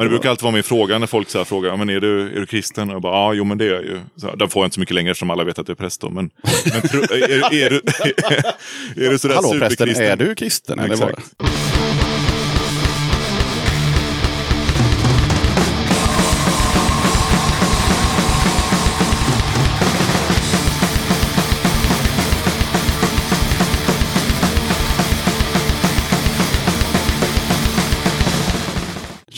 Men det brukar alltid vara min fråga när folk så här frågar, men är du, är du kristen? Och jag bara, ja, jo men det är jag ju. Så, den får jag inte så mycket längre eftersom alla vet att jag är präst då. Men, men är, är, är, du, är du sådär Hallå prästen, superkristen? är du kristen? Eller? Exakt.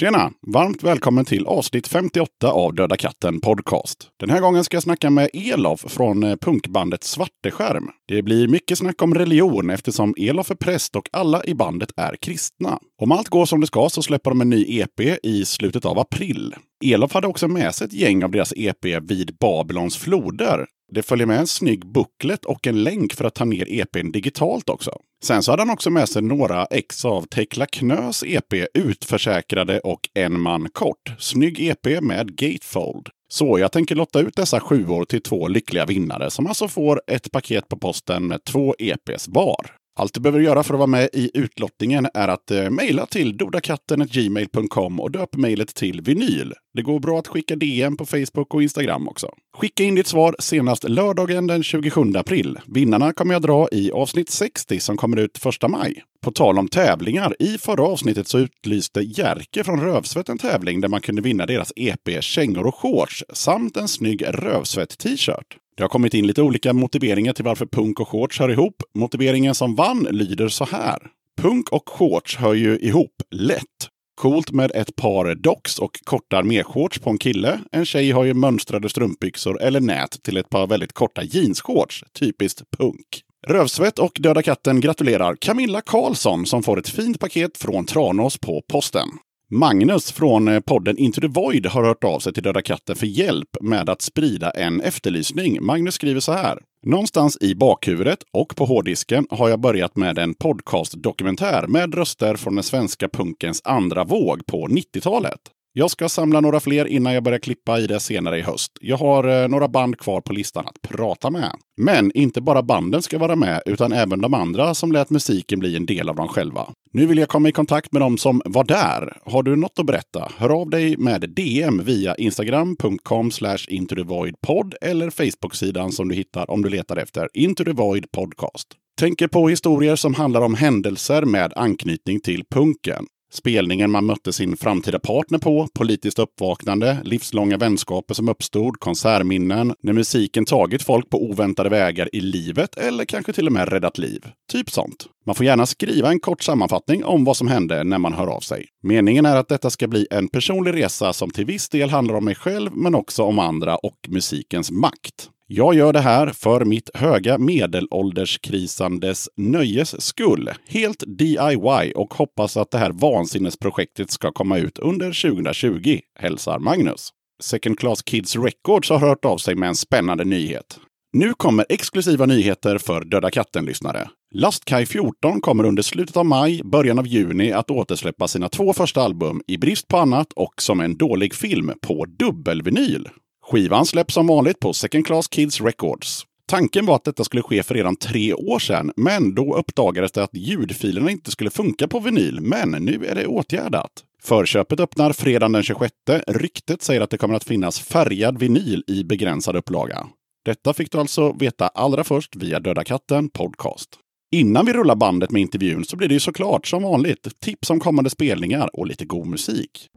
Tjena! Varmt välkommen till avsnitt 58 av Döda katten Podcast. Den här gången ska jag snacka med Elof från eh, punkbandet Svarteskärm. Det blir mycket snack om religion eftersom Elof är präst och alla i bandet är kristna. Om allt går som det ska så släpper de en ny EP i slutet av april. Elof hade också med sig ett gäng av deras EP vid Babylons floder. Det följer med en snygg booklet och en länk för att ta ner EPn digitalt också. Sen så hade han också med sig några ex av Tekla Knös EP Utförsäkrade och En man kort. Snygg EP med gatefold. Så jag tänker lotta ut dessa sjuor till två lyckliga vinnare som alltså får ett paket på posten med två EPs var. Allt du behöver göra för att vara med i utlottningen är att eh, mejla till dodakatten.gmail.com och döp mejlet till vinyl. Det går bra att skicka DM på Facebook och Instagram också. Skicka in ditt svar senast lördagen den 27 april. Vinnarna kommer jag dra i avsnitt 60 som kommer ut 1 maj. På tal om tävlingar, i förra avsnittet så utlyste Jerker från Rövsvett en tävling där man kunde vinna deras EP Kängor och shorts samt en snygg Rövsvett-t-shirt. Det har kommit in lite olika motiveringar till varför punk och shorts hör ihop. Motiveringen som vann lyder så här. Punk och shorts hör ju ihop lätt. Coolt med ett par docks och korta arméshorts på en kille. En tjej har ju mönstrade strumpbyxor eller nät till ett par väldigt korta jeansshorts. Typiskt punk. Rövsvett och Döda katten gratulerar Camilla Karlsson som får ett fint paket från Tranås på posten. Magnus från eh, podden Into the Void har hört av sig till Döda katten för hjälp med att sprida en efterlysning. Magnus skriver så här. Någonstans i bakhuvudet och på hårddisken har jag börjat med en podcastdokumentär med röster från den svenska punkens andra våg på 90-talet. Jag ska samla några fler innan jag börjar klippa i det senare i höst. Jag har eh, några band kvar på listan att prata med. Men inte bara banden ska vara med, utan även de andra som lät musiken bli en del av dem själva. Nu vill jag komma i kontakt med dem som var där. Har du något att berätta? Hör av dig med DM via instagram.com intothevoidpod eller Facebook-sidan som du hittar om du letar efter Into the Void Podcast. Tänker på historier som handlar om händelser med anknytning till punken. Spelningen man mötte sin framtida partner på, politiskt uppvaknande, livslånga vänskaper som uppstod, konsertminnen, när musiken tagit folk på oväntade vägar i livet eller kanske till och med räddat liv. Typ sånt. Man får gärna skriva en kort sammanfattning om vad som hände när man hör av sig. Meningen är att detta ska bli en personlig resa som till viss del handlar om mig själv men också om andra och musikens makt. Jag gör det här för mitt höga medelålderskrisandes nöjes skull. Helt DIY och hoppas att det här vansinnesprojektet ska komma ut under 2020, hälsar Magnus. Second Class Kids Records har hört av sig med en spännande nyhet. Nu kommer exklusiva nyheter för Döda katten-lyssnare. Lastkaj 14 kommer under slutet av maj, början av juni att återsläppa sina två första album i brist på annat och som en dålig film på dubbelvinyl. Skivan släpps som vanligt på Second Class Kids Records. Tanken var att detta skulle ske för redan tre år sedan, men då uppdagades det att ljudfilerna inte skulle funka på vinyl. Men nu är det åtgärdat. Förköpet öppnar fredagen den 26. Ryktet säger att det kommer att finnas färgad vinyl i begränsad upplaga. Detta fick du alltså veta allra först via Döda katten Podcast. Innan vi rullar bandet med intervjun så blir det ju såklart som vanligt tips om kommande spelningar och lite god musik.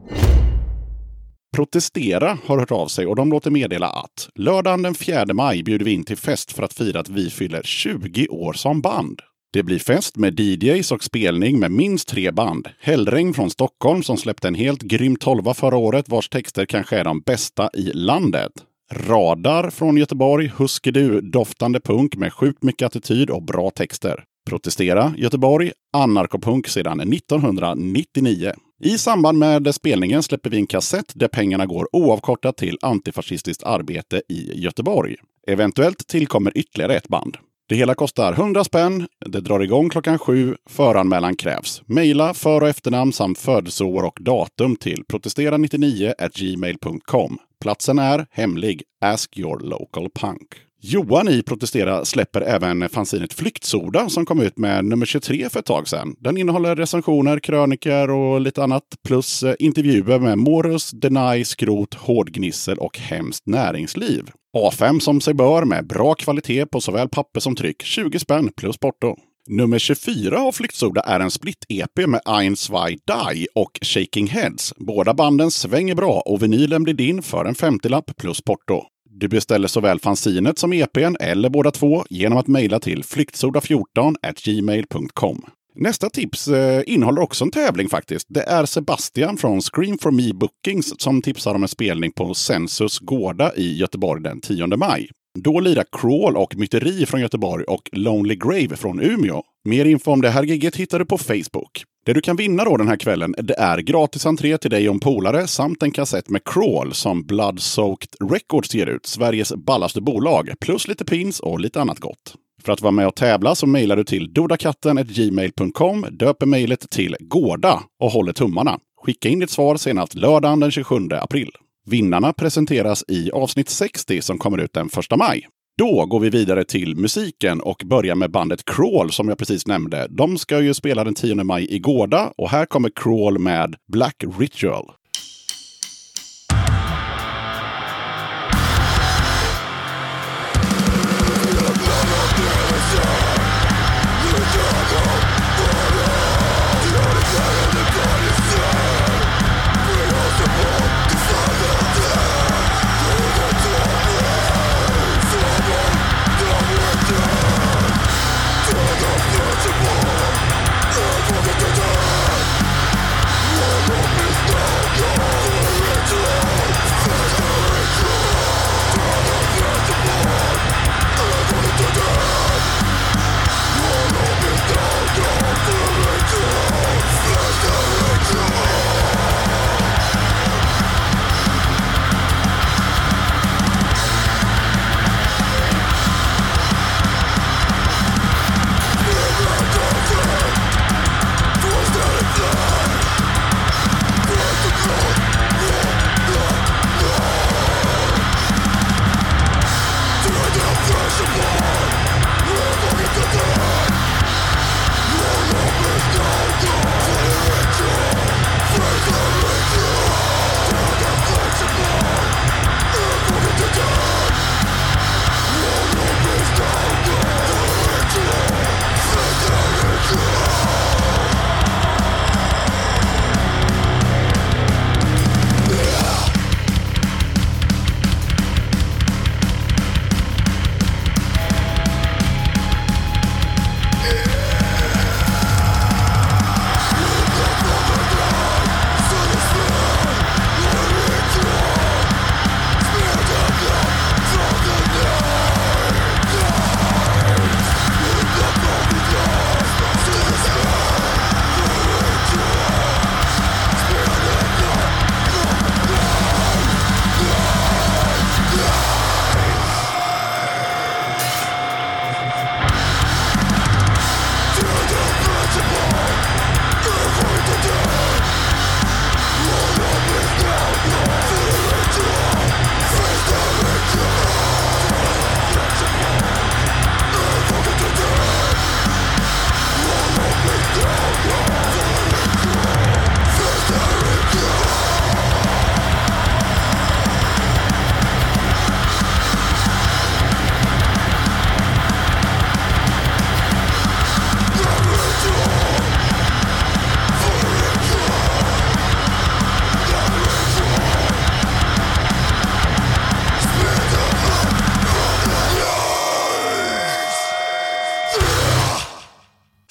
Protestera har hört av sig och de låter meddela att lördagen den 4 maj bjuder vi in till fest för att fira att vi fyller 20 år som band. Det blir fest med DJs och spelning med minst tre band. Hällregn från Stockholm som släppte en helt grym tolva förra året vars texter kanske är de bästa i landet. Radar från Göteborg, Huskedu-doftande punk med sjukt mycket attityd och bra texter. Protestera Göteborg, anarkopunk sedan 1999. I samband med spelningen släpper vi en kassett där pengarna går oavkortat till antifascistiskt arbete i Göteborg. Eventuellt tillkommer ytterligare ett band. Det hela kostar 100 spänn. Det drar igång klockan sju. Föranmälan krävs. Maila för och efternamn samt födelseår och datum till protestera99 gmail.com. Platsen är hemlig. Ask your local punk. Johan i Protestera släpper även fanzinet Flyktsoda som kom ut med nummer 23 för ett tag sedan. Den innehåller recensioner, kröniker och lite annat plus eh, intervjuer med Morus, Denai, Skrot, Hårdgnissel och Hemskt Näringsliv. A5 som sig bör med bra kvalitet på såväl papper som tryck. 20 spänn plus porto. Nummer 24 av Flyktsoda är en split-EP med Ein, Zwei, Die och Shaking Heads. Båda banden svänger bra och vinylen blir din för en 50-lapp plus porto. Du beställer såväl fanzinet som EPn eller båda två genom att mejla till flyktsoda14 gmail.com. Nästa tips eh, innehåller också en tävling faktiskt. Det är Sebastian från Scream for Me Bookings som tipsar om en spelning på Sensus Gårda i Göteborg den 10 maj. Då lirar Crawl och Myteri från Göteborg och Lonely Grave från Umeå. Mer info om det här giget hittar du på Facebook. Det du kan vinna då den här kvällen det är gratis entré till dig och en polare samt en kassett med Crawl som Blood Soaked Records ger ut, Sveriges ballaste bolag, plus lite pins och lite annat gott. För att vara med och tävla så mejlar du till dodakatten.gmail.com, döper mejlet till Gårda och håller tummarna. Skicka in ditt svar senast lördagen den 27 april. Vinnarna presenteras i avsnitt 60 som kommer ut den 1 maj. Då går vi vidare till musiken och börjar med bandet Crawl som jag precis nämnde. De ska ju spela den 10 maj i Gårda och här kommer Crawl med Black Ritual.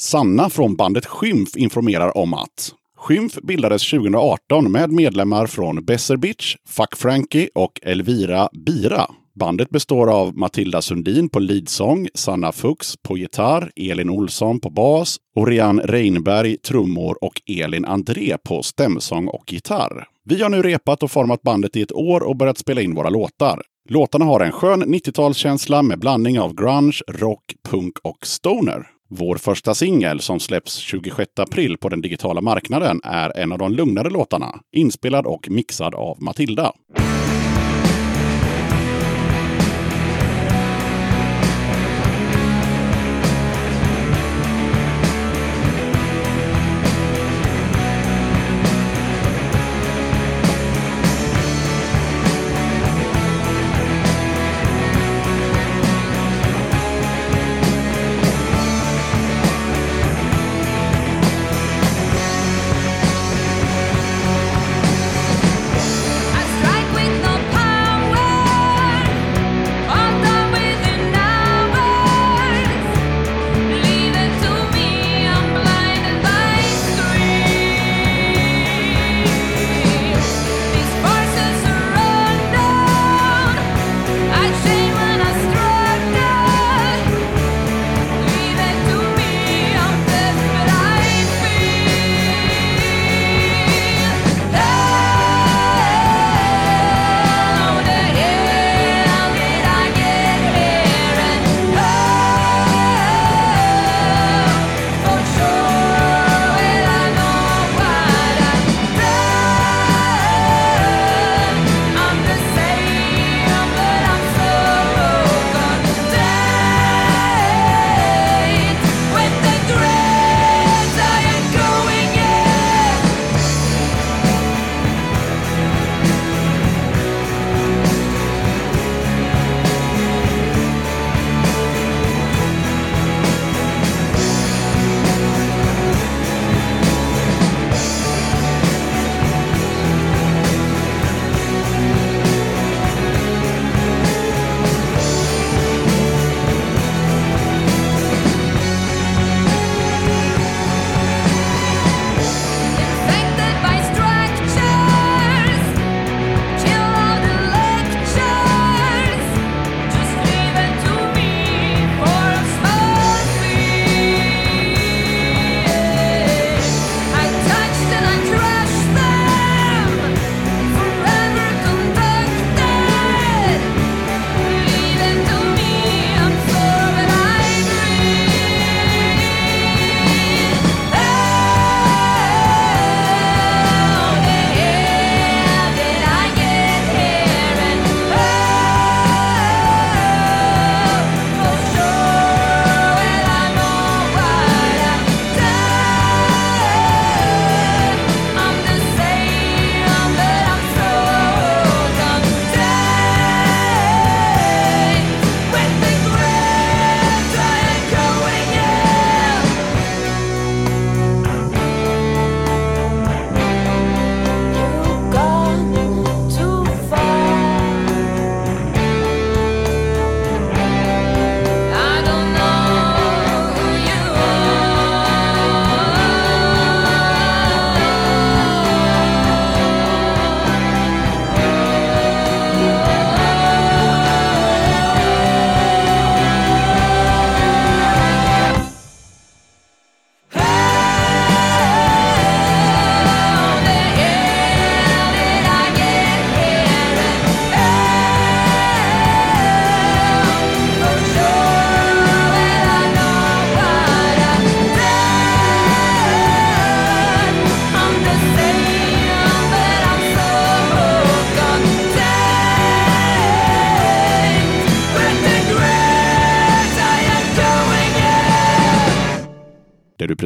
Sanna från bandet Skymf informerar om att Skymf bildades 2018 med medlemmar från Besser Bitch, Fuck Frankie och Elvira Bira. Bandet består av Matilda Sundin på leadsång, Sanna Fuchs på gitarr, Elin Olsson på bas, Orian Reinberg trummor och Elin André på stämsång och gitarr. Vi har nu repat och format bandet i ett år och börjat spela in våra låtar. Låtarna har en skön 90-talskänsla med blandning av grunge, rock, punk och stoner. Vår första singel som släpps 26 april på den digitala marknaden är en av de lugnare låtarna, inspelad och mixad av Matilda.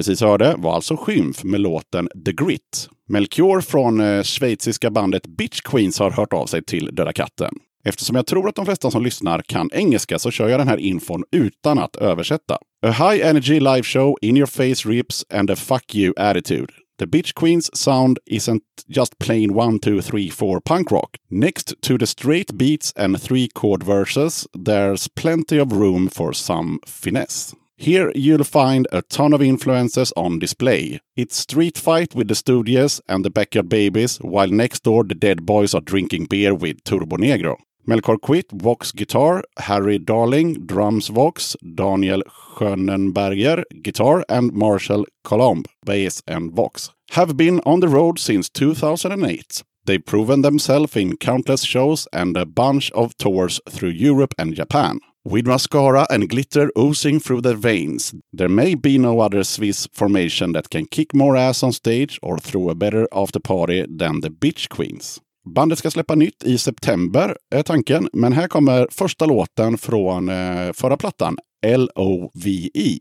Precis hörde var alltså Skymf med låten The Grit. Melchior från eh, schweiziska bandet Bitch Queens har hört av sig till Döda katten. Eftersom jag tror att de flesta som lyssnar kan engelska så kör jag den här infon utan att översätta. A high energy live show, in your face rips and a fuck you attitude. The Bitch Queens sound isn't just plain 1, 2, 3, 4 punk rock. Next to the straight beats and three chord verses, there's plenty of room for some finesse. Here you'll find a ton of influences on display. It's street fight with the Studios and the Backyard Babies, while next door the Dead Boys are drinking beer with Turbo Negro. Melkor Quit, Vox Guitar, Harry Darling, Drums Vox, Daniel Schönenberger, Guitar, and Marshall Colomb, Bass and Vox, have been on the road since 2008. They've proven themselves in countless shows and a bunch of tours through Europe and Japan. With mascara and glitter oozing through their veins, there may be no other Swiss formation that can kick more ass on stage or throw a better after party than the Bitch Queens. Bandet ska släppa nytt i september, är tanken. Men här kommer första låten från eh, förra plattan, L-O-V-E.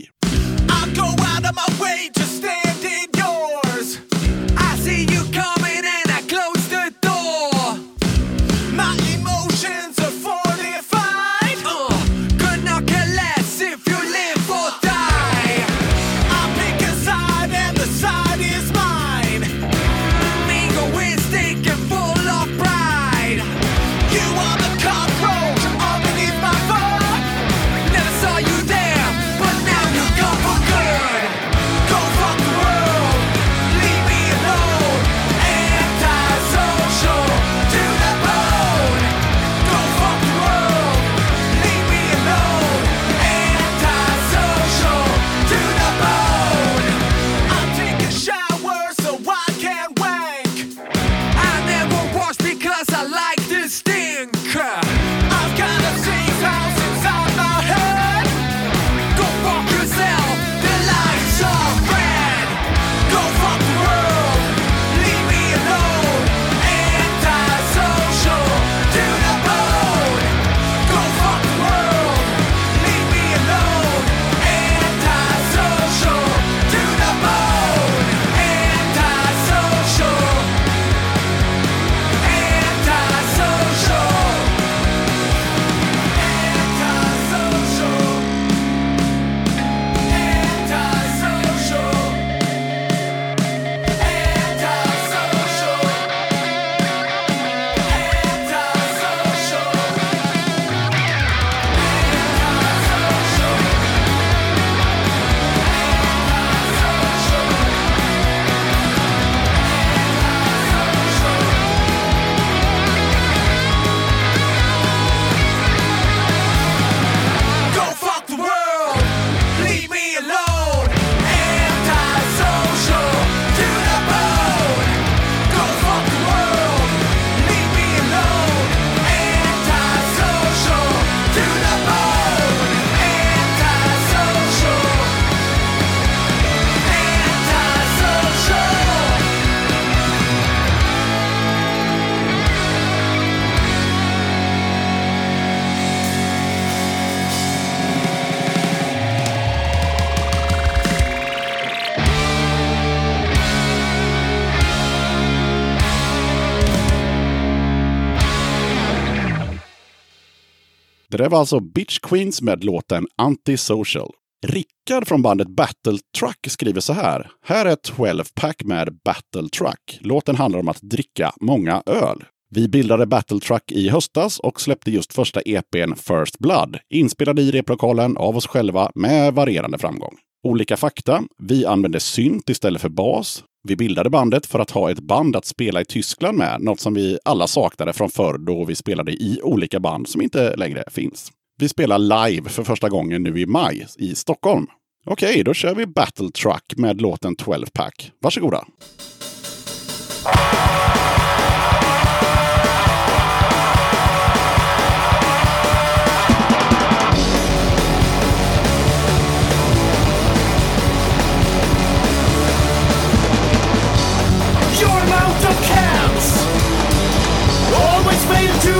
Det där var alltså Bitch Queens med låten Antisocial. Rickard från bandet Battle Truck skriver så här. Här är 12 pack med Battle Truck. Låten handlar om att dricka många öl. Vi bildade Battle Truck i höstas och släppte just första EPn First Blood, inspelad i replokalen av oss själva med varierande framgång. Olika fakta. Vi använde synt istället för bas. Vi bildade bandet för att ha ett band att spela i Tyskland med, något som vi alla saknade från förr då vi spelade i olika band som inte längre finns. Vi spelar live för första gången nu i maj i Stockholm. Okej, då kör vi Battle Truck med låten 12 Pack. Varsågoda!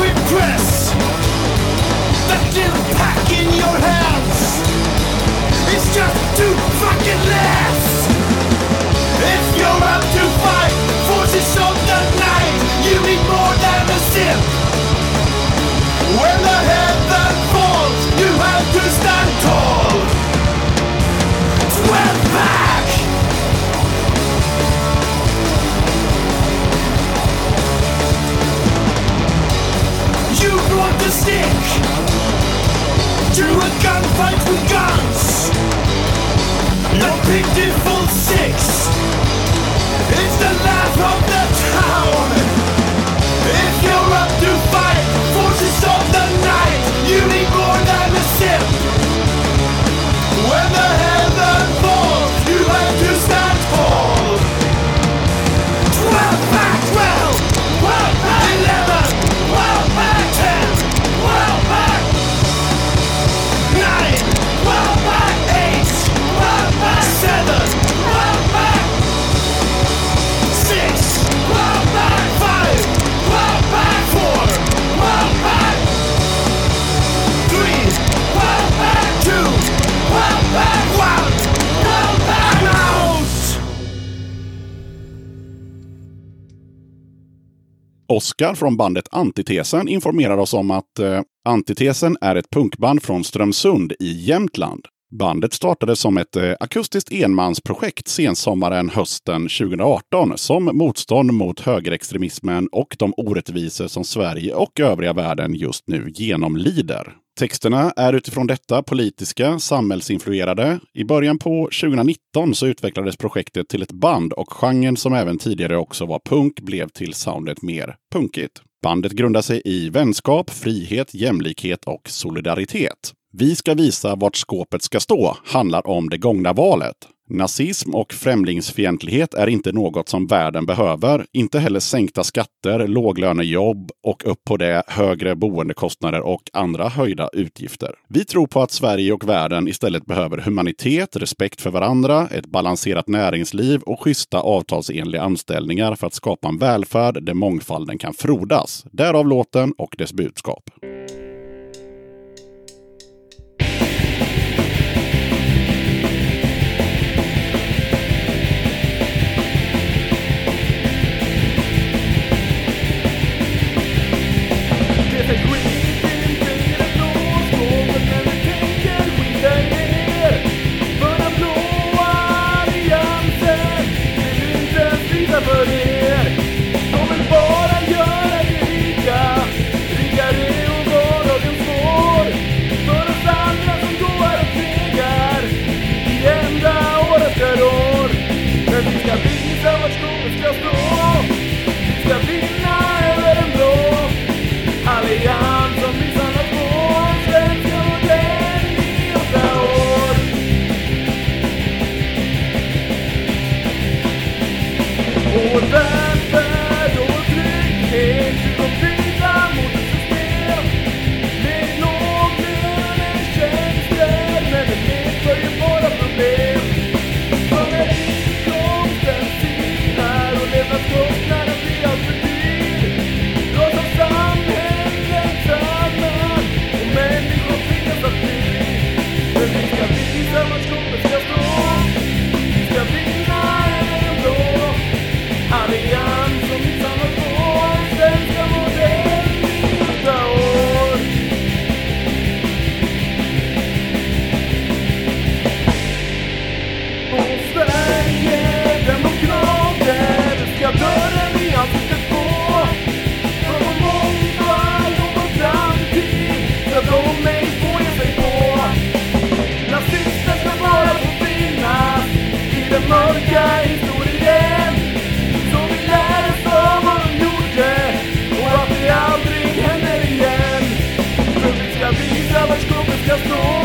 Impress. In your hands is just too fucking less. If you're up to brought the stick to a gunfight with guns. No pitiful six. It's the laugh of the town. Oskar från bandet Antitesen informerar oss om att eh, Antitesen är ett punkband från Strömsund i Jämtland. Bandet startade som ett eh, akustiskt enmansprojekt sensommaren hösten 2018 som motstånd mot högerextremismen och de orättvisor som Sverige och övriga världen just nu genomlider. Texterna är utifrån detta politiska, samhällsinfluerade. I början på 2019 så utvecklades projektet till ett band och genren som även tidigare också var punk blev till soundet mer punkigt. Bandet grundar sig i vänskap, frihet, jämlikhet och solidaritet. Vi ska visa vart skåpet ska stå handlar om det gångna valet. Nazism och främlingsfientlighet är inte något som världen behöver. Inte heller sänkta skatter, låglönejobb och upp på det högre boendekostnader och andra höjda utgifter. Vi tror på att Sverige och världen istället behöver humanitet, respekt för varandra, ett balanserat näringsliv och schyssta avtalsenliga anställningar för att skapa en välfärd där mångfalden kan frodas. Därav låten och dess budskap. No.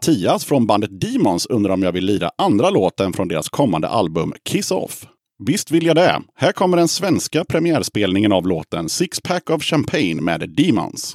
Mattias från bandet Demons undrar om jag vill lira andra låten från deras kommande album Kiss Off. Visst vill jag det. Här kommer den svenska premiärspelningen av låten Six Pack of Champagne med Demons.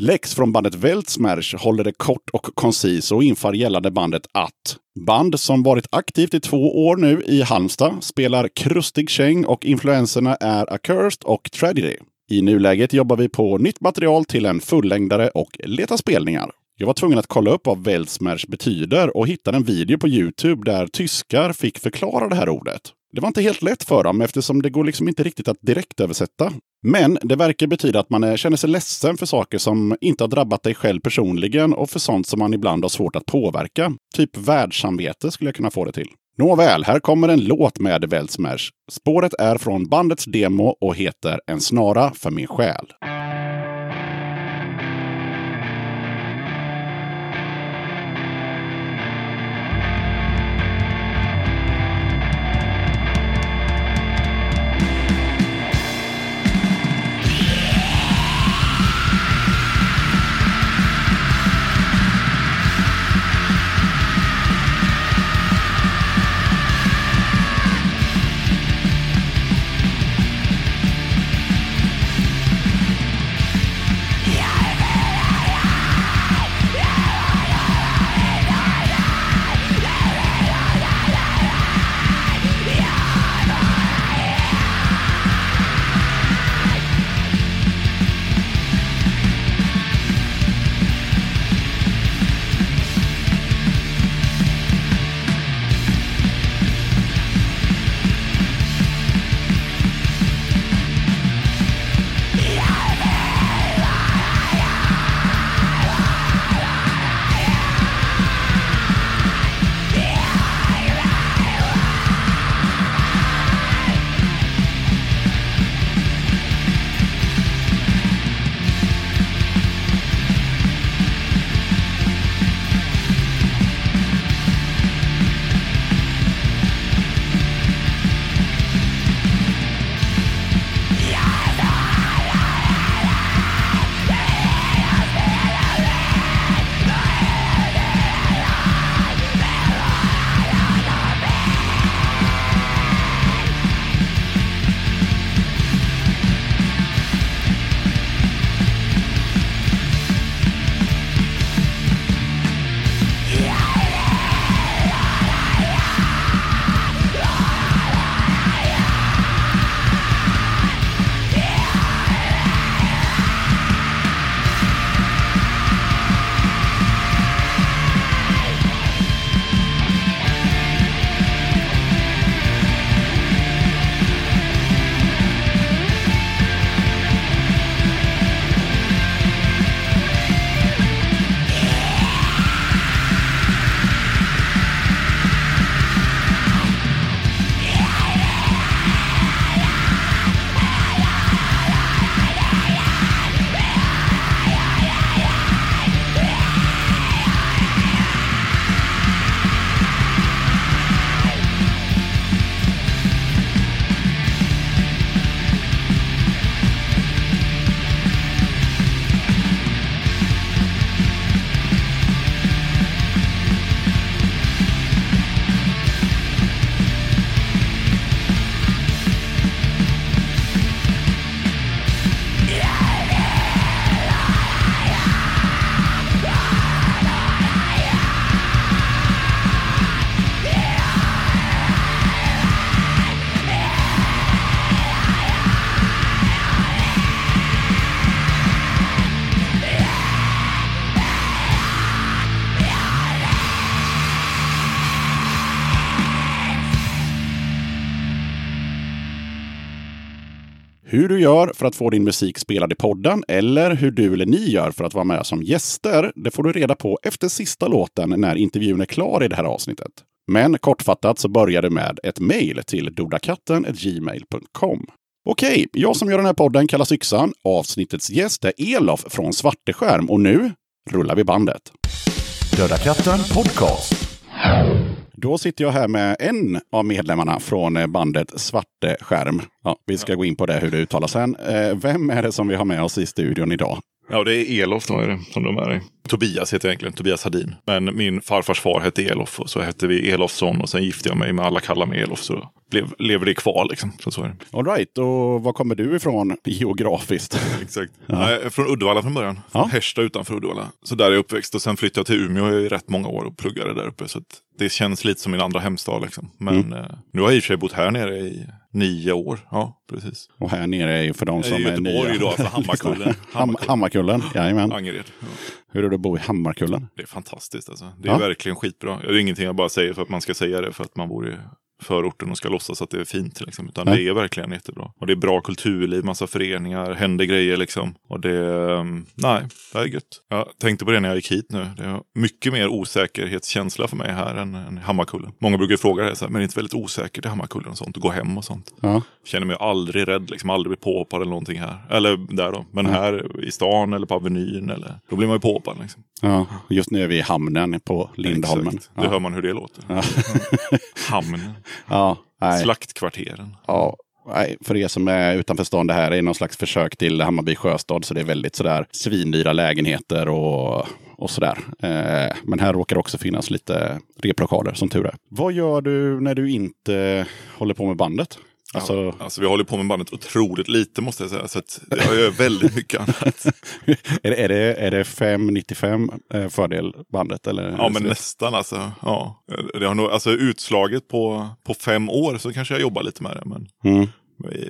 Lex från bandet Weltsmash håller det kort och koncis och inför gällande bandet att band som varit aktivt i två år nu i Halmstad spelar krustig käng och influenserna är Accursed och Tragedy. I nuläget jobbar vi på nytt material till en fullängdare och letar spelningar. Jag var tvungen att kolla upp vad Weltsmash betyder och hittade en video på Youtube där tyskar fick förklara det här ordet. Det var inte helt lätt för dem eftersom det går liksom inte riktigt att direkt översätta. Men det verkar betyda att man eh, känner sig ledsen för saker som inte har drabbat dig själv personligen och för sånt som man ibland har svårt att påverka. Typ världssamvete skulle jag kunna få det till. Nåväl, här kommer en låt med Weltsmash. Spåret är från bandets demo och heter En snara för min själ. Hur du gör för att få din musik spelad i podden eller hur du eller ni gör för att vara med som gäster, det får du reda på efter sista låten när intervjun är klar i det här avsnittet. Men kortfattat så börjar det med ett mejl till dodakatten.gmail.com. Okej, jag som gör den här podden kallas Yxan. Avsnittets gäst är Elof från Svarteskärm och nu rullar vi bandet. Döda katten podcast. Då sitter jag här med en av medlemmarna från eh, bandet Svarteskärm. Ja, vi ska gå in på det hur det uttalas sen. Eh, Vem är det som vi har med oss i studion idag? Ja, det är Elof då är det, som de är dig. Tobias heter jag egentligen, Tobias Hadin. Men min farfars far hette Elof och så hette vi Elofsson och sen gifte jag mig med alla kallar mig Elof. Så blev, lever det kvar liksom. Så, så är. All right, och var kommer du ifrån geografiskt? Exakt. Jag är från Uddevalla från början. Från Ja. Härsta utanför Uddevalla. Så där är jag uppväxt och sen flyttade jag till Umeå i rätt många år och pluggade där uppe. Så det känns lite som min andra hemstad liksom. Men eh, nu har jag i och för sig bott här nere i nio år. Ja, precis. Och här nere är ju för de som är Göteborg nya. då, alltså Hammarkullen. Ham Hammarkullen, jajamän. Angered. Ja. Hur är det att bo i Hammarkullen? Det är fantastiskt alltså. Det är Ja. verkligen skitbra. Det är ingenting jag bara säger för att man ska säga det för att man bor i förorten och ska låtsas att det är fint. Liksom. Utan Nej. det är verkligen jättebra. Och det är bra kulturliv, massa föreningar, händer grejer liksom. Och det, um, nej, det är gött. Jag tänkte på det när jag gick hit nu. Det är mycket mer osäkerhetskänsla för mig här än, än Hammarkullen. Många brukar fråga det, så här, men det är inte väldigt osäkert i Hammarkullen och sånt, att gå hem och sånt. Ja. Känner mig aldrig rädd, liksom aldrig blir påhoppad eller någonting här. Eller där då. Men här i stan eller på Avenyn eller, då blir man ju påhoppad liksom. ja. Just nu är vi i hamnen på Lindholmen. Exakt. Det Ja. hör man hur det låter. Hamnen. Ja, nej. Slaktkvarteren. Ja, nej, för er som är utanför stan, det här är någon slags försök till Hammarby sjöstad. Så det är väldigt sådär svindyra lägenheter och, och sådär. Eh, men här råkar också finnas lite replokaler, som tur är. Vad gör du när du inte håller på med bandet? Alltså, Alltså vi håller på med bandet otroligt lite måste jag säga. Så att jag gör väldigt mycket annat. är, det, är, det, är det 595 eh, fördel bandet? Eller? Ja men nästan alltså. Ja. Det har nog, alltså utslaget på, på fem år så kanske jag jobbar lite med det. Men Mm.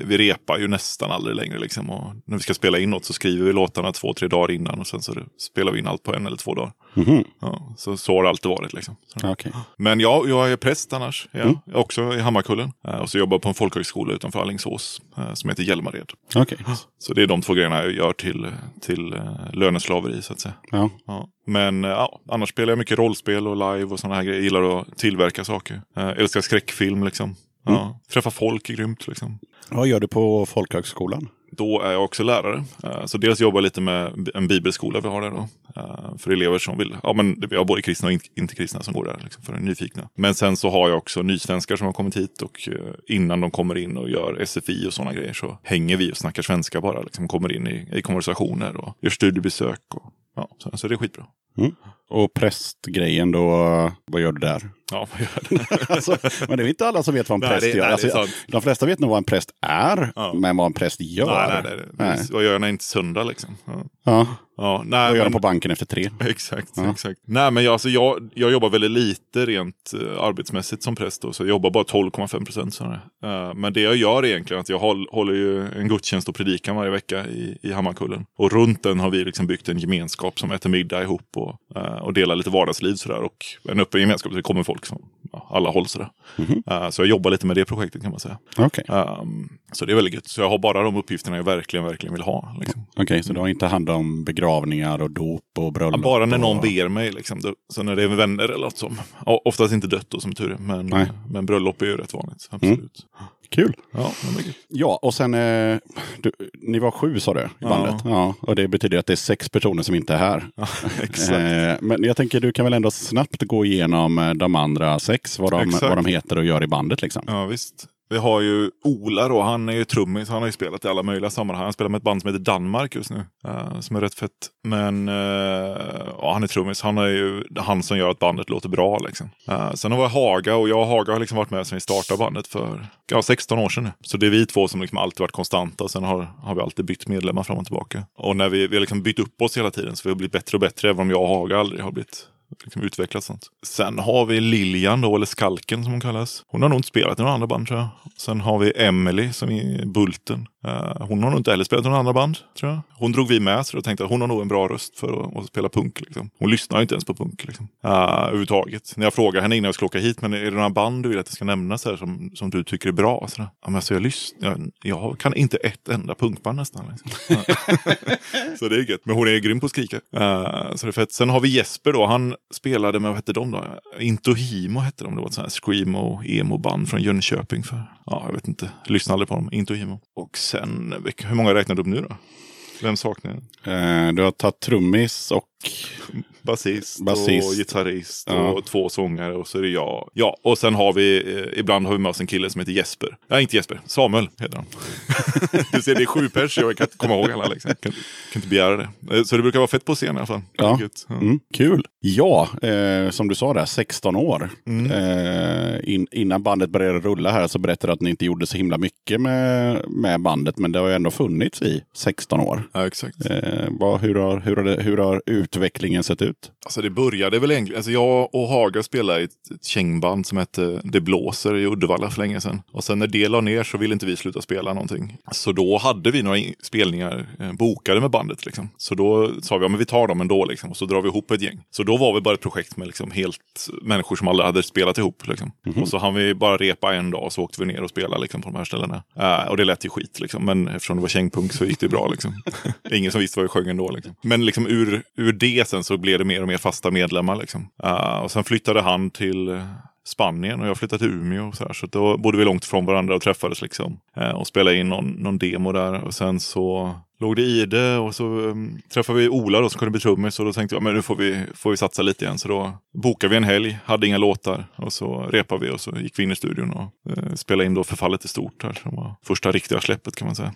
Vi, repar ju nästan aldrig längre liksom. Och när vi ska spela in något så skriver vi låtarna två, tre dagar innan. Och sen så spelar vi in allt på en eller två dagar. Mhm. Ja, så, så har det alltid varit liksom. Okej. Men ja, jag är präst annars. Ja. Mm. Också i Hammarkullen. Eh, Och så jobbar jag på en folkhögskola utanför Alingsås eh, som heter Hjälmared. Okej. Så det är de två grejerna jag gör till, till eh, löneslaveri så att säga. Ja. Ja. Men ja, annars spelar jag mycket rollspel och live och sådana här grejer. Jag gillar att tillverka saker. Eh, älskar skräckfilm liksom. Ja. Träffa folk är grymt liksom. Vad gör du på folkhögskolan? Då är jag också lärare. Eh, Så dels jobbar jag lite med en bibelskola vi har där då. eh, För elever som vill, ja men vi har både kristna och in- inte kristna som går där liksom, för nyfikna. Men sen så har jag också nysvenskar som har kommit hit och eh, innan de kommer in och gör SFI och sådana grejer så hänger vi och snackar svenska bara. Liksom, kommer in i, i konversationer och gör studiebesök. Och, ja, så, så det är skitbra. Och prästgrejen då, vad gör du där? Ja, vad gör det? alltså, men det är inte alla som vet vad en Nej, präst det- gör. nej, Alltså, de flesta vet nog vad en präst är, Ja. men vad en präst gör. nej, nej, nej. Vad gör när inte söndag liksom? Ja. Ja, Ja, nej, vad gör men- de på banken efter tre? Exakt, Ja. exakt. Nej men jag, alltså, jag, jag jobbar väldigt lite rent uh, arbetsmässigt som präst då, så jag jobbar bara 12,5 procent. Eh, men det jag gör egentligen är att jag håll, håller ju en gudstjänst och predikan varje vecka i, i Hammarkullen. Och runt den har vi liksom byggt en gemenskap som äter middag ihop och, eh, och delar lite vardagsliv sådär. Och en öppen gemenskap, så det kommer folk från ja, alla håll sådär. Mhm. Eh, så jag jobbar lite med det projektet kan man säga. Okej, Ehm, så det är väldigt gött. Så jag har bara de uppgifterna jag verkligen, verkligen vill ha. Liksom. Okej, så du har inte hand om begravningar och dop och bröllop? Ja, bara när någon och... ber mig. Liksom. Så när det är vänner eller något som. Oftast inte dött då som tur är. Men, Nej. men bröllop är ju rätt vanligt. Absolut. Kul! Ja. Ja, och sen, eh, du, ni var sju sa du i Ja. bandet? Ja. Och det betyder att det är sex personer som inte är här. ja, exakt. Eh, men jag tänker du kan väl ändå snabbt gå igenom eh, de andra sex, vad de, Exakt. vad de heter och gör i bandet liksom. Ja, visst. Vi har ju Ola då, han är ju trummis, han har ju spelat i alla möjliga sammanhang. Han spelar med ett band som heter Danmark just nu, uh, som är rätt fett. Men uh, ja, han är trummis, han är ju han som gör att bandet låter bra. Liksom. Uh, sen har vi Haga och jag och Haga har liksom varit med sedan vi startade bandet för ja, 16 år sedan nu. Så det är vi två som liksom alltid varit konstanta. och Sen har, har vi alltid bytt medlemmar fram och tillbaka. Och när vi, vi har liksom bytt upp oss hela tiden så vi har blivit bättre och bättre, även om jag och Haga aldrig har blivit liksom utvecklat sånt. Sen har vi Lilian då, eller Skalken som hon kallas. Hon har nog inte spelat i några andra band tror jag. Sen har vi Emily som är Bulten. Eh, hon har nog inte heller spelat i några andra band tror jag. Hon drog vi med så då tänkte jag att hon har nog en bra röst för att, att spela punk. Liksom. Hon lyssnar ju inte ens på punk liksom. uh, överhuvudtaget. När jag frågar henne innan jag skulle åka hit, men är det några band du vill att jag ska nämna så här, som, som du tycker är bra? Så där, ja, men alltså, jag, lyssnar, jag, jag kan inte ett enda punkband nästan. Liksom. så det är gött. Men hon är grym på att skrika. Uh, så det är fett. Sen har vi Jesper då. Han spelade med, vad hette de då? Intohimo hette de. Det var ett sånt här screamo emo-band från Jönköping. För, ja, jag vet inte. Lyssnade aldrig på dem. Intohimo. Och sen, hur många räknar du upp nu då? Vem saknar jag? Eh, du har tagit trummis och... Basist, och gitarrist Ja. och två sångare och så är det jag. Ja, och sen har vi, eh, ibland har vi med oss en kille som heter Jesper. Nej, inte Jesper, Samuel heter han. du ser, det är sju pers, jag kan inte komma ihåg alla liksom. Kan, kan inte begära det. Eh, Så det brukar vara fett på scen i alla fall. Ja. Ja. Mm, kul! Ja, eh, som du sa där, 16 år. Mm. Eh, in, innan bandet började rulla här så berättade du att ni inte gjorde så himla mycket med, med bandet. Men det har ju ändå funnits i 16 år. ja, exakt. Eh, vad, hur, har, hur, har det, hur har utvecklingen sett ut? Alltså det började väl egentligen, alltså jag och Haga spelade i ett, ett kängband som hette Det blåser i Uddevalla för länge sedan. Och sen när det la ner så ville inte vi sluta spela någonting. Så då hade vi några in- spelningar eh, bokade med bandet liksom. Så då sa vi, ja men vi tar dem ändå liksom. Och så drar vi ihop ett gäng. Så då var vi bara ett projekt med liksom helt människor som aldrig hade spelat ihop liksom. Och så hann vi bara repa en dag och så åkte vi ner och spelade liksom på de här ställena. Eh, och det lät ju skit liksom. Men eftersom det var kängpunk så gick det bra liksom. Ingen som visste vad vi sjöng ändå liksom. Men liksom ur, ur det sen så blev det mer och mer fasta medlemmar liksom. Uh, och sen flyttade han till eh, Spanien och jag flyttade till Umeå. Och så, här, så då bodde vi långt ifrån varandra och träffades liksom. Uh, och spelade in någon, någon demo där. Och sen så låg det i det och så um, träffade vi Ola då som kunde bli trummis. Och då tänkte jag men nu får vi, får vi satsa lite igen. Så då bokade vi en helg, hade inga låtar. Och så repade vi och så gick vi in i studion och uh, spelade in då Förfallet är stort. Här, som var första riktiga släppet kan man säga.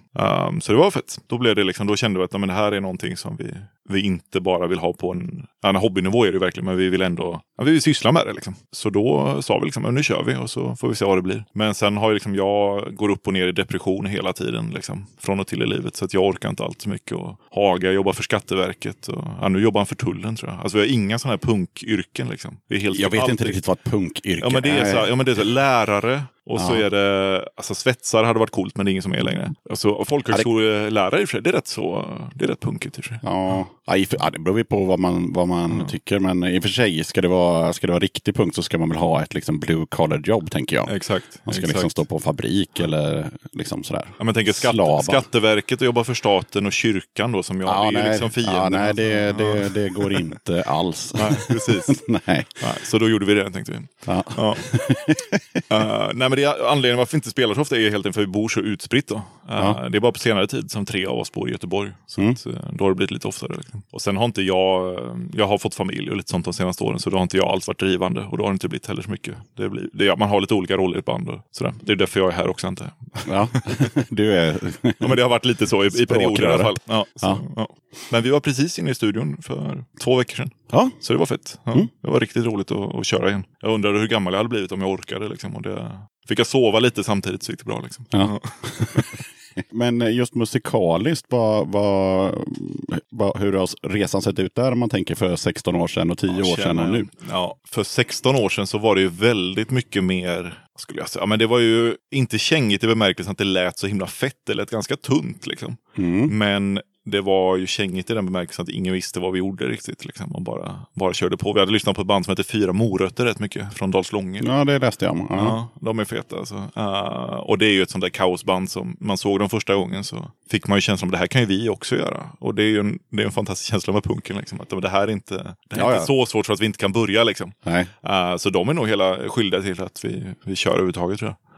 Um, så det var fett. Då, blev det liksom, då kände vi att men det här är någonting som vi, vi inte bara vill ha på en, en hobbynivå är det verkligen. Men vi vill ändå ja, vi vill syssla med det. Liksom. Så då sa vi liksom, nu kör vi och så får vi se vad det blir. Men sen har jag liksom, jag går upp och ner i depression hela tiden. Liksom, från och till i livet. Så att jag orkar inte allt så mycket. Och Haga jobbar för Skatteverket. Och, ja, nu jobbar han för tullen tror jag. Alltså vi har inga sådana här punkyrken. Liksom. Det är helt, Jag vet allt inte riktigt vad ett punkyrke Ja men det är så, ja, men det är så lärare och så Ja. är det, alltså svetsare hade varit coolt men det är ingen som är längre. Alltså, folkhögskolelärare i och för sig, det är rätt så, det är rätt punkigt i och för sig. Ja, ja, i ja, det beror ju på vad man, vad man tycker. Men i och för sig, ska det vara, ska det vara riktig punkt så ska man väl ha ett liksom, blue collar jobb, tänker jag. Exakt. Man ska exakt. liksom stå på en fabrik eller liksom sådär. Ja, men tänker skatt, Slava. Skatteverket och jobba för staten och kyrkan då som jag, Ja, det är ju nej, liksom fienden. ja, nej det, det, det går inte alls. Nej, precis. nej. Nej, så då gjorde vi det tänkte vi. Ja. Eh, nej, men det är, anledningen varför vi inte spelar så ofta är helt enkelt för att vi bor så utspritt. Då. Eh, Ja. Det är bara på senare tid som tre av oss bor i Göteborg. Så Mm. att, eh, då har det blivit lite oftare. Och sen har inte jag, eh, jag har fått familj och lite sånt de senaste åren. Så då har inte jag alls varit drivande. Och då har det inte blivit heller så mycket. Det blir, det, man har lite olika roller i ett band. Och sådär. Det är därför jag är här också jag. Ja. Du är... Ja, men det har varit lite så i, i perioder i alla fall. Ja, så, ja. Men vi var precis inne i studion för två veckor sedan. Ja, Så det var fett. Ja, Mm. Det var riktigt roligt att, att köra igen. Jag undrade hur gammal jag hade blivit om jag orkade. Liksom, och det, fick jag sova lite samtidigt så gick det bra. Liksom. Ja. men just musikaliskt, vad, vad, vad, hur har resan sett ut där om man tänker för 16 år sedan och 10 år sedan och nu? Ja, för 16 år sedan så var det ju väldigt mycket mer, skulle jag säga, ja, men det var ju inte kängigt i bemärkelsen att det lät så himla fett, det lät ganska tunt liksom. Mm. Men det var ju kängigt i den bemärkelsen att ingen visste vad vi gjorde riktigt. Liksom, och bara, bara körde på. Vi hade lyssnat på ett band som heter Fyra morötter rätt mycket, från Dalslången. Ja, det läste jag om. Ja. Ja, de är feta alltså. Uh, och det är ju ett sånt där kaosband som man såg dem första gången så fick man ju känslan att det här kan ju vi också göra. Och det är ju en, det är en fantastisk känsla med punken. Liksom, att det här är inte, det här är Ja, inte ja. så svårt så att vi inte kan börja. Liksom. Nej. Uh, så de är nog hela skyldiga till att vi, vi kör överhuvudtaget tror jag.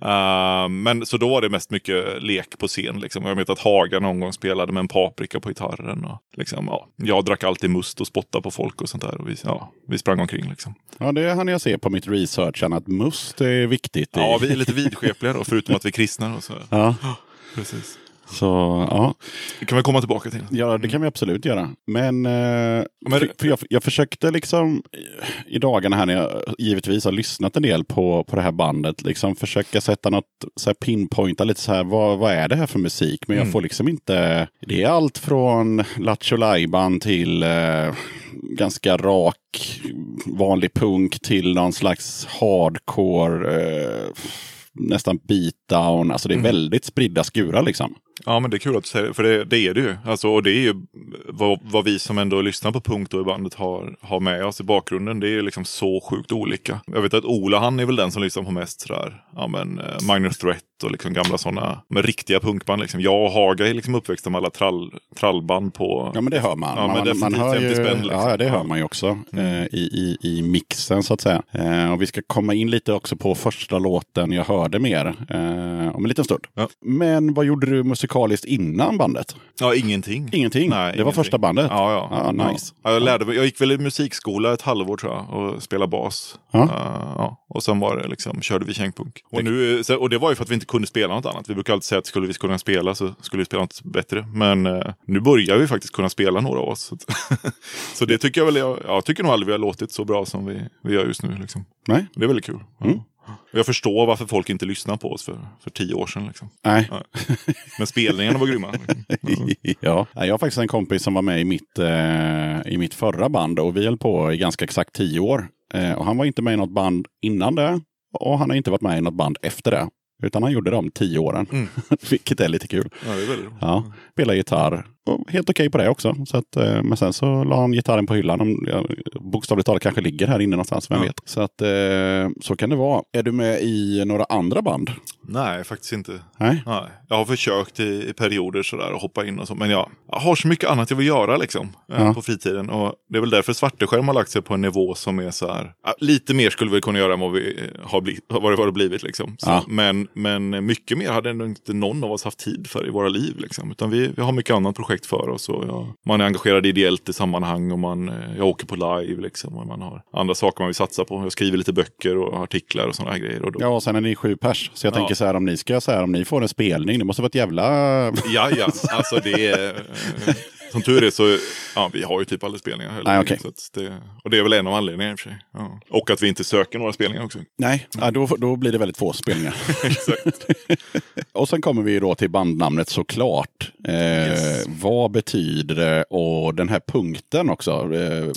Ja. Uh, men så då var det mest mycket lek på scen. Liksom. Jag vet att Haga någon gång spelade med en paprika på gitarren. Och, liksom, ja, jag drack alltid must och spottade på folk och sånt där. Och vi, ja, vi sprang omkring. Liksom. ja, det hann jag se på mitt research, att must är viktigt. i- Ja, vi är lite vidskepliga då, förutom att vi är kristna. Och så. ja. Precis. Så ja, Det kan vi komma tillbaka till. ja det kan vi absolut göra. Men, eh, Men- för, för jag, jag försökte liksom i- dagarna här när jag givetvis har lyssnat en del på, på det här bandet, liksom försöka sätta något, så här pinpointa lite så här, vad, vad är det här för musik? Men jag Mm. får liksom inte, det är allt från Lattjo Lajban till eh, ganska rak vanlig punk till någon slags hardcore, eh, nästan beatdown. Alltså det är Mm. väldigt spridda skurar liksom. Ja, men det är kul att du säger det, för det, det är det ju. Alltså, och det är ju vad, vad vi som ändå lyssnar på punkt då i bandet har, har med oss i bakgrunden. Det är ju liksom så sjukt olika. Jag vet att Ola, han är väl den som lyssnar på mest sådär, ja men eh, Minor Threat och liksom gamla sådana, med riktiga punkband liksom. Jag och Haga är liksom uppväxta med alla trall, trallband på... Ja men det hör man. Ja, man, man definitivt hör 50 ju, spänn, liksom. Ja det hör man ju också Mm. eh, i, i, i mixen så att säga. Eh, och vi ska komma in lite också på första låten jag hörde mer eh, om en liten stund. Ja. Men vad gjorde du musikaliskt innan bandet? Ja, ingenting. Ingenting? Nej, det var ingenting. första bandet? Ja, ja. Ja, nice. Ja, jag, lärde mig, jag gick väl i musikskola ett halvår tror jag och spelade bas. Ja. Uh, ja. Och sen var det liksom, körde vi kängpunk. Och, nu, och det var ju för att vi inte kunde spela något annat. Vi brukar alltid säga att skulle vi kunna spela så skulle vi spela något bättre. Men eh, nu börjar vi faktiskt kunna spela några av oss. Så det tycker jag väl, jag, jag tycker nog aldrig vi har låtit så bra som vi, vi gör just nu. Liksom. Nej? Det är väldigt kul. Ja. Mm. Jag förstår varför folk inte lyssnar på oss för, för tio år sedan. Liksom. Nej. Men spelningarna var grymma. Ja. Jag har faktiskt en kompis som var med i mitt, eh, i mitt förra band och vi höll på i ganska exakt tio år. Eh, och han var inte med i något band innan det och han har inte varit med i något band efter det. Utan han gjorde de tio åren. Mm. Vilket är lite kul. Ja, det är väldigt. Ja, spelar gitarr. Helt okej på det också. Så att, eh, men sen så la han gitarren på hyllan. Om, bokstavligt talat kanske ligger här inne någonstans, vem Ja. vet. Så att eh, så kan det vara. Är du med i några andra band? Nej, faktiskt inte. Nej? Nej, jag har försökt i, i perioder sådär att hoppa in och så. Men jag, jag har så mycket annat jag vill göra liksom eh, Ja. på fritiden. Och det är väl därför Svarteskärm har lagt sig på en nivå som är så här. lite mer skulle vi kunna göra än vad vi har blivit, vad det har blivit liksom. Så, Ja. men, men mycket mer hade ändå inte någon av oss haft tid för i våra liv liksom. Utan vi, vi har mycket annat projekt för oss. Och ja, man är engagerad ideellt i sammanhang och man, eh, jag åker på live liksom. Och man har andra saker man vill satsa på. Jag skriver lite böcker och artiklar och sådana här grejer. Och då, Ja, och sen är ni sju pers. Så jag Ja. tänker så här, om ni ska så här, om ni får en spelning, det måste vara ett jävla... Ja, ja. Alltså det är... Som tur är så, ja vi har ju typ aldrig spelningar heller. Nej, att det, och det är väl en av anledningarna i och för sig. Ja. Och att vi inte söker några spelningar också. Nej, ja, då, då blir det väldigt få spelningar. Och sen kommer vi då till bandnamnet såklart. Eh, Yes. Vad betyder det? Och den här punkten också. Eh,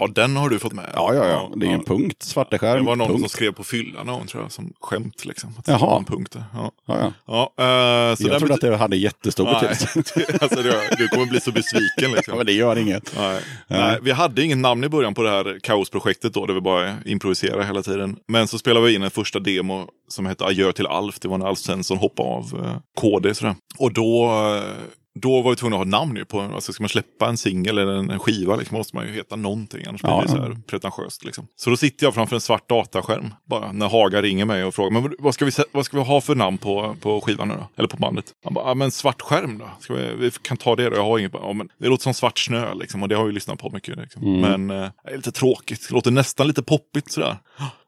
Ja, den har du fått med. ja, ja, ja. Det är en punkt. Svarteskärm. Det var någon punkt. som skrev på fyllan någon, tror jag, som skämt liksom. Att Jaha. en punkt där. Ja. Ja, ja. Ja, eh, så Jag trodde att det hade jättestor betydelse. alltså, det, du kommer bli så besviken Ja, liksom. men det gör inget. Nej. Nej, vi hade ingen namn i början på det här kaosprojektet då, där vi bara improviserade hela tiden. Men så spelade vi in en första demo som hette Adjö till Alf. Det var när Alf Svensson hoppade av eh, KD. Sådär. Och då, eh, då var vi tvungna att ha namn ju på, alltså ska man släppa en singel eller en, en skiva liksom, måste man ju heta någonting, annars Ja, blir det ja. så här pretentiöst. Liksom. Så då sitter jag framför en svart dataskärm bara när Haga ringer mig och frågar men vad ska vi, vad ska vi ha för namn på, på skivan nu då? Eller på bandet? Han bara, ja men svart skärm då? Ska vi, vi kan ta det då, jag har inget. Ja, men det låter som svart snö liksom och det har vi lyssnat på mycket. Liksom. Mm. Men eh, det är lite tråkigt, det låter nästan lite poppigt sådär.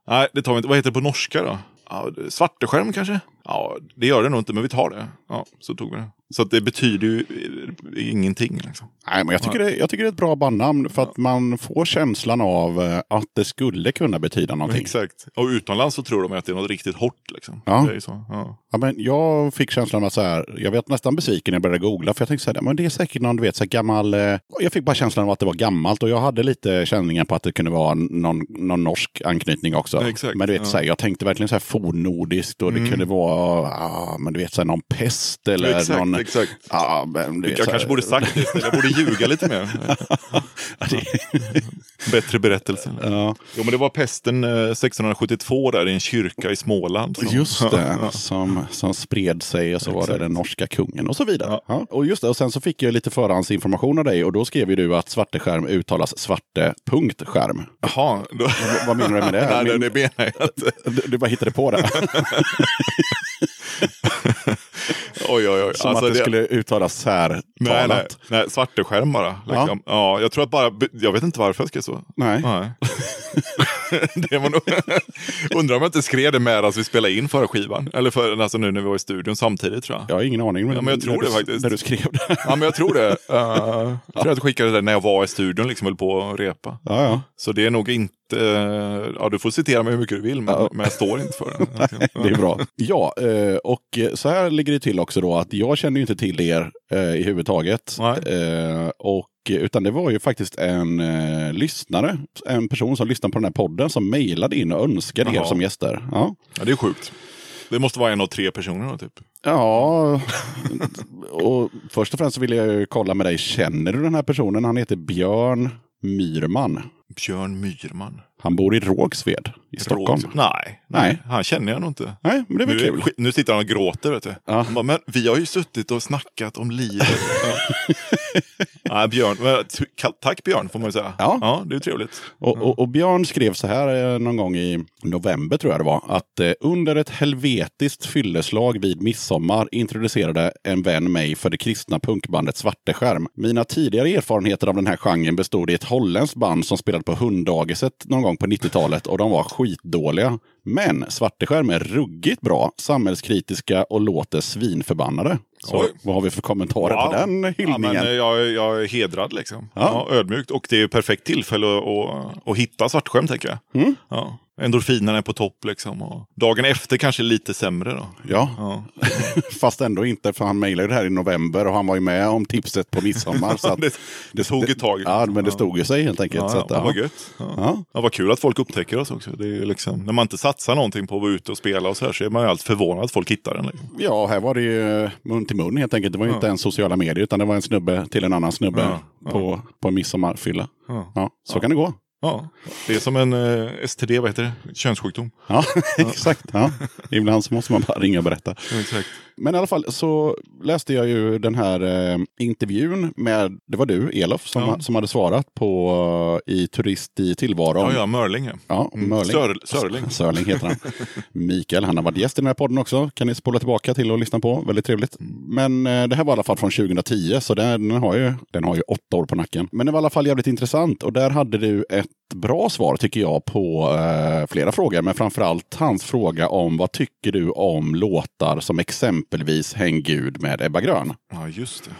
Nej, det tar vi inte. Vad heter det på norska då? Ja, svarteskärm kanske? Ja, det gör det nog inte, men vi tar det. Ja, så tog vi det. Så det betyder ju eh, ingenting. Liksom. Nej, men jag tycker, det, jag tycker det är ett bra bandnamn för att man får känslan av eh, att det skulle kunna betyda någonting. Exakt. Och utomlands så tror de att det är något riktigt hårt. Liksom. Ja. Ja. Ja, men jag fick känslan att så här, jag vet nästan besviken när jag började googla. För jag tänkte så här, men det är säkert någon du vet, så gammal... Eh, jag fick bara känslan av att det var gammalt. Och jag hade lite känningar på att det kunde vara någon, någon norsk anknytning också. Ja, exakt. Men du vet, Ja. så här, jag tänkte verkligen så här fornnordiskt. Och det Mm. kunde vara, ah, men du vet, så här, någon pest eller Exakt, någon... exakt. Ja, men, Jag här- kanske borde sagt det. Jag borde ljuga lite mer. Ja, Bättre berättelse. Ja, Jo, men det var pesten eh, 1672 där i en kyrka i Småland. som- just det. Som, som spred sig och så var det Exakt. den norska kungen och så vidare. Ja. Ja. Och just det, och sen så fick jag lite förhandsinformation av dig och då skrev ju du att svarteskärm uttalas svarte punktskärm. Jaha, då... Vad, vad menar du med det? Nej, Min- det menar jag inte. du, du bara hittade på det. Oj, oj, oj. Som Alltså, att det, det- skulle uttalas här Nej, nej, nej, svarteskärm bara. Liksom. Ja. jag tror att bara, jag vet inte varför jag skrev så. Nej. Nej. det var nog... Undrar om jag inte skrev det med att vi spelade in förra skivan. Eller för, alltså nu när vi var i studion samtidigt tror jag. Jag har ingen aning. Ja, men jag tror det du, faktiskt. När du skrev det. Ja, men jag tror det. Uh, jag tror att jag skickade det när jag var i studion liksom höll på att repa. Ja, ja. Så det är nog inte... eh, ja, du får citera mig hur mycket du vill, men, Ja. men jag står inte för det. Liksom. Det är bra. Ja, eh, och så här ligger det till också då att jag känner ju inte till er i huvudtaget. Nej. Eh, och, utan det var ju faktiskt en eh, lyssnare, en person som lyssnade på den här podden som mejlade in och önskade er Jaha. som gäster. Ja, Ja, det är sjukt. Det måste vara en av tre personer då, typ. ja och först och främst vill jag ju kolla med dig, känner du den här personen? Han heter Björn Myrman. Björn Myrman. Han bor i Rågsved i Stockholm. Rågs- Nej, Nej. han känner jag nog inte. Nej, men det är väl Nu, kul. nu sitter han och gråter, vet du. Ja. Bara, men vi har ju suttit och snackat om livet. ja. Björn, tack Björn, får man ju säga. Ja. ja det är trevligt. Och, och, och Björn skrev så här eh, någon gång i november tror jag det var. Att eh, under ett helvetiskt fylleslag vid midsommar introducerade en vän mig för det kristna punkbandet Svarteskärm. Mina tidigare erfarenheter av den här genren bestod i ett holländskt band som spelade på Hunddagiset någon gång på 90-talet och de var skitdåliga. Men Svarteskärm är ruggigt bra, samhällskritiska och låter svinförbannade. Så Oj. vad har vi för kommentarer på Wow. den Ja, hyllningen? men, eh, jag, jag är hedrad liksom. Ja. Ja. ödmjukt. Och det är ju perfekt tillfälle att, att, att hitta svartskämt, tänker jag. Mm. Ja. Endorfinerna är på topp liksom. Och dagen efter kanske lite sämre då. Ja, Ja. Fast ändå inte, för han mejlade det här i november och han var ju med om tipset på midsommar. så att det, det tog ett tag. Ja, men det stod ju sig helt enkelt. Ja, så ja, att, det ja. var gött. Ja. Ja. Ja, vad kul att folk upptäcker oss också. Det är liksom, när man inte satsar någonting på att vara ute och spela och så här så är man ju alltid förvånad att folk hittar den. Liksom. ja, här var det ju mun till mun helt enkelt. Det var ju inte ens sociala medier utan det var en snubbe till en annan snubbe på, på en midsommarfylla. Ja, så kan det gå. Ja. Det är som en eh, STD, vad heter det? Könssjukdom. Ja, exakt. Ja. Ibland så måste man bara ringa och berätta. Exakt. Men i alla fall så läste jag ju den här eh, intervjun med, det var du Elof som, Ja. som hade svarat på eh, i Turist i tillvaron. Ja, ja, Mörling. ja. Mm. Mörling. Sör, Sörling. Sörling heter han. Mikael, han har varit gäst i den här podden också. Kan ni spola tillbaka till och lyssna på. Väldigt trevligt. Men eh, det här var i alla fall från 2010, så den, den, har ju, den har ju åtta år på nacken. Men det var i alla fall jävligt intressant och där hade du ett bra svar tycker jag på eh, flera frågor. Men framförallt hans fråga om vad tycker du om låtar som exempelvis Häng Gud med Ebba Grön? Ja, just det.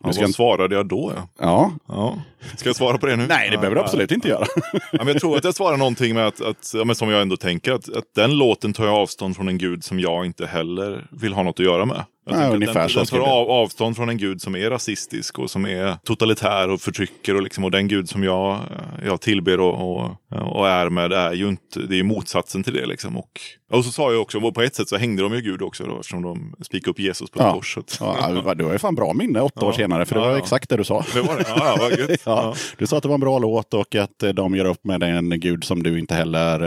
Ja, Nu ska vad svarade jag då? Ja. Ja, Ja. Ska jag svara på det nu? nej det behöver du absolut inte göra. Ja, men jag tror att jag svarar någonting med att, att ja, men som jag ändå tänker, att, att den låten tar jag avstånd från en gud som jag inte heller vill ha något att göra med. Att ungefär den, så den tar av, avstånd från en gud som är rasistisk och som är totalitär och förtrycker. Och, liksom, och den gud som jag, jag tillber och, och, och är med är ju inte, det är ju motsatsen till det. Liksom. Och, och så sa jag också, på ett sätt så hängde de ju Gud också då, eftersom de spikade upp Jesus på ett Ja. kors. Ja, du har ju fan bra minne åtta år Ja. senare, för det Ja, var ja. exakt det du sa. Det var det? Ja, ja vad gött. Ja, du sa att det var en bra låt och att eh, de gör upp med en gud som du inte heller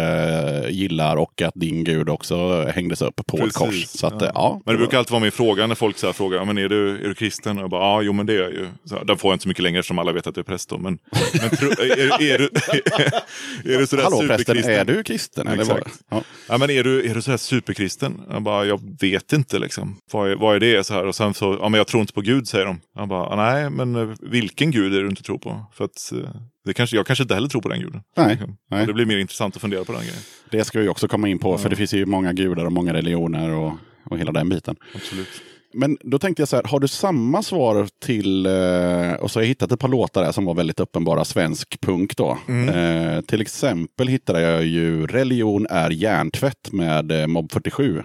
eh, gillar och att din gud också hängdes upp på ett Precis. kors. Så att, eh, ja. Men det brukar alltid vara min fråga när folk så frågar, ja, men är, du, är du kristen? Och jag bara, ja, jo men det är jag ju. Så här, den får jag inte så mycket längre eftersom alla vet att jag är präst då. Men, men tro, är, är, du, är du sådär Hallå prästen, superkristen? är du kristen? Eller? Exakt. Ja. Ja, men är du, är du sådär superkristen? Jag bara, jag vet inte liksom. Vad är, vad är det? Så här. Och sen så, ja men jag tror inte på Gud säger de. Jag bara, nej men eh, vilken Gud är det du inte tror på? För att eh, det kanske, jag kanske inte heller tror på den guden. Nej, Liksom. nej. Det blir mer intressant att fundera på den grejen. Det ska vi också komma in på, för det finns ju många gudar och många religioner och, och hela den biten. Absolut. Men då tänkte jag så här, har du samma svar till, eh, och så har jag hittat ett par låtar där som var väldigt uppenbara svensk punk då. Mm. Eh, till exempel hittade jag ju Religion är hjärntvätt med eh, Mob 47.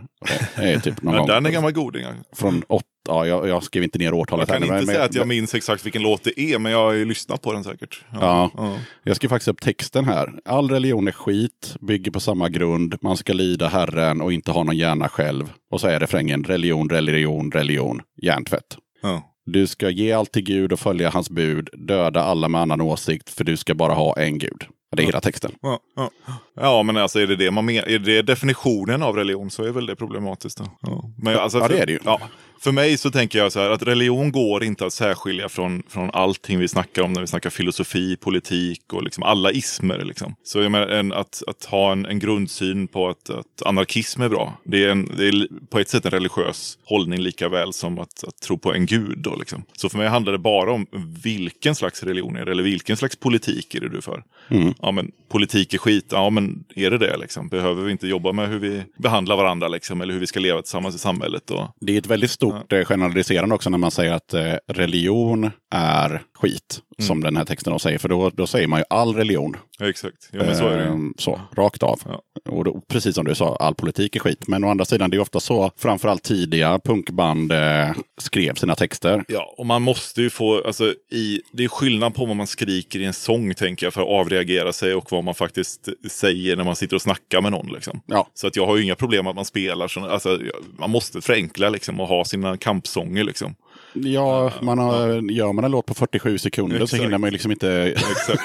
Det är typ någon Men gång den är gammal goding. ja. från åtta, ja, jag, jag skrev inte ner årtalet. Jag kan här, inte men- säga att jag minns exakt vilken låt det är, men jag har ju lyssnat på den säkert. Ja. ja. Jag skrev faktiskt upp texten här. All religion är skit, bygger på samma grund. Man ska lyda Herren och inte ha någon hjärna själv. Och så är refrängen religion, religion, religion, hjärntvätt. Ja. Du ska ge allt till Gud och följa hans bud. Döda alla med annan åsikt, för du ska bara ha en Gud. Det är hela texten. Ja, ja. ja, men alltså är det, det man men, är det definitionen av religion så är väl det problematiskt. Då. Ja. Men, alltså, Ja, det är det ju. Ja, För mig så tänker jag så här att religion går inte att särskilja från, från allting vi snackar om när vi snackar filosofi, politik och liksom alla ismer. Liksom. Så jag menar, en, att, att ha en, en grundsyn på att, att anarkism är bra. Det är, en, det är på ett sätt en religiös hållning lika väl som att, att tro på en gud. Då, liksom. Så för mig handlar det bara om vilken slags religion är det eller vilken slags politik är det du för. Mm. Ja men politik är skit, ja men är det det liksom? Behöver vi inte jobba med hur vi behandlar varandra liksom, eller hur vi ska leva tillsammans i samhlet? Och, Det är ett väldigt stort eh, generaliserande också när man säger att eh, religion är skit. Som den här texten då säger. För då, då säger man ju all religion. ja, exakt, ja, men så är det. ju. Ehm, så, rakt av. Ja. Och då, precis som du sa, all politik är skit. Men å andra sidan, det är ofta så, framförallt tidiga punkband eh, skrev sina texter. Ja, och man måste ju få, alltså, i, det är skillnad på vad man skriker i en sång tänker jag för att avreagera sig och vad man faktiskt säger när man sitter och snackar med någon. Liksom. Ja. Så att jag har ju inga problem att man spelar, så, alltså, man måste förenkla liksom, och ha sina kampsånger. Liksom. Ja, man har, gör man en låt på 47 sekunder så Exakt. hinner man ju liksom inte... Exakt.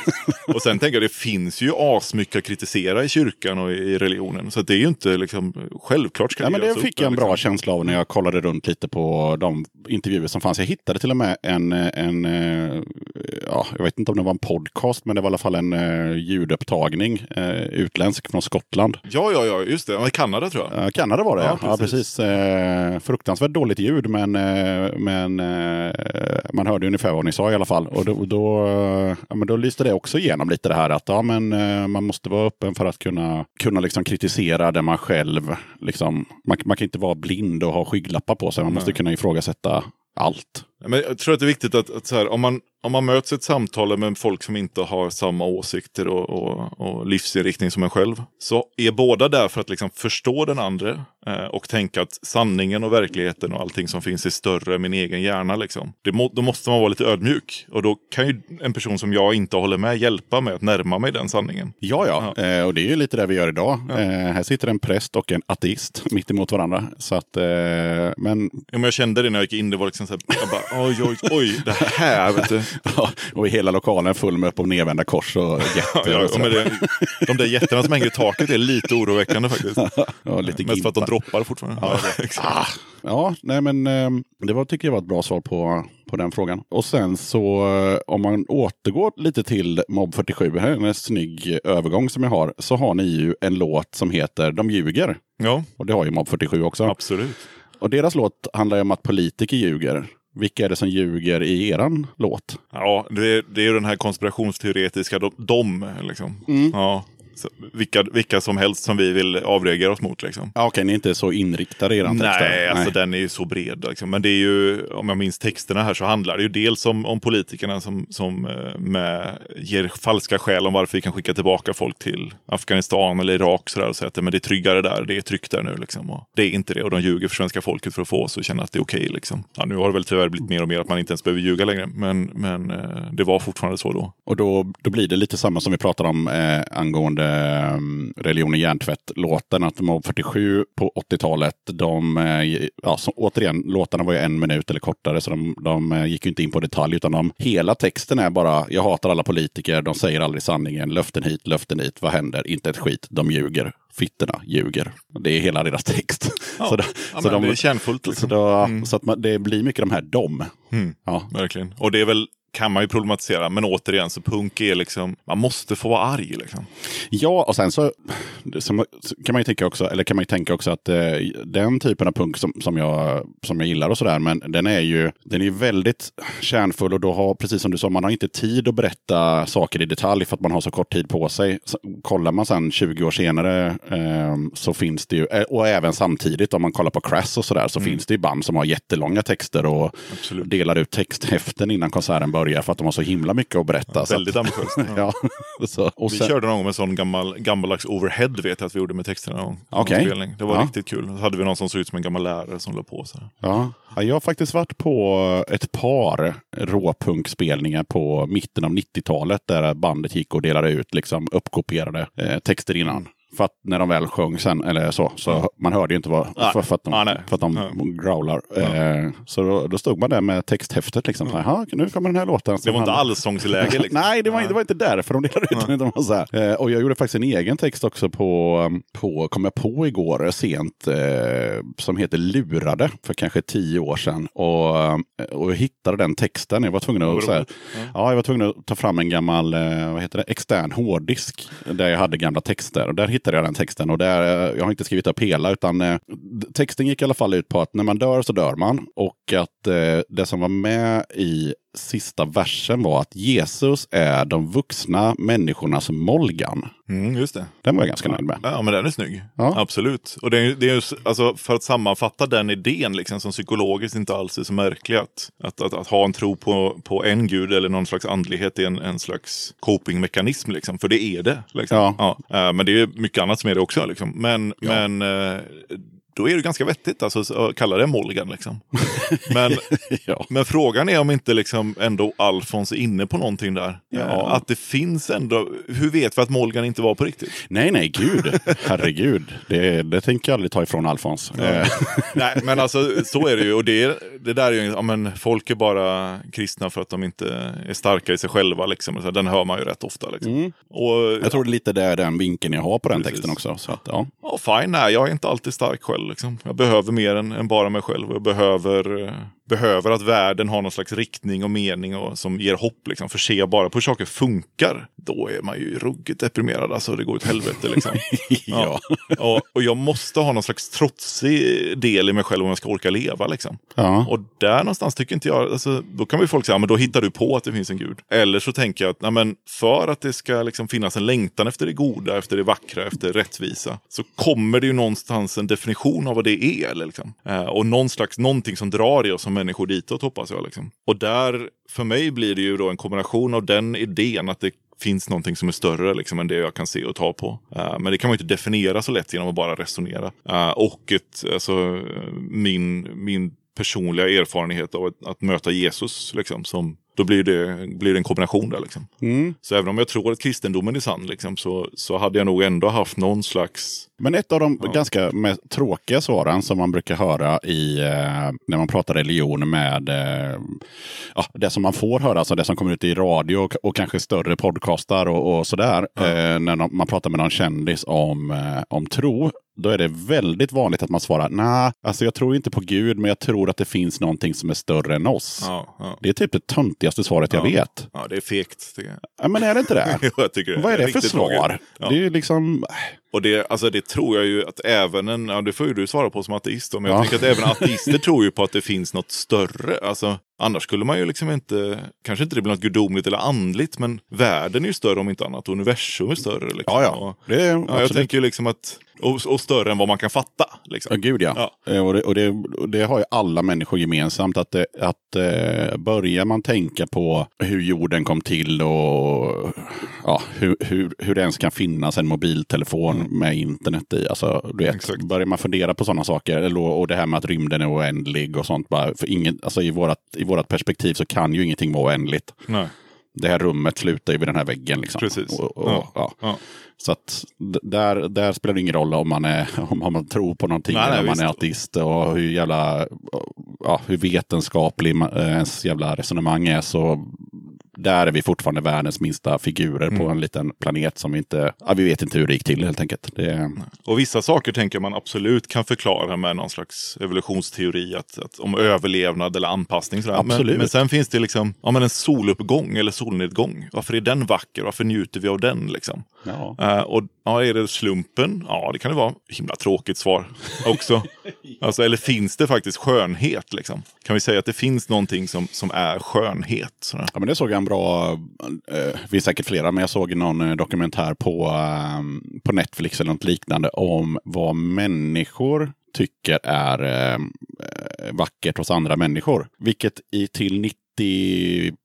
Och sen tänker jag, det finns ju asmycket att kritisera i kyrkan och i religionen. Så det är ju inte liksom, självklart ska Ja, men det fick jag en där, bra liksom. känsla av när jag kollade runt lite på de intervjuer som fanns. Jag hittade till och med en, en eh, ja, jag vet inte om det var en podcast, men det var i alla fall en eh, ljudupptagning, eh, utländsk från Skottland. Ja, ja, ja, just det. Ja, Kanada tror jag. Kanada var det, Ja, ja. ja precis. precis. Eh, fruktansvärt dåligt ljud, men, eh, men eh, man hörde ungefär vad ni sa i alla fall. Och då, då, eh, ja, men då lyste det också igenom lite det här att ja, men, eh, man måste vara öppen för att kunna, kunna liksom kritisera det man själv... Liksom, man, man kan inte vara blind och ha skygglappar på sig. Man måste kunna ifrågasätta allt. Men jag tror att det är viktigt att, att så här, om, man, om man möts i ett samtal med folk som inte har samma åsikter och, och, och livsinriktning som en själv. Så är båda där för att liksom förstå den andra eh, och tänka att sanningen och verkligheten och allting som finns är större än min egen hjärna. Liksom. Det må, då måste man vara lite ödmjuk. Och då kan ju en person som jag inte håller med hjälpa mig att närma mig den sanningen. Ja, ja. Eh, och det är ju lite det vi gör idag. Eh, här sitter en präst och en ateist mitt emot varandra. Så att, eh, men Ja, men jag kände det när jag gick in, det var liksom så här, jag bara, oj, oj, oj, det här, vet du. Ja, och hela lokalen full med upp och nedvända kors och jätter. Ja, och det, de där jättarna som hänger i taket är lite oroväckande faktiskt. Ja, lite Mest för att de droppar fortfarande. Ja. Ah, ja, nej men eh, det var, tycker jag var ett bra svar på, på den frågan. Och sen så eh, om man återgår lite till Mob 47, här är en snygg övergång som jag har, så har ni ju en låt som heter De ljuger. ja, Och det har ju Mob 47 också. absolut. Och deras låt handlar ju om att politiker ljuger. Vilka är det som ljuger i eran låt? Ja, det, det är ju den här konspirationsteoretiska, de, de liksom. Ja, så, vilka, vilka som helst som vi vill avreagera oss mot liksom. Ja, Okej, ni är inte så inriktade i eran text. där. Nej, alltså den är ju så bred. Liksom. Men det är ju, om jag minns texterna här så handlar det ju dels om, om politikerna som, som eh, med, ger falska skäl om varför vi kan skicka tillbaka folk till Afghanistan eller Irak sådär, och säga att men det är tryggare där, det är tryggt där nu. Liksom. Och det är inte det och de ljuger för svenska folket för att få oss att känna att det är okej. liksom. ja, nu har det väl tyvärr blivit mer och mer att man inte ens behöver ljuga längre. Men, men eh, det var fortfarande så då. Och då, då blir det lite samma som vi pratade om eh, angående eh, religion och hjärntvätt-låten. Att Mob 47 på 80-talet, de, eh, ja, så, återigen, låtarna var ju en minut eller kortare, så de, de eh, gick ju inte in på detalj, utan de, hela texten är bara, jag hatar alla politiker, de säger aldrig sanningen, löften hit, löften dit, vad händer? Inte ett skit, de ljuger. Fittorna ljuger. Det är hela deras text. Ja, så då- ja, så de- det är kärnfullt. Så, Liksom. då, så att man, det blir mycket de här dom. Mm. Ja. Verkligen. Och det är väl, kan man ju problematisera, men återigen så punk är liksom, man måste få vara arg liksom. Ja, och sen så, så kan man ju tänka också, eller kan man ju tänka också att eh, den typen av punk som, som, jag, som jag gillar och sådär, men den är ju den är väldigt kärnfull och då har, precis som du sa, man har inte tid att berätta saker i detalj för att man har så kort tid på sig. Så, kollar man sen 20 år senare eh, så finns det ju, eh, och även samtidigt om man kollar på Crass och sådär, så finns det ju band som har jättelånga texter och Absolut. delar ut texthäften innan konserten börjar för att de har så himla mycket att berätta. Så att- Väldigt ambitiöst. ja. så, och Vi sen- körde någon gång med en sån gammal, gammaldags overhead vet jag att vi gjorde med texterna någon spelning. Det var Ja. riktigt kul. Då hade vi någon som såg ut som en gammal lärare som la på. Så. Ja. Ja, jag har faktiskt varit på ett par råpunkspelningar på mitten av 90-talet där bandet gick och delade ut liksom uppkopierade eh, texter innan. För att när de väl sjöng sen, eller så, så man hörde ju inte vad, Nej. för, för att de, Ja, nej. för att de Ja. growlar. Eh, så då, då stod man där med texthäftet liksom. "Ja, nu kommer den här låten. Det var inte allsångsläge liksom. Nej, det var, det var inte därför de delade ut den. var så här. Eh, och jag gjorde faktiskt en egen text också på, på kom jag på igår sent, eh, som heter Lurade för kanske tio år sedan. Och, och jag hittade den texten. Jag var tvungen att, så här, ja, jag var tvungen att ta fram en gammal vad heter det, extern hårddisk där jag hade gamla texter. Och där hittade jag den texten. Och där, eh, jag har inte skrivit upp hela, utan eh, texten gick i alla fall ut på att när man dör så dör man. Och att eh, det som var med i sista versen var att Jesus är de vuxna människornas Molgan. Mm, just det. Den var jag ganska nöjd med. Ja, men den är snygg. Ja. Absolut. Och det är, det är ju, s- alltså, för att sammanfatta den idén liksom, som psykologiskt inte alls är så märklig. Att, att, att, att ha en tro på, på en gud eller någon slags andlighet är en, en slags copingmekanism. Liksom, för det är det. Liksom. Ja. Eh, men det är mycket annat som är det också. Liksom. Men, Ja. men eh, då är det ganska vettigt alltså, så- att kalla det Molgan. Liksom. Men, ja. men frågan är om inte liksom ändå Alfons är inne på någonting där. Ja. Att det finns ändå, hur vet vi att Molgan inte var på riktigt? Nej, nej, gud. Herregud. Det, det tänker jag aldrig ta ifrån Alfons. Eh, Nej, men alltså så är det ju. Och det, det där är ju, ja men folk är bara kristna för att de inte är starka i sig själva. Liksom. Den hör man ju rätt ofta. Liksom. Och, jag tror det är lite det är den vinkeln jag har på den Precis. texten också. Så att, ja. Ja, fine, nej, jag är inte alltid stark själv. Liksom. Jag behöver mer än, än bara mig själv. Jag behöver, eh, behöver att världen har någon slags riktning och mening och, som ger hopp. Liksom. För jag bara på hur saker funkar, då är man ju ruggigt deprimerad. Alltså, det går åt helvete. Liksom. ja. och, och jag måste ha någon slags trotsig del i mig själv om jag ska orka leva. Liksom. ja. Och där någonstans tycker inte jag, alltså, då kan vi folk säga, ja, men då hittar du på att det finns en gud. Eller så tänker jag att nej, men för att det ska liksom finnas en längtan efter det goda, efter det vackra, efter rättvisa, så kommer det ju någonstans en definition av vad det är. Liksom. eh, och någon slags, någonting som drar i oss som människor ditåt hoppas jag. Liksom. Och där, för mig blir det ju då en kombination av den idén att det finns någonting som är större liksom, än det jag kan se och ta på. Eh, men det kan man inte definiera så lätt genom att bara resonera. Eh, och ett, alltså, min, min personliga erfarenhet av att, att möta Jesus, liksom, som, då blir det, blir det en kombination där. Liksom. Mm. Så även om jag tror att kristendomen är sann, liksom, så, så hade jag nog ändå haft någon slags... Men ett av de Ja. ganska tråkiga svaren som man brukar höra i, eh, när man pratar religion med eh, ja, det som man får höra, alltså det som kommer ut i radio och, och kanske större podcastar och, och sådär. Eh, när de, man pratar med någon kändis om, eh, om tro, då är det väldigt vanligt att man svarar nej, alltså jag tror inte på Gud, men jag tror att det finns någonting som är större än oss. Ja, ja, Det är typ det töntigaste svaret jag Ja. vet. ja det är fegt. jag. Ja, men är det inte det? Jo, jag tycker det. Vad är det för riktigt tråkigt. svar? Ja. Det är ju liksom... Och det, alltså det tror jag ju att även en, ja det får ju du svara på som ateist men Ja. jag tänker att även ateister tror ju på att det finns något större. Alltså, annars skulle man ju liksom inte, kanske inte det blir något gudomligt eller andligt, men världen är ju större om inte annat, universum är större. Liksom. Ja, ja. Det är ja jag tänker ju liksom att, och, och större än vad man kan fatta. Liksom. Ja, gud ja. Eh, Och, det, och, det, och det har ju alla människor gemensamt. Att, det, att eh, börjar man tänka på hur jorden kom till och ja, hur, hur, hur det ens kan finnas en mobiltelefon med internet i. Alltså, du vet, Mm. Exakt. börjar man fundera på sådana saker och det här med att rymden är oändlig och sånt. Bara, för ingen, alltså, I vårt i vårat perspektiv så kan ju ingenting vara oändligt. Nej. Det här rummet slutar ju vid den här väggen. Liksom. Precis. Och, och, Ja. ja. Så att där, där spelar det ingen roll om man, är, om man- tror på någonting Nej, nej, om man är ateist och hur jävla ja, hur vetenskaplig ens jävla resonemang är så där är vi fortfarande världens minsta figurer Mm. på en liten planet som vi inte, ja, vi vet inte hur det gick till helt enkelt. Det, Och vissa saker tänker man absolut kan förklara med någon slags evolutionsteori att, att, om överlevnad eller anpassning. Sådär. Men, men sen finns det liksom ja, men en soluppgång eller solnedgång. Varför är den vacker? Varför njuter vi av den? Liksom? ja. Eh, och ja, är det slumpen? Ja, det kan det vara. Himla tråkigt svar också. alltså, eller finns det faktiskt skönhet? Liksom? Kan vi säga att det finns någonting som, som är skönhet? Sådär? Ja, men det såg jag en bra, eh, det finns säkert flera, men jag såg någon eh, dokumentär på, eh, på Netflix eller något liknande om vad människor tycker är eh, eh, vackert hos andra människor. Vilket i till 90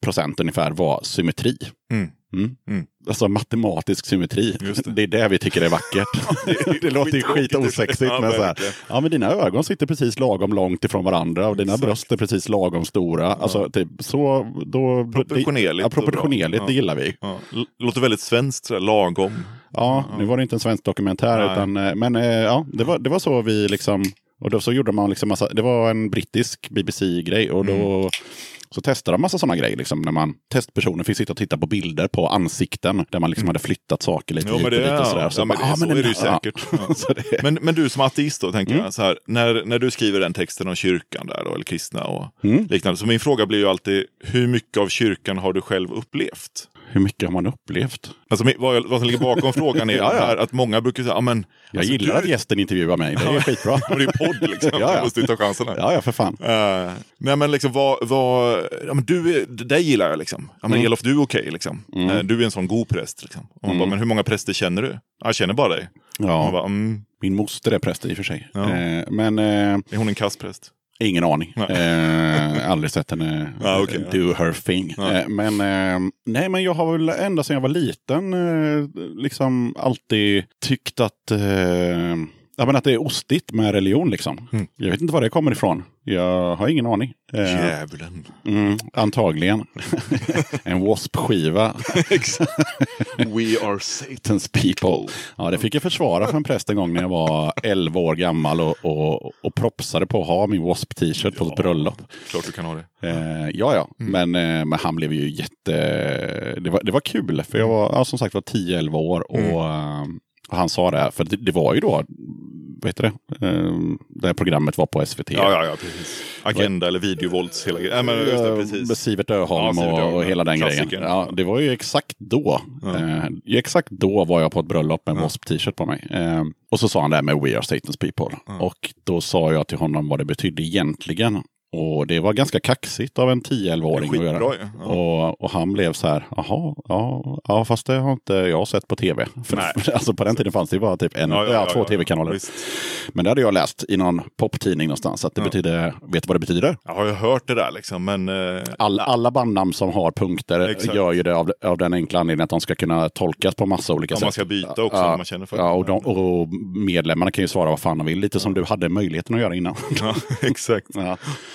procent ungefär var symmetri. Mm. Mm. Mm. Alltså matematisk symmetri. Det. Det. är det vi tycker är vackert. det, låter ju skitosexigt. Ja, men så här, verkligen. ja, men dina ögon sitter precis lagom långt ifrån varandra och dina Exakt. bröst är precis lagom stora. Alltså, typ, så, då, Proportionerligt Ja, och bra. proportionerligt, Ja. det gillar vi. Ja, låter väldigt svenskt, sådär, lagom. Ja, nu var det inte en svensk dokumentär, Nej. utan, eh, men eh, ja, det var, det var så vi liksom... Och då så gjorde man liksom massa, det var en brittisk BBC-grej och då Mm. Så testade de massa sådana grejer. Liksom, när man, testpersonen fick sitta och titta på bilder på ansikten där man liksom hade flyttat saker lite Mm. Jo, hit men och det, dit och sådär. ja, ja, men det, bara, ah, så den är det ju säkert. Ja. Så det- Men, men du som ateist då, tänker Mm. jag, så här, när, när du skriver den texten om kyrkan där då, eller kristna och Mm. liknande. Så min fråga blir ju alltid, hur mycket av kyrkan har du själv upplevt? Hur mycket har man upplevt? Alltså vad, vad som ligger bakom frågan är Ja, ja. Här, att många brukar säga, men... Jag alltså, gillar du, att gästen intervjuar mig. Det är skitbra. Det är ju podd liksom, Ja, ja. jag måste ju ta chansen här. Ja, ja, för fan. Eh, nej men liksom vad, vad ja, men du, dig gillar jag liksom. Ja men Mm. Elof du är okej liksom. Eh, du är en sån god präst liksom. Och man bara, men hur många präster känner du? Ja, Jag känner bara dig. Ja, bara, mm, min moster är präst i och för sig. Ja. Eh, men eh, är hon en kasspräst? Ingen aning. Eh, aldrig sett henne Ja, okej, ja. do her thing. Ja. Eh, men, eh, nej, men jag har väl ända sedan jag var liten eh, liksom alltid tyckt att eh, Ja, men att det är ostigt med religion liksom. Mm. Jag vet inte var det kommer ifrån. Jag har ingen aning. Eh, Djävulen. mm, antagligen. en W.A.S.P-skiva. We are Satan's people. Ja, det fick jag försvara för en präst en gång när jag var 11 år gammal och, och, och propsade på att ha min W.A.S.P-t-shirt på ett bröllop. Klart du kan ha det. Eh, ja, ja. Men, eh, men han blev ju jätte... Det var, det var kul, för jag var ja, som sagt var 10-11 år. Och, eh, och han sa det, här, för det, det var ju då, vad heter det, eh, det här programmet var på SVT. Ja, ja, ja, precis. Agenda eller videovålds hela grejen. Nej, men just det, Eh, Med. Sivert Öholm Ja, och, och hela den klassikern. grejen. Ja, det var ju exakt då. Ja. Eh, ju exakt då var jag på ett bröllop med en Ja. W.A.S.P-t-shirt på mig. Eh, och så sa han det här med We are Satan's people. Och då sa jag till honom vad det betydde egentligen. Och det var ganska kaxigt av en 10-11-åring att göra. Ja. Och, och han blev så här, jaha, ja, ja, fast det har inte jag sett på tv. För, alltså på den tiden fanns det bara typ en, ja, två tv-kanaler. Men det hade jag läst i någon poptidning någonstans. Att det Ja. betyder, vet du vad det betyder? Jag har ju hört det där liksom, men... eh, All, alla bandnamn som har punkter Exakt. gör ju det av, av den enkla anledningen att de ska kunna tolkas på massa olika sätt. man ska byta också, Ja, man känner för. Ja, och, de, och medlemmarna kan ju svara vad fan de vill. Lite som du hade möjligheten att göra innan. Ja, exakt.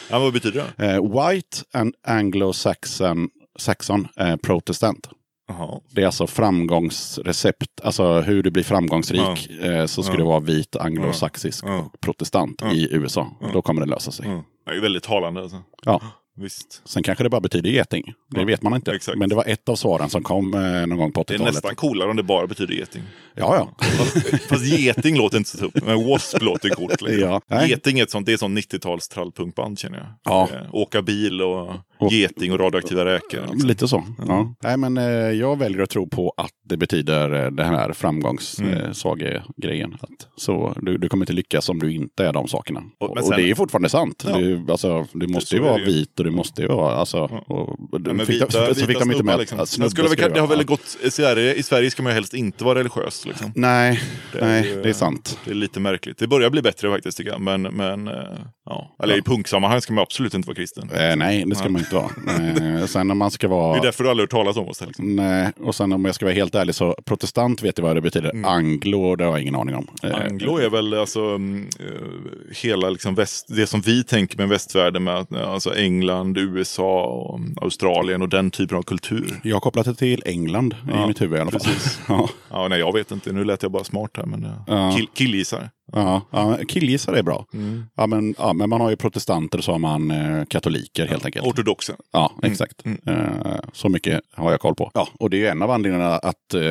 Ja. Ja, vad betyder det? eh, white and anglo-saxon Saxon, eh, protestant. Jaha. Det är alltså framgångsrecept, alltså hur du blir framgångsrik. Eh, så ska Ja. det vara vit, anglosaxisk Ja. och protestant Ja. i USA. Då kommer det lösa sig. Ja. Det är väldigt talande alltså. Ja. Visst. Sen kanske det bara betyder geting. Det Ja, vet man inte. exakt. Men det var ett av svaren som kom eh, någon gång på Det är 80-talet. nästan coolare om det bara betyder geting. Ja, ja. Fast, fast geting låter inte så tufft, men wasp låter coolt. Liksom. Ja. Nej. Geting är ett sånt, det är ett sånt 90-tals trallpunkband känner jag. Ja. Eh, Åka bil och, Och- geting och radioaktiva räkor. Ja, Liksom. Lite så. Ja. Nej, men eh, jag väljer att tro på att det betyder eh, den här framgångssagegrejen. Mm. Att så du, du kommer inte lyckas om du inte är de sakerna. Och- men och sen- det är ju fortfarande sant. Ja. Du, alltså, du måste ju vara ju. vit och du måste ju vara... Alltså, och, och, Ja, men fick vita, så vita fick de inte med liksom. att Sen snubbe skulle det har väl gått, i Sverige, I Sverige ska man ju helst inte vara religiös. Liksom. Nej, Det är nej, det är sant. Det är lite märkligt. Det börjar bli bättre faktiskt tycker jag. Men, men eh, ja. Eller i punksammanhang ska man absolut inte vara kristen. Eh, nej, det ska Ja. man inte vara. Eh, sen när man ska Det är vara... därför du aldrig hört talas om oss. Liksom. Nej, och sen om jag ska vara helt ärlig så protestant vet jag vad det betyder. Anglo, det har jag ingen aning om. Eh, Mm. Anglo är väl alltså mm, eh, hela liksom väst, det som vi tänker med västvärlden med eh, alltså England, USA och mm, Australien och den typen av kultur. Jag har kopplat det till England i Ja, mitt huvud i alla fall. precis. ja, Ja, nej, jag vet inte. Nu lät jag bara smart här. Men, Ja. kill, killgissar. ja, ja, killgissar är bra. Mm. Ja men, ja, men man har ju protestanter och så har man eh, katoliker helt enkelt. Ortodoxa. Ja, exakt. Mm. Eh, så mycket har jag koll på. Ja, och det är ju en av anledningarna att eh,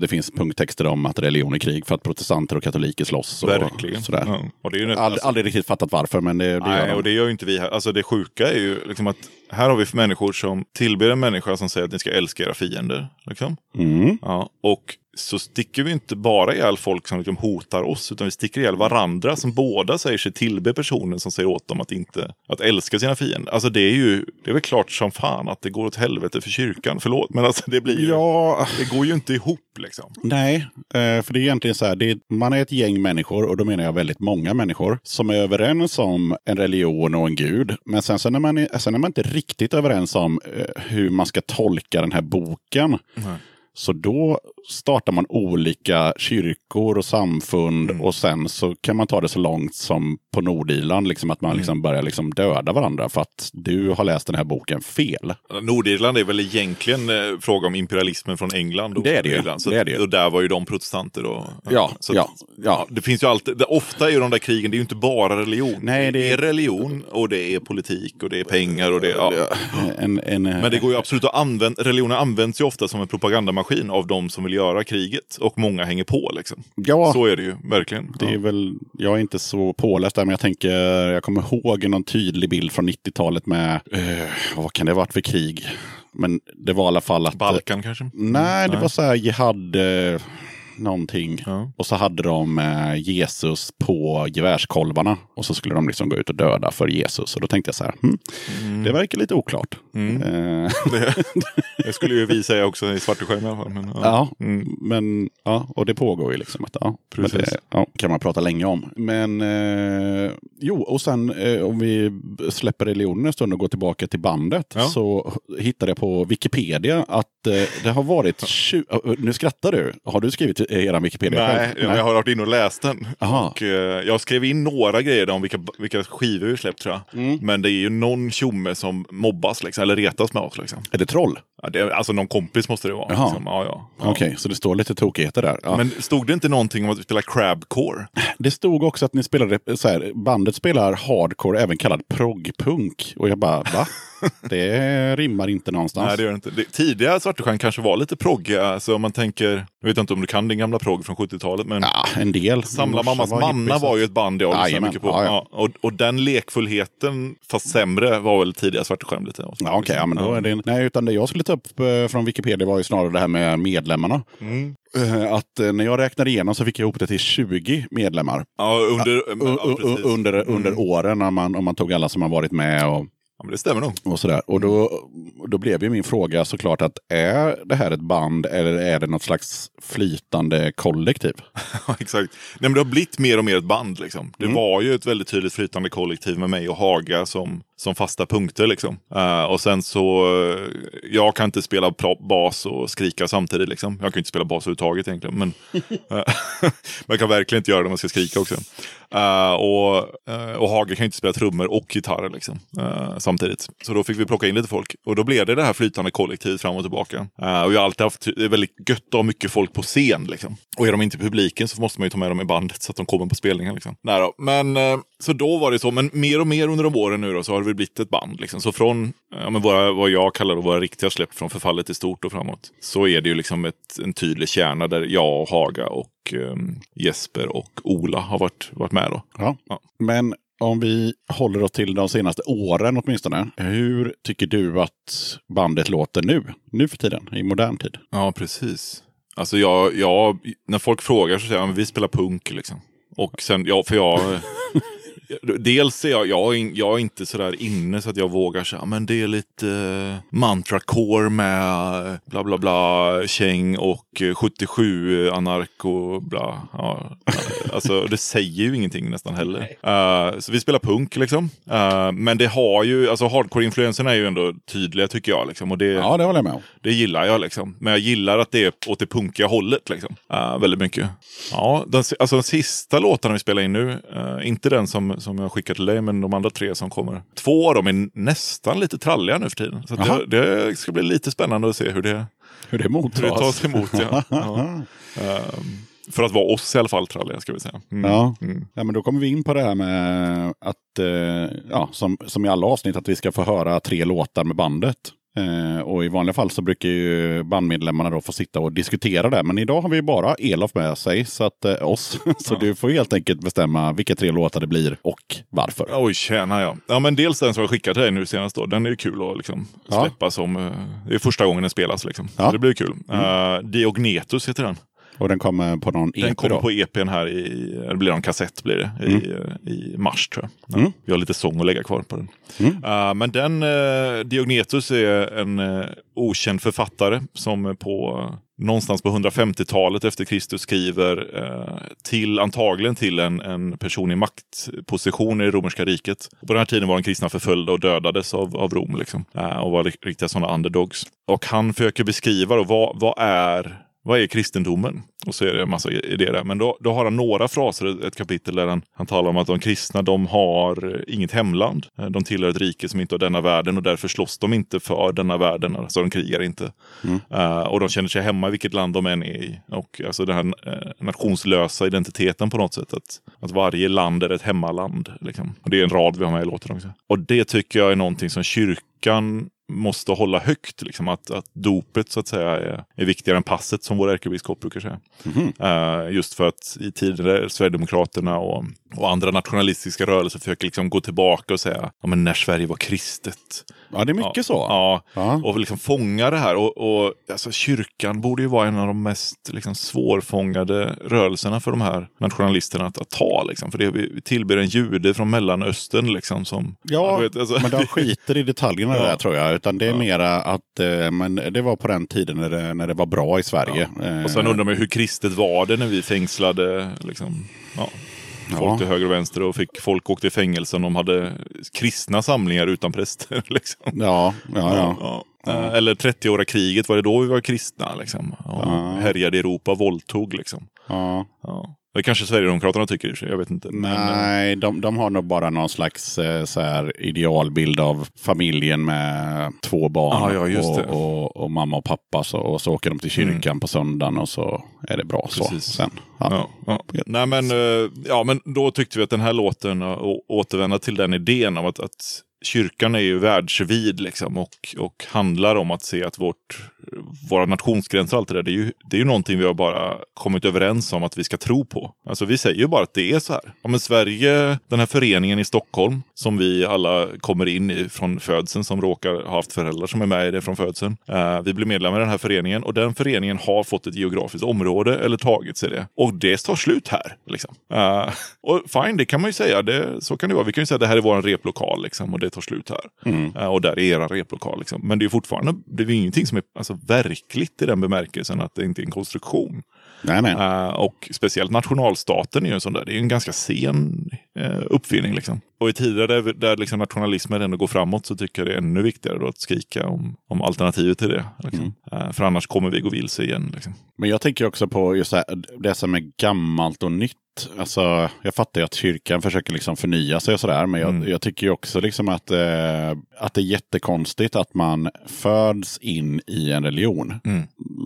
det finns punkttexter om att religion är krig för att protestanter och katoliker slåss. Och Verkligen. Sådär. Ja. Och det är ju nästan, Ald, Aldrig riktigt fattat varför, men det, det gör Nej, de. och det gör ju inte vi här. Alltså det sjuka är ju liksom att här har vi människor som tillber en människa som säger att ni ska älska era fiender. Liksom. Mm. Ja, och så sticker vi inte bara ihjäl folk som liksom hotar oss, utan vi sticker ihjäl varandra som båda säger sig tillbe personen som säger åt dem att inte att älska sina fiender. Alltså det är ju, det är väl klart som fan att det går åt helvete för kyrkan, förlåt, men alltså det blir ju, Ja, det går ju inte ihop liksom. Nej, eh, för det är egentligen så här, det är, man är ett gäng människor, och då menar jag väldigt många människor, som är överens om en religion och en gud. Men sen så när man är, sen är man inte riktigt överens om eh, hur man ska tolka den här boken. Nej. Så då startar man olika kyrkor och samfund Mm. och sen så kan man ta det så långt som på Nordirland, liksom att man Mm. liksom börjar liksom döda varandra för att du har läst den här boken fel. Nordirland är väl egentligen eh, fråga om imperialismen från England. Och Det är det. Irland. Det är det. Och där var ju de protestanter. Och, Ja, så ja, att- ja. Det finns ju alltid, ofta ju de där krigen, det är ju inte bara religion. Nej, det- är religion och det är politik och det är pengar och det ja. En, en, Men det går ju absolut att använda, religionen används ju ofta som en propagandamaskin av de som vill göra kriget. Och många hänger på liksom. Ja, Så är det ju, verkligen. det är Ja. väl, jag är inte så påläst där, men jag tänker, jag kommer ihåg någon tydlig bild från 90-talet med, eh, vad kan det ha varit för krig? Men det var i alla fall att... Balkan kanske? Nej, det Nej. var så här jihad eh, någonting. Ja. Och så hade de eh, Jesus på gevärskolvarna. Och så skulle de liksom gå ut och döda för Jesus. Och då tänkte jag så här, hm, det verkar lite oklart. Mm. Eh, Det, det skulle ju vi säga också i Svarteskärm i alla fall. Men, ja. ja, Mm. men ja, och det pågår ju liksom. Att, ja, Precis. det ja, kan man prata länge om. Men eh, jo, och sen eh, om vi släpper religionen en stund och går tillbaka till bandet. Så hittade jag på Wikipedia att eh, det har varit 20... Nu skrattar du. Har du skrivit eh, eran Wikipedia Nej, själv? jag har varit inne och läst den. Aha. Och, eh, jag skrev in några grejer om vilka, vilka skivor vi släppt tror jag. Mm. Men det är ju någon tjomme som mobbas liksom, eller retas med oss. Liksom. Är det troll? Ja, det är, alltså någon kompis måste det vara. Liksom. Ja, ja, ja. Okej, så det står lite tokigheter där. Ja. Men stod det inte någonting om att vi spelar crabcore? Det stod också att ni spelade, så här, bandet spelar hardcore, även kallad proggpunk. Och jag bara, va? Det rimmar inte någonstans. Nej, det gör det inte. Det, tidiga Svarteskärm kanske var lite proggiga. Alltså, om man tänker, jag vet inte om du kan din gamla progg från 70-talet, men Ja, en del. Samla mammas var manna hippie, så var ju ett band jag lyssnade mycket på. ja, Ja, ja. och, och den lekfullheten, fast sämre, var väl tidiga Svarteskärm lite. Ja, okej, ja, men då är det... Nej, utan det jag skulle ta upp eh, från Wikipedia var ju snarare det här med medlemmarna. Mm. Eh, Att eh, när jag räknade igenom så fick jag ihop det till 20 medlemmar. Ja, under, U- ja, under, under Mm. åren, när man, om man tog alla som har varit med och, Ja, men det stämmer nog. och sådär. Och då, då blev ju min fråga såklart att är det här ett band eller är det något slags flytande kollektiv? Ja, exakt. Nej, men det har blivit mer och mer ett band. Liksom. Det Mm. var ju ett väldigt tydligt flytande kollektiv med mig och Haga som, som fasta punkter. Liksom. Eh, och sen så, eh, jag kan inte spela bas och skrika samtidigt. Liksom. Jag kan inte spela bas överhuvudtaget egentligen. Men, eh, men jag kan verkligen inte göra det om jag ska skrika också. Eh, och, eh, och Haga kan inte spela trummor och gitarr liksom, eh, samtidigt. Så då fick vi plocka in lite folk. Och då blev det det här flytande kollektivet fram och tillbaka. Eh, och jag har alltid haft, det är väldigt gött att ha mycket folk på scen. Liksom. Och är de inte i publiken så måste man ju ta med dem i bandet så att de kommer på spelningen. Liksom. Då. Men, eh, så då var det så. Men mer och mer under de åren nu då, så har väl blivit ett band. Liksom. Så från ja, men våra, vad jag kallar då våra riktiga släpp från förfallet till stort och framåt. Så är det ju liksom ett, en tydlig kärna där jag och Haga och eh, Jesper och Ola har varit, varit med. Då. Ja. Ja. Men om vi håller oss till de senaste åren åtminstone. Hur tycker du att bandet låter nu? Nu för tiden, i modern tid? Ja, precis. Alltså jag, jag, när folk frågar så säger jag att vi spelar punk. Liksom. Och sen, ja, för jag... Dels är jag, jag, jag är inte sådär inne så att jag vågar säga men det är lite uh, mantracore med eh, bla bla bla käng och eh, 77 anarko bla. Ja, alltså det säger ju ingenting nästan heller. Eh, så vi spelar punk liksom. Eh, men det har ju, alltså hardcore-influenserna är ju ändå tydliga tycker jag. Liksom, och det, Ja, det håller jag med om. det gillar jag liksom. Men jag gillar att det är åt det punkiga hållet liksom. Uh, väldigt mycket. Ja, den, alltså den sista låtarna vi spelar in nu, eh, inte den som, som jag skickar till dig, men de andra tre som kommer. Två av dem är nästan lite tralliga nu för tiden. Så det, det ska bli lite spännande att se hur det, Hur det mottas. hur det tas emot. Ja. ja. Ehm, för att vara oss i alla fall tralliga, ska vi säga. Mm. Ja. Mm. ja, men då kommer vi in på det här med att, eh, ja, som, som i alla avsnitt, att vi ska få höra tre låtar med bandet. Eh, och i vanliga fall så brukar ju bandmedlemmarna då få sitta och diskutera det. Men idag har vi bara Elof med sig, så att eh, oss. så du får helt enkelt bestämma vilka tre låtar det blir och varför. Oj, tjena ja. Ja, men dels den som jag skickade till dig nu senast då. Den är ju kul att liksom Ja. släppa som... eh, det är första gången den spelas liksom. Ja. Mm. Så det blir kul. Uh, Diognetus heter den. Och den kommer på någon Den EP kommer då. på EPn här i... Det blir en kassett blir det. I, eh, I mars tror jag. Ja, Mm. Vi har lite sång att lägga kvar på den. Mm. Eh, men den... Uh, Diognetus är en eh, okänd författare som på någonstans på 150-talet efter Kristus skriver till antagligen till en, en person i maktposition i det romerska riket. På den här tiden var de kristna förföljda och dödades av, av Rom liksom, och var ri- riktiga sådana underdogs. Och han försöker beskriva då, vad, vad är vad är kristendomen? Och så är det en massa idéer där. Men då, då har han några fraser, ett kapitel där han, han talar om att de kristna de har inget hemland. Eh, De tillhör ett rike som inte har denna världen och därför slåss de inte för denna världen. Alltså de krigar inte. Eh, och de känner sig hemma i vilket land de än är i. Och alltså den här eh, nationslösa identiteten på något sätt. Att, att varje land är ett hemmaland. Liksom. Och det är en rad vi har med i låten också. Och det tycker jag är någonting som kyrkan måste hålla högt. Liksom, att, att dopet så att säga är, är viktigare än passet som vår ärkebiskop brukar säga. Eh, just för att i där Sverigedemokraterna och, och andra nationalistiska rörelser försöker liksom gå tillbaka och säga ja, men när Sverige var kristet. Ja, det är mycket ja, så. Ja, och liksom fånga det här. Och, och alltså, kyrkan borde ju vara en av de mest liksom, svårfångade rörelserna för de här nationalisterna att, att ta. Liksom. För det, vi tillber en jude från Mellanöstern. Liksom, som, Ja, vet, alltså- men de skiter i detaljerna Ja. där tror jag. Utan det är mera att eh, men det var på den tiden när det, när det var bra i Sverige. Eh, Och sen undrar man hur kristet var det när vi fängslade liksom, ja, folk Ja. till höger och vänster och fick folk åkte i fängelse om de hade kristna samlingar utan präster. Liksom. Ja, ja, ja. Ja. Eh, Eller 30-åriga kriget, var det då vi var kristna? Liksom? Ja. Härjade i Europa, våldtog. Liksom. ja. Ja. Det kanske Sverigedemokraterna tycker och jag vet inte. Men, eh, Nej, de, de har nog bara någon slags eh, så här, idealbild av familjen med två barn Ja, ja, och. Mm. och, och mamma och pappa. Så, och så åker de till kyrkan på söndagen och så är det bra Precis. så. Sen, ja. Ja, ja. Nej, men, eh, ja, men då tyckte vi att den här låten, å- återvända till den idén om att, att kyrkan är ju världsvid liksom, och, och handlar om att se att vårt, våra nationsgränser och allt det där, det är, ju, det är ju någonting vi har bara kommit överens om att vi ska tro på. Alltså vi säger ju bara att det är så här. Ja, men Sverige, den här föreningen i Stockholm som vi alla kommer in i från födseln som råkar ha haft föräldrar som är med i det från födseln. Eh, vi blir medlemmar i den här föreningen och den föreningen har fått ett geografiskt område eller tagit sig det. Och det tar slut här. Liksom. Eh, och fine, det kan man ju säga. Det, så kan det vara. Vi kan ju säga att det här är vår replokal liksom, och det tar slut här. Eh, och där är era replokal. Liksom. Men det är fortfarande det är ingenting som är alltså, verkligt i den bemärkelsen att det inte är en konstruktion. Nej, nej. Eh, och speciellt nationalstaten är ju en sån där, det är ju en ganska sen uh, uppfinning. Liksom. Och i tider där, där liksom nationalismen ändå går framåt så tycker jag det är ännu viktigare då att skrika om, om alternativet till det. Liksom. Eh, för annars kommer vi gå vilse igen. Liksom. Men jag tänker också på just det, här, det som är gammalt och nytt. Alltså, jag fattar ju att kyrkan försöker liksom förnya sig och sådär. Men jag, Mm. jag tycker ju också liksom att, eh, att det är jättekonstigt att man föds in i en religion. Mm.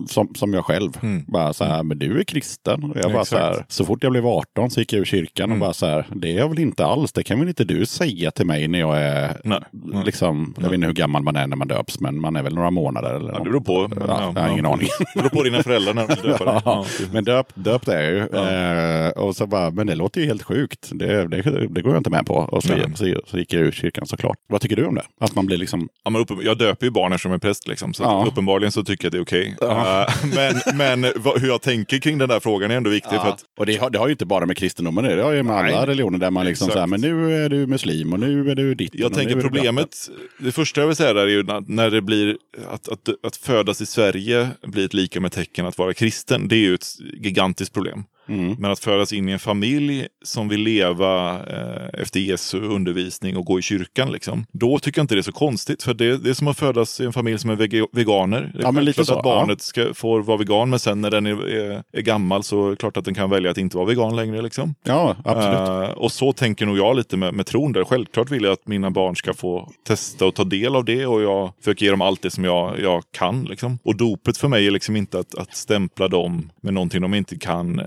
Som, som jag själv. Mm. Bara så här, men du är kristen. Och jag bara så, här, så fort jag blev 18 så gick jag ur kyrkan och Mm. bara så här, det är jag väl inte alls. Det kan väl inte du säga till mig när jag är, Nej. Liksom, jag vet inte hur gammal man är när man döps, men man är väl några månader. Eller Ja, det beror på. Men, Ja, jag har ingen aning. Det beror på dina föräldrar när de döpade. Ja, Ja. men döp, döpt är jag ju. Ja. Eh, och så bara, men det låter ju helt sjukt. Det, det, det går jag inte med på. Och så, Nej. så, så gick jag ur kyrkan såklart. Vad tycker du om det? Att man blir liksom... Ja, men uppen- jag döper ju barn eftersom jag är präst. Liksom, så Ja. uppenbarligen så tycker jag att det är okej. Ja. Eh, men men vad, hur jag tänker kring den där frågan är ändå viktig. För att, Och det har, det har ju inte bara med kristendomen det har ju med Nej. alla religioner där man liksom Exakt. så här, men nu är du muslim och nu är du ditt. Jag tänker problemet, det första jag vill säga där är ju när- när det blir att, att, att födas i Sverige blir ett lika med tecken att vara kristen. Det är ju ett gigantiskt problem. Mm. Men att födas in i en familj som vill leva eh, efter Jesu undervisning och gå i kyrkan, liksom, då tycker jag inte det är så konstigt. För det, det är som att födas i en familj som är vege, veganer. Det är Ja, men lite så, att barnet ska, får vara vegan, men sen när den är, är, är gammal så är det klart att den kan välja att inte vara vegan längre. Liksom. Ja, absolut. Eh, och så tänker nog jag lite med, med tron där. Självklart vill jag att mina barn ska få testa och ta del av det och jag försöker ge dem allt det som jag, jag kan. Liksom. Och dopet för mig är liksom inte att, att stämpla dem med någonting de inte kan, eh,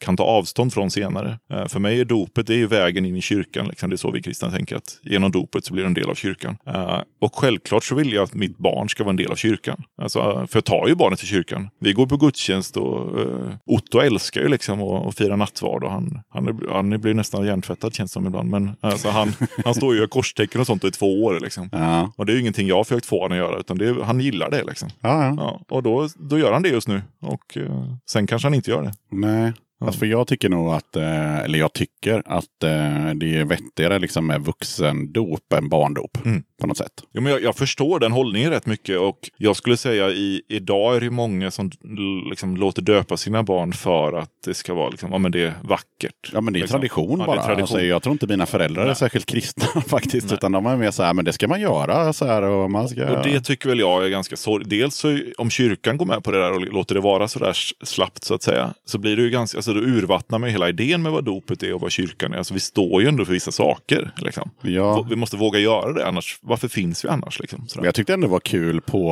kan ta avstånd från senare. Eh, för mig är dopet det är vägen in i kyrkan. Liksom. Det är så vi kristna tänker att genom dopet så blir det en del av kyrkan. Eh, och självklart så vill jag att mitt barn ska vara en del av kyrkan. Alltså, för jag tar ju barnet till kyrkan. Vi går på gudstjänst och uh, Otto älskar ju liksom att, att fira nattvard och han, han, han blir nästan hjärntvättad känns det som ibland. Men alltså, han, han står ju gör korstecken och sånt i två år. Liksom. Ja, Och det är ju ingenting jag har försökt få honom att göra utan det är, han gillar det. Liksom. ja, ja. Och då, då gör han det just nu. Och eh, sen kanske han inte gör det. Nej. Alltså för jag tycker nog att, eh, eller jag tycker att eh, det är vettigare liksom med vuxendop än barndop. Mm. På något sätt. Ja, men jag, jag förstår den hållningen rätt mycket och jag skulle säga i, idag är det många som liksom, låter döpa sina barn för att det ska vara liksom, ja, men det är vackert. Ja men det är liksom. tradition Ja, det är bara. tradition. Alltså, jag tror inte mina föräldrar är Nej. särskilt kristna faktiskt. Nej. Utan de är mer så här, men det ska man göra. Så här, och man ska... Och det tycker väl jag är ganska sorgligt. Dels så om kyrkan går med på det där och låter det vara så där slappt så att säga. Så blir det ju ganska, alltså då urvattnar man ju hela idén med vad dopet är och vad kyrkan är. Alltså vi står ju ändå för vissa saker. Liksom. Ja. Vi måste våga göra det annars. Varför finns vi annars? Liksom, jag tyckte ändå det var kul på,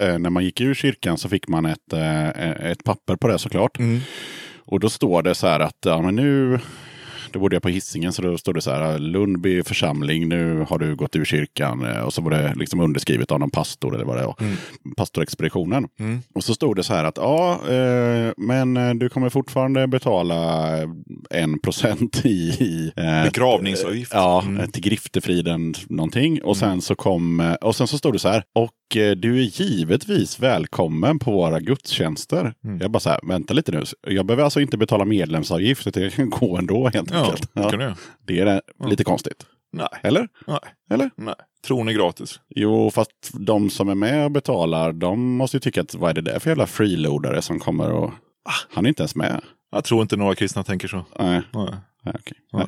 eh, när man gick ur kyrkan så fick man ett, eh, ett papper på det såklart. Mm. Och då står det så här att, ja men nu, då bodde jag på hissingen så då stod det så här, Lundby församling, nu har du gått ur kyrkan. Eh, Och så var det liksom underskrivet av någon pastor eller vad det var. Pastorexpeditionen. Mm. Och så stod det så här att, ja, eh, men eh, du kommer fortfarande betala en procent i, i eh, Begravningsavgift. Ja, Mm. till griftefriden någonting. Och sen så kom, eh, och sen så stod det så här, och eh, du är givetvis välkommen på våra gudstjänster. Mm. Jag bara så här, vänta lite nu. Jag behöver alltså inte betala medlemsavgift, utan jag kan gå ändå helt Ja, enkelt. det kan du göra. Det är det, lite konstigt. Nej. Eller? Nej. Eller? Nej. Tron är gratis. Jo, fast de som är med och betalar, de måste ju tycka att vad är det där för jävla freeloadare som kommer och... Ah, han är inte ens med. Jag tror inte några kristna tänker så. Nej, Nej. Nej okej. Nej.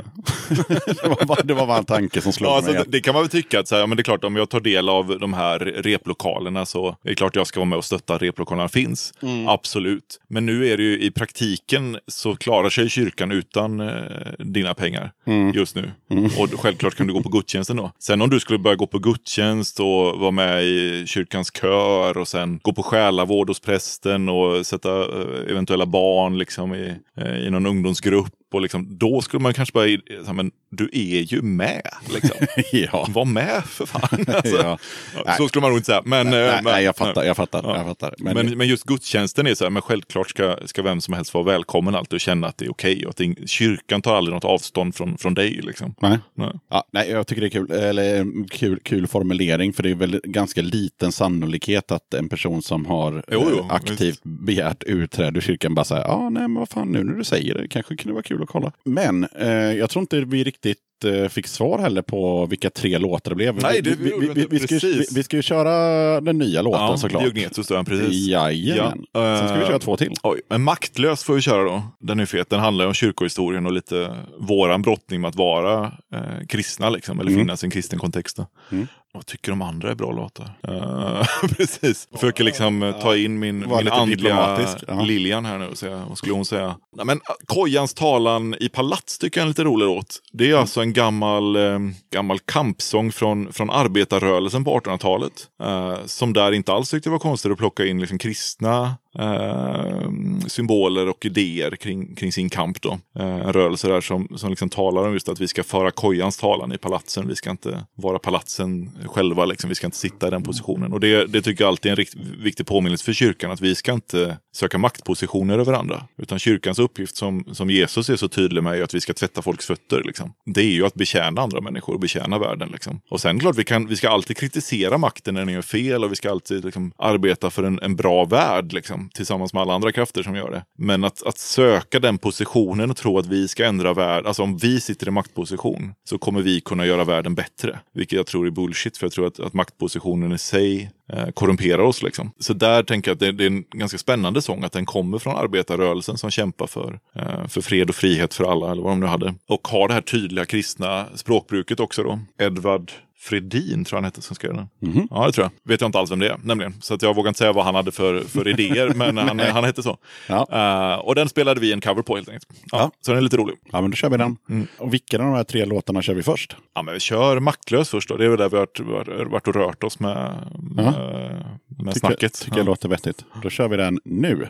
det, var bara, det var bara en tanke som slog Ja, alltså, mig. det, det kan man väl tycka att så här, ja, men det är klart om jag tar del av de här replokalerna så är det klart jag ska vara med och stötta att replokalerna finns. Mm. Absolut. Men nu är det ju i praktiken så klarar sig kyrkan utan eh, dina pengar Mm. just nu. Och självklart kan du gå på gudstjänsten då. Sen om du skulle börja gå på gudstjänst och vara med i kyrkans kör och sen gå på själavård hos prästen och sätta eh, eventuella barn liksom i, eh, i någon ungdomsgrupp. Och liksom, då skulle man kanske börja, men du är ju med. Liksom. ja. Var med för fan. Alltså, ja. så skulle man nog inte säga. Men, eh, Nej, men, nej, jag fattar. Jag fattar, Ja. jag fattar. Men, Men, men, just gudstjänsten är så här, men självklart ska, ska vem som helst vara välkommen alltid och känna att det är okej. och att det, är- kyrkan tar aldrig något avstånd från, från dig. Liksom. nej. Nej. Ja, nej, jag tycker det är kul. Eller mm, kul, kul formulering, för det är väl ganska liten sannolikhet att en person som har Jo, jo, eh, aktivt visst. begärt utträde ur kyrkan bara säger ja, nej, men vad fan nu när du säger det, kanske kunde vara kul att kolla. Men eh, jag tror inte vi riktigt riktigt eh, fick svar heller på vilka tre låtar det blev. Nej, det vi, vi, vi, vi ska, ju- vi, vi ska ju köra den nya låten Ja, såklart. Diognetus då, precis. Jajamän. Ja, Sen ska vi eh, köra två till. Oj, men Maktlös får vi köra då. Den är fet. Den handlar ju om kyrkohistorien och lite våran brottning med att vara eh, kristna, liksom, eller Mm. finnas i en kristen kontext. Mm. Vad tycker de andra är bra låtar? Eh, precis. Försöker liksom eh, ta in min, min andliga diplomatisk, ja. Lilian här nu och säga, vad skulle hon säga? Nej, men, Kojans talan i palats tycker jag är en lite rolig låt. Det är alltså en gammal, eh, gammal kampsång från, från arbetarrörelsen på 1800-talet. Eh, som där inte alls tyckte det var konstigt att plocka in liksom kristna eh, symboler och idéer kring, kring sin kamp. Då. Eh, en rörelse där som, som liksom talar om just att vi ska föra kojans talan i palatsen. Vi ska inte vara palatsen själva, liksom. vi ska inte sitta i den positionen. Och det, det tycker jag alltid är en rikt, viktig påminnelse för kyrkan, att vi ska inte söka maktpositioner över andra. Utan kyrkans uppgift som, som Jesus är så tydlig med är att vi ska tvätta folks fötter. Liksom. Det är ju att betjäna andra människor och betjäna världen. Liksom. Och sen klart, vi, kan, vi ska alltid kritisera makten när den gör fel och vi ska alltid liksom, arbeta för en, en bra värld liksom, tillsammans med alla andra krafter som gör det. Men att, att söka den positionen och tro att vi ska ändra världen, alltså om vi sitter i maktposition så kommer vi kunna göra världen bättre. Vilket jag tror är bullshit, för jag tror att, att maktpositionen i sig eh, korrumperar oss. Liksom. Så där tänker jag att det, det är en ganska spännande sång, att den kommer från arbetarrörelsen som kämpar för, eh, för fred och frihet för alla, eller vad de nu hade. Och har det här tydliga kristna språkbruket också då. Edvard Fredin tror jag han hette som skrev den. Mhm. Ja, det tror jag. Vet jag inte alls vem det är, nämligen. Så att jag vågar inte säga vad han hade för, för idéer, men han, han hette så. Ja. Eh, och den spelade vi en cover på helt enkelt. Ja, Ja. Så den är lite rolig. Ja, men då kör vi den. Mm. Och vilka av de här tre låtarna kör vi först? Ja, men vi kör Maktlös först då. Det är väl där vi har varit, och rört oss med, med, med Tycker, snacket. tycker jag låter vettigt. Då kör vi den nu.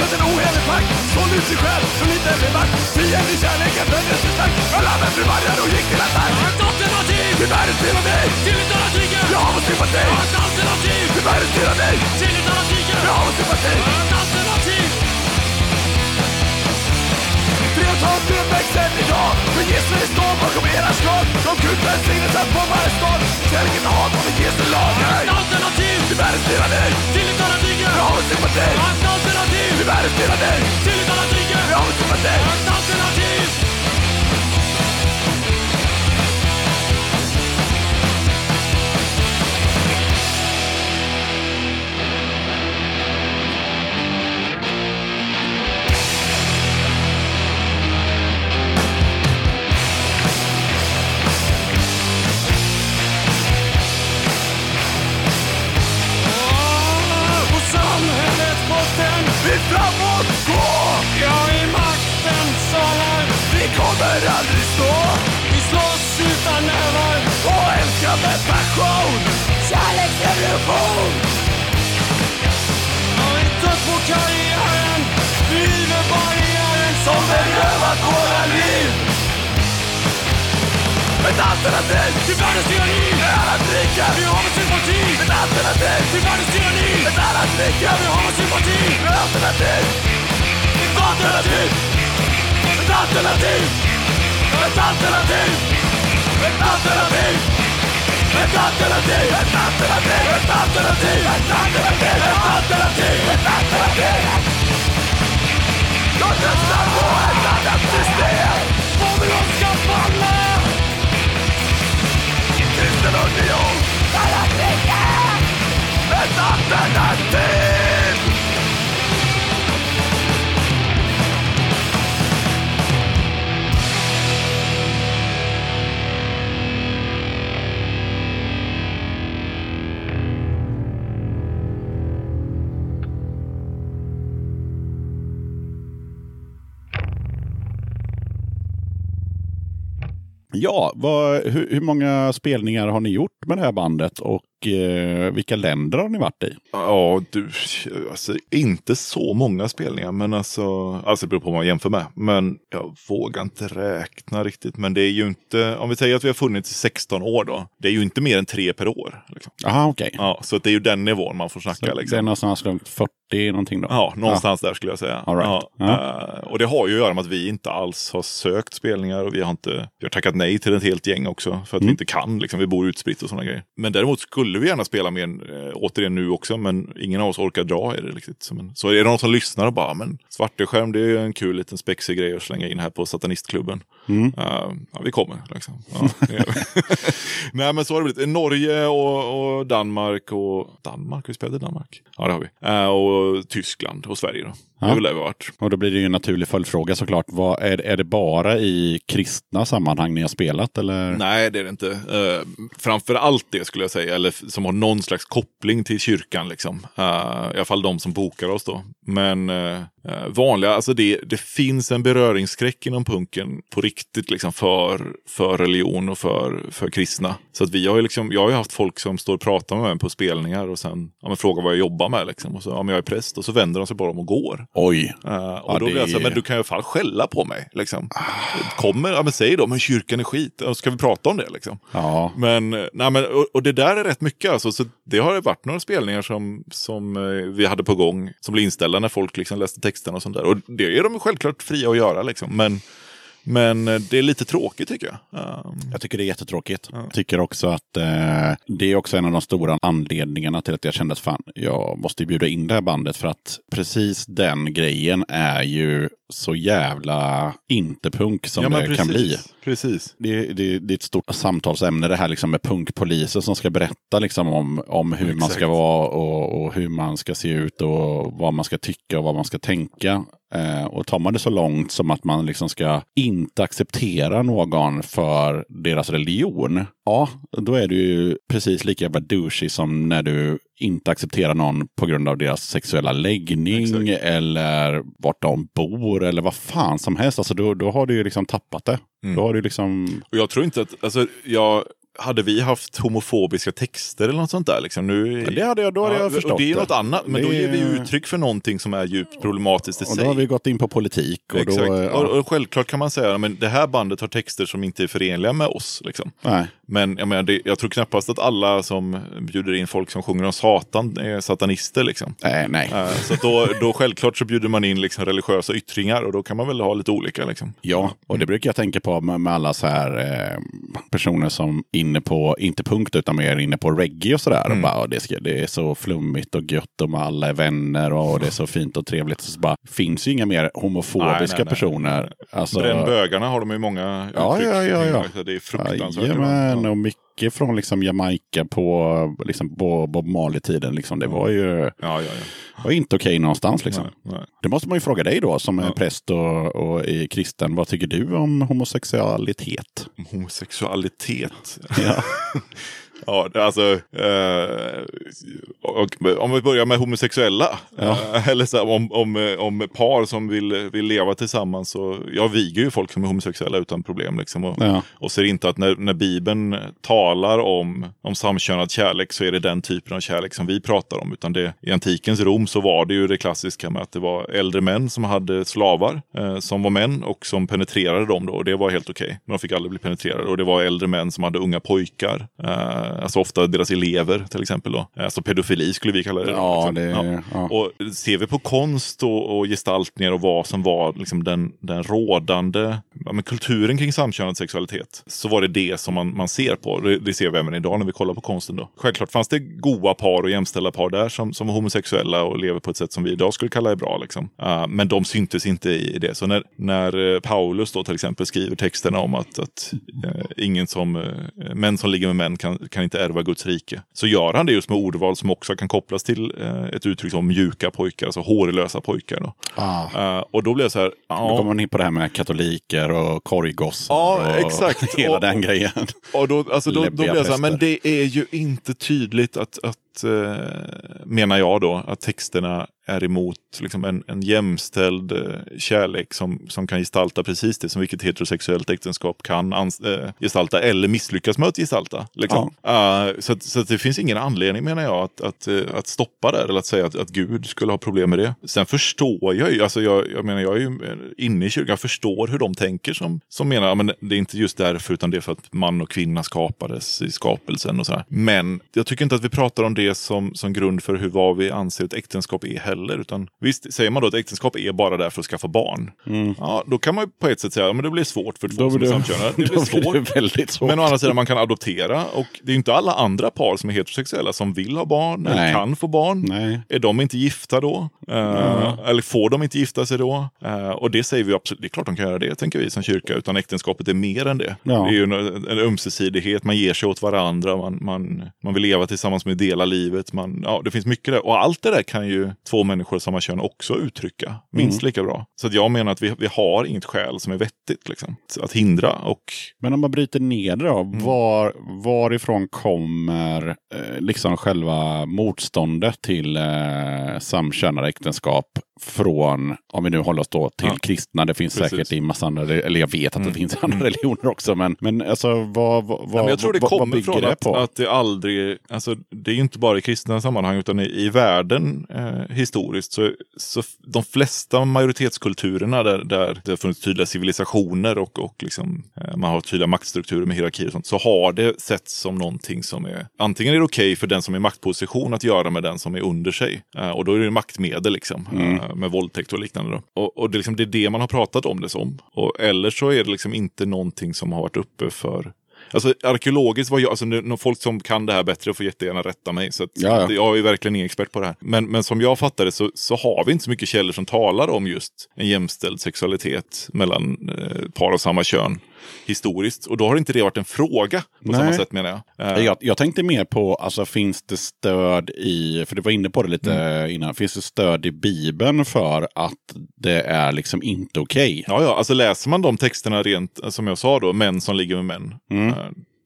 Var en ohelig pakt Sålde ut sig själv för lite med makt. Fientlig kärlek, en vändes för stark Jag la mig för vargar och gick till attack. Ett alternativ till världens dig Till ett annat rike Jag har vår sympati. Ett alternativ till världens dig Till ett annat rike Jag har vår sympati. Ett alternativ Treårtal blev växeln idag För Jesus står bakom era slag. De Gud välsignelsen på varje stad. Kärleken hat och Jesu lag. Ett alternativ del av dig. Till ett annat rike Jag har vår sympati Ett alternativ. Del av dig. Till ett annat rike Jag har vår sympati Ett alternativ telefon. Jag är trött på karriären driver barriären som berövat våra liv ett alternativ till världens tyranni. Är annat dricka Vi har vår sympati. Ett alternativ till världens tyranni. Ett annat dricka Vi har vår sympati. Ett alternativ. Ett alternativ. Ett alternativ. Ett alternativ. Ett alternativ ett alternativ, ett alternativ, ett alternativ, ett alternativ, ett alternativ, ett alternativ. Jag röstar på ett annat system. Babylon ska falla. Kristen union. Ett alternativ. Ja, vad, hur, hur många spelningar har ni gjort med det här bandet? Och eh, vilka länder har ni varit i? Ja, du, alltså inte så många spelningar, men alltså, alltså det beror på vad man jämför med. Men jag vågar inte räkna riktigt. Men det är ju inte, om vi säger att vi har funnits i 16 år då, det är ju inte mer än tre per år. Liksom. Jaha, okej. Ja, så det är ju den nivån man får snacka. Så Det är Liksom. någonstans runt 40 någonting då? Ja, någonstans där skulle jag säga. All right. ja. Eh, och det har ju att göra med att vi inte alls har sökt spelningar och vi har, inte, vi har tackat nej till ett helt gäng också för att Mm. vi inte kan. Liksom, vi bor utspritt och sådana grejer. Men däremot skulle vi gärna spela mer, eh, återigen nu också, men ingen av oss orkar dra i det. Riktigt. Så, men, så är det någon som lyssnar och bara, men Svarteskärm det är ju en kul liten spexig grej att slänga in här på Satanistklubben. Mm. Eh, ja, vi kommer. Liksom. Ja, det. Nej, men så har det blivit. Norge och, och Danmark och... Danmark? Vi spelade Danmark. Ja, det har vi. Eh, och Tyskland och Sverige då. Det Ja. vi har. Och då blir det ju en naturlig följdfråga såklart. Vad, är, är det bara i kristna sammanhang ni har spelat? Eller? Nej, det är det inte. Uh, framför allt det skulle jag säga, eller som har någon slags koppling till kyrkan. Liksom. Eh, I alla fall de som bokar oss då. Men eh, eh, vanliga, alltså det, det finns en beröringsskräck inom punken på riktigt liksom för, för religion och för, för kristna. Så att vi har ju liksom, jag har ju haft folk som står och pratar med mig på spelningar och sen ja, men frågar vad jag jobbar med. Liksom. Och så, ja, men jag är präst och så vänder de sig bara om och går. Oj. Uh, och Ja, då blir jag så här, är- men du kan i alla fall skälla på mig. Liksom. Kommer, ja men säg då, men kyrkan är skit. Och Ska vi prata om det liksom? Ja. Men, nej, men och, och det där är rätt mycket alltså. Så det har ju varit några spelningar som, som eh, vi hade på gång. Som blev inställda när folk liksom läste texterna och sånt där. Och det är de självklart fria att göra liksom. Men, men eh, det är lite tråkigt tycker jag. Um, Jag tycker det är jättetråkigt. Tycker också att eh, det är också en av de stora anledningarna till att jag kände att fan, jag måste bjuda in det här bandet för att precis den grejen är ju så jävla inte punk som ja, det kan bli. Precis. Det, det, det är ett stort samtalsämne det här liksom med punkpoliser som ska berätta liksom om, om hur man Exakt. ska vara och, och hur man ska se ut och vad man ska tycka och vad man ska tänka. Eh, och tar man det så långt som att man liksom ska inte acceptera någon för deras religion. Ja, då är du ju precis lika jävla douchey som när du inte accepterar någon på grund av deras sexuella läggning Exakt. eller vart de bor eller vad fan som helst. Alltså då, då har du ju liksom tappat det. Mm. Då har du liksom... Och jag tror inte att, alltså, jag, hade vi haft homofobiska texter eller något sånt där? Liksom, nu, Det hade jag, då hade Ja, jag förstått och det är det. något annat, men Det då ger vi uttryck för någonting som är djupt problematiskt i Och sig. då har vi gått in på politik. Och Exakt. då, ja, och, och självklart kan man säga att det här bandet har texter som inte är förenliga med oss. Liksom. nej. Men jag, menar, det, jag tror knappast att alla som bjuder in folk som sjunger om Satan är satanister. Liksom. Nej, nej. Eh, Så då, då självklart så bjuder man in liksom religiösa yttringar och då kan man väl ha lite olika. Liksom. Ja, och det brukar jag tänka på med, med alla så här eh, personer som inne på, inte punkt utan mer inne på reggae och sådär. Mm. Och bara, "Ja, det, ska, det är så flummigt och gött och alla är vänner och det är så fint och trevligt. Så bara, finns ju inga mer homofobiska Nej, nej, nej. personer. Alltså, Brännbögarna har de ju många Ja, uttryck ja, ja, ja. kring. Så Det är fruktansvärt. Ja. Och mycket från liksom Jamaica på, liksom på Bob Marley-tiden. Liksom. Det var ju Ja, ja, ja. var inte okej någonstans. Liksom. Nej, nej. Det måste man ju fråga dig då som är präst och, och är kristen. Vad tycker du om homosexualitet? Homosexualitet. Ja. Ja, alltså, eh, och, om vi börjar med homosexuella. Eh, eller så om, om, om par som vill, vill leva tillsammans. Så, jag viger ju folk som är homosexuella utan problem. Liksom, och, Ja. och ser inte att när, när Bibeln talar om, om samkönad kärlek så är det den typen av kärlek som vi pratar om. Utan det, I antikens Rom så var det ju det klassiska med att det var äldre män som hade slavar eh, som var män och som penetrerade dem. Då, och det var helt okej. Men de fick aldrig bli penetrerade. Och det var äldre män som hade unga pojkar. Eh, alltså ofta deras elever till exempel. Då. Alltså pedofili skulle vi kalla det. Ja, liksom. det, ja. Och ser vi på konst och, och gestaltningar och vad som var liksom den, den rådande ja, men kulturen kring samkönad sexualitet så var det det som man, man ser på. Det, det ser vi även idag när vi kollar på konsten. Då. Självklart fanns det goa par och jämställda par där som, som var homosexuella och lever på ett sätt som vi idag skulle kalla är bra. Liksom. Uh, men de syntes inte i det. Så när, när eh, Paulus då till exempel skriver texterna om att, att eh, ingen som, eh, män som ligger med män kan, kan inte ärva Guds rike. Så gör han det just med ordval som också kan kopplas till eh, ett uttryck som mjuka pojkar, alltså hårlösa pojkar. Då. Ah. Eh, och då blev jag så här, Då ja, kommer man in på det här med katoliker och korggossar. Ja, och exakt. Hela Och- den grejen. och då, alltså då, då blev jag så här, men det är ju inte tydligt att, att eh, menar jag då, att texterna är emot liksom en, en jämställd eh, kärlek som, som kan gestalta precis det som vilket heterosexuellt äktenskap kan ans- eh, gestalta eller misslyckas med att gestalta. Liksom. Eh, så att, så att det finns ingen anledning menar jag att, att, att stoppa det eller att säga att, att Gud skulle ha problem med det. Sen förstår jag ju, alltså jag, jag menar jag är ju inne i kyrkan, jag förstår hur de tänker som, som menar att men det är inte just därför utan det är för att man och kvinna skapades i skapelsen och sådär. Men jag tycker inte att vi pratar om det som, som grund för hur vad vi anser ett äktenskap är heller. Utan visst, säger man då att äktenskap är bara där för att skaffa barn. Ja, då kan man på ett sätt säga att det blir svårt för två Då som är det, samkönade. Det blir blir det svårt. väldigt svårt. Men å andra sidan, man kan adoptera. Och det är inte alla andra par som är heterosexuella som vill ha barn eller Nej. kan få barn. Nej. Är de inte gifta då? Eh, Eller får de inte gifta sig då? Eh, och det säger vi absolut, det är klart de kan göra det, tänker vi som kyrka. Utan äktenskapet är mer än det. Ja. Det är ju en, en ömsesidighet, man ger sig åt varandra, man, man, man vill leva tillsammans med dela livet. Man, ja, det finns mycket där. Och allt det där kan ju två människor av samma kön också uttrycka, minst lika bra. Så att jag menar att vi, vi har inget skäl som är vettigt liksom, att hindra. Och Men om man bryter ner det då, Mm. var, varifrån kommer eh, liksom själva motståndet till eh, samkönade äktenskap från, om vi nu håller oss då till Ja. kristna, det finns Precis. säkert i massa andra, eller jag vet att det finns andra religioner också, men, men alltså vad, vad, Ja, men jag tror det vad, vad kommer bygger från det att, på? att det aldrig, alltså det är ju inte bara i kristna sammanhang utan i, i världen eh, historiskt så, så de flesta majoritetskulturerna där, där det har funnits tydliga civilisationer och, och liksom, eh, man har tydliga maktstrukturer med hierarkier och sånt, så har det setts som någonting som är, antingen är det okej för den som är i maktposition att göra med den som är under sig. Eh, och då är det maktmedel liksom, eh, med våldtäkt och liknande. Då. Och, och det, är liksom, det är det man har pratat om det som. Och, eller så är det liksom inte någonting som har varit uppe för Alltså arkeologiskt var jag, alltså nu, folk som kan det här bättre får jättegärna rätta mig. Så att, Ja, ja. Jag är verkligen ingen expert på det här. Men, men som jag fattar det så, så har vi inte så mycket källor som talar om just en jämställd sexualitet mellan eh, par av samma kön historiskt. Och då har inte det varit en fråga på Nej. samma sätt menar jag. Eh, Jag, jag tänkte mer på, alltså finns det stöd i, för du var inne på det lite Mm. innan, finns det stöd i Bibeln för att det är liksom inte okej? Ja, ja, alltså läser man de texterna rent, eh, som jag sa då, män som ligger med män. Mm.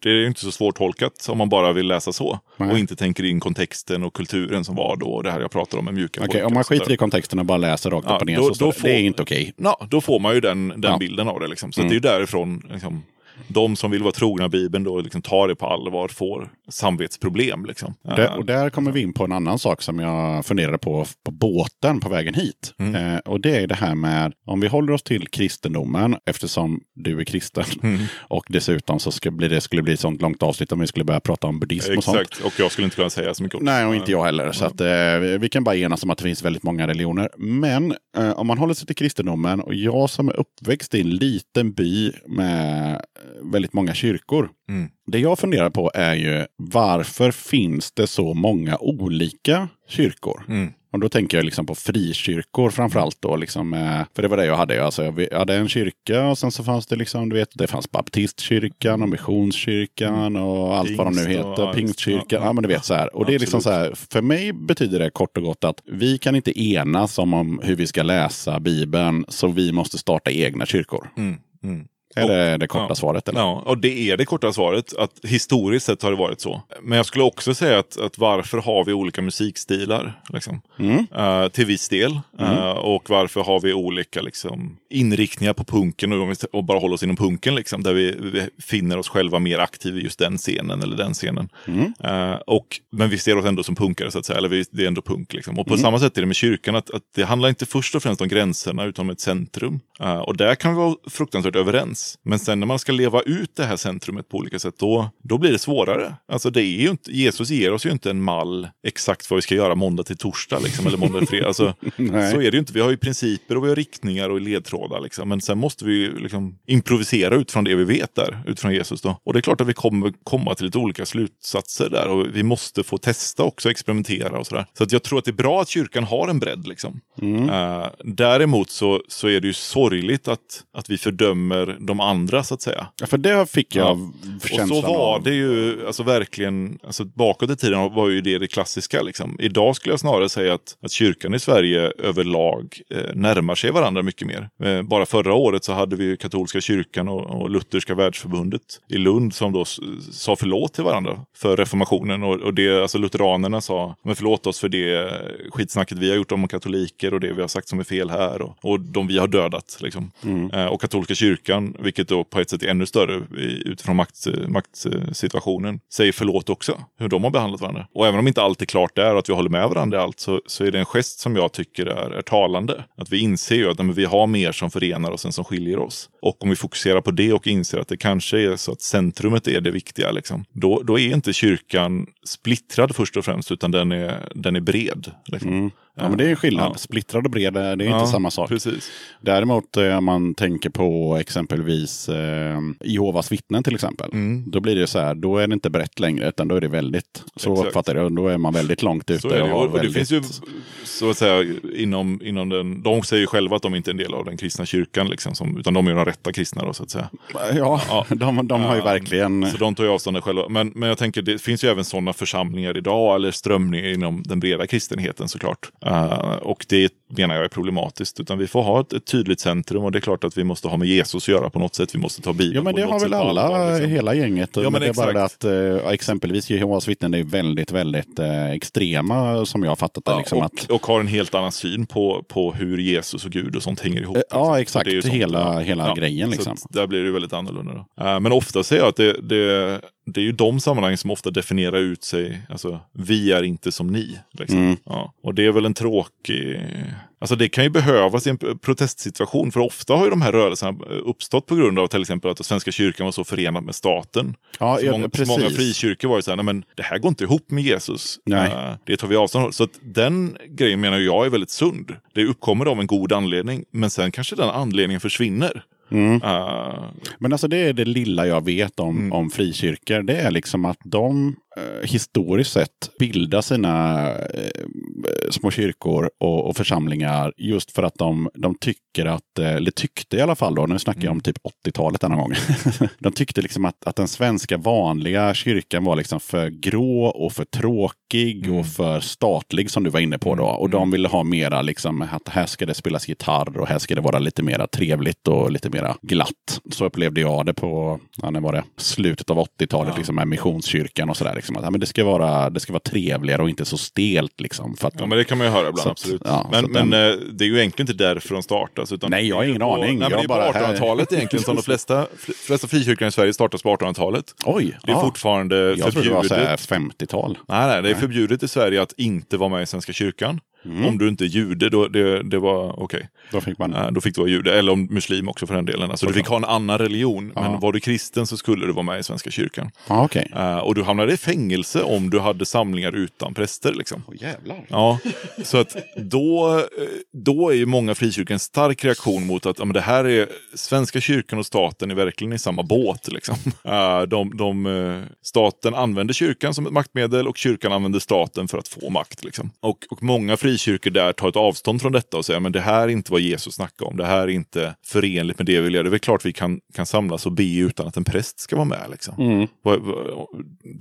Det är ju inte så svårtolkat om man bara vill läsa så. Nej. Och inte tänker in kontexten och kulturen som var då. Och det här jag pratar om med mjuka Okej, pojkar om man skiter i kontexten och bara läser rakt Ja, upp och ner då- så då det, får- det är inte okej. Ja, då får man ju den, den Ja. Mm. bilden av det. Liksom. Så att det är ju därifrån liksom, de som vill vara trogna Bibeln då liksom tar det på allvar får samvetsproblem. Liksom. Det, Eh, och där kommer vi in på en annan sak som jag funderade på på båten på vägen hit. Mm. Eh, och det är det här med, om vi håller oss till kristendomen, eftersom du är kristen. Mm. Och dessutom så ska bli, det skulle bli ett sånt långt avsnitt om vi skulle börja prata om buddhism och sånt. Exakt, och jag skulle inte kunna säga så mycket om Nej, och inte jag heller. Så att, eh, vi- kan bara enas om att det finns väldigt många religioner. Men eh, om man håller sig till kristendomen och jag som är uppväxt i en liten by med väldigt många kyrkor. Mm. Det jag funderar på är ju varför finns det så många olika kyrkor? Mm. Och då tänker jag liksom på frikyrkor framförallt då. Liksom, eh, för det var det jag hade. Alltså, jag hade en kyrka och sen så fanns det liksom, du vet, det fanns baptistkyrkan och missionskyrkan och allt vad de nu Pingst och- heter. Pingstkyrkan. ja, Ja, men du vet så här. Och det är liksom så här, för mig betyder det kort och gott att vi kan inte enas om, om hur vi ska läsa Bibeln. Så vi måste starta egna kyrkor. Mm. Mm. Är det det korta Ja. svaret? Eller? Ja, och det är det korta svaret. Att historiskt sett har det varit så. Men jag skulle också säga att, att varför har vi olika musikstilar? Liksom? Mm. Eh, till viss del. Eh, och varför har vi olika liksom, inriktningar på punken och, om vi- och bara håller oss inom punken. Liksom, där vi, vi finner oss själva mer aktiva i just den scenen eller den scenen. Eh, och, men vi ser oss ändå som punkare så att säga. Eller vi, det är ändå punk. Liksom. Och på samma sätt är det med kyrkan. Att, att det handlar inte först och främst om gränserna utan om ett centrum. Och där kan vi vara fruktansvärt överens. Men sen när man ska leva ut det här centrumet på olika sätt, då, då blir det svårare. Alltså det är ju inte, Jesus ger oss ju inte en mall exakt vad vi ska göra måndag till torsdag. Liksom, eller måndag till fredag. Alltså, så är det ju inte. Vi har ju principer och vi har riktningar och ledtrådar. Liksom. Men sen måste vi ju liksom improvisera utifrån det vi vet där, utifrån Jesus. Då. Och det är klart att vi kommer komma till lite olika slutsatser där. Och vi måste få testa också, experimentera och sådär. Så att jag tror att det är bra att kyrkan har en bredd. Liksom. Eh, däremot så, så är det ju sorgligt att, att vi fördömer de andra så att säga. Ja, för det fick jag Ja. Och känslan så var av. det ju, alltså verkligen, alltså bakåt i tiden var ju det det klassiska. Liksom. Idag skulle jag snarare säga att, att kyrkan i Sverige överlag eh, närmar sig varandra mycket mer. Eh, bara förra året så hade vi ju katolska kyrkan och, och Lutherska världsförbundet i Lund som då sa förlåt till varandra för reformationen. Och, och det, alltså lutheranerna sa, men förlåt oss för det skitsnacket vi har gjort om katoliker och det vi har sagt som är fel här och, och de vi har dödat. Liksom. Eh, och katolska kyrkan, vilket då på ett sätt är ännu större utifrån makt, maktsituationen, säger förlåt också. Hur de har behandlat varandra. Och även om inte allt är klart där och att vi håller med varandra i allt så, så är det en gest som jag tycker är, är talande. Att vi inser ju att nej, men vi har mer som förenar oss än som skiljer oss. Och om vi fokuserar på det och inser att det kanske är så att centrumet är det viktiga, liksom, då, då är inte kyrkan splittrad först och främst, utan den är, den är bred. Liksom. Mm. Ja, men det är en skillnad. Ja. Splittrad och bred, det är inte Ja, samma sak. Precis. Däremot eh, om man tänker på exempelvis eh, Jehovas vittnen till exempel. Mm. Då blir det så här, då är det inte brett längre utan då är det väldigt, så Exakt. uppfattar jag det, då är man väldigt långt ute. Så är det. Och, och det väldigt- finns ju, så att säga, inom, inom den, de säger ju själva att de inte är en del av den kristna kyrkan, liksom, som, utan de är de rätta kristna då, så att säga. Ja, Ja. de, de har ju verkligen... Så de tar ju avstånd själva. Men, men jag tänker, det finns ju även sådana församlingar idag, eller strömningar inom den breda kristenheten såklart. Uh, och det menar jag är problematiskt. Utan vi får ha ett, ett tydligt centrum och det är klart att vi måste ha med Jesus att göra på något sätt. Vi måste ta Bibeln Ja men det har väl alla, allvar, liksom. hela gänget. Ja, men men det är bara att eh, exempelvis Jehovas vittnen är väldigt, väldigt eh, extrema som jag har fattat det. Ja, liksom, och, att, och har en helt annan syn på, på hur Jesus och Gud och sånt hänger ihop. Eh, ja, liksom. exakt. Det är ju sånt, Hela- hela grejen, liksom. där blir det väldigt annorlunda. Men ofta ser jag att det, det, det är ju de sammanhang som ofta definierar ut sig. Alltså, vi är inte som ni. Liksom. Mm. Ja. Och det är väl en tråkig... Alltså det kan ju behövas i en protestsituation. För ofta har ju de här rörelserna uppstått på grund av till exempel att Svenska kyrkan var så förenad med staten. ja, Så många, så precis. många frikyrkor var ju så här, nej men det här går inte ihop med Jesus. Nej. Eh, det tar vi avstånd från. Så att den grejen menar jag är väldigt sund. Det uppkommer av en god anledning, men sen kanske den anledningen försvinner. Mm. Eh, Men alltså det är det lilla jag vet om, Mm. om frikyrkor. Det är liksom att de historiskt sett bildar sina eh, små kyrkor och, och församlingar just för att de, de tycker att, eh, eller tyckte i alla fall då, nu snackar jag om typ 80-talet denna gång. de tyckte liksom att, att den svenska vanliga kyrkan var liksom för grå och för tråkig och för statlig som du var inne på då. Och de ville ha mera liksom att här ska det spelas gitarr och här ska det vara lite mera trevligt och lite mera glatt. Så upplevde jag det på, ja, när var det? Slutet av 80-talet Ja. liksom med Missionskyrkan och sådär. Liksom, att, men det, ska vara, det ska vara trevligare och inte så stelt liksom. För att, ja, men det kan man ju höra ibland, Så absolut. ja, men men den- eh, det är ju egentligen inte därför de startas. Utan Nej, jag har ingen på- aning. Nej, Jag det är bara- på 1800-talet egentligen som de flesta, flesta frikyrkorna i Sverige startas på 1800-talet. Oj! Det är ja. fortfarande Jag trodde det var förbjudet. så här 50-tal. Nej, nej, det är förbjudet i Sverige att inte vara med i Svenska kyrkan. Mm. Om du inte är jude, då, det, det var okej. Då fick man... Eh, Då fick du vara jude, eller om muslim också för den delen. Alltså, du fick ha en annan religion, Ja. men var du kristen så skulle du vara med i Svenska kyrkan. Ja, okej. Eh, och du hamnade i fängelse om du hade samlingar utan präster. Liksom. Åh jävlar. Ja, så att då, eh, då är ju många frikyrkor en stark reaktion mot att ja, men det här är Svenska kyrkan och staten är verkligen i samma båt. Liksom. Eh, De, de, staten använder kyrkan som ett maktmedel och kyrkan använder staten för att få makt. Liksom. Och, och många frikyrkor frikyrkor där tar ett avstånd från detta och säger men det här är inte vad Jesus snackar om. Det här är inte förenligt med det vi göra. Det är väl klart vi kan, kan samlas och be utan att en präst ska vara med. Liksom. Mm.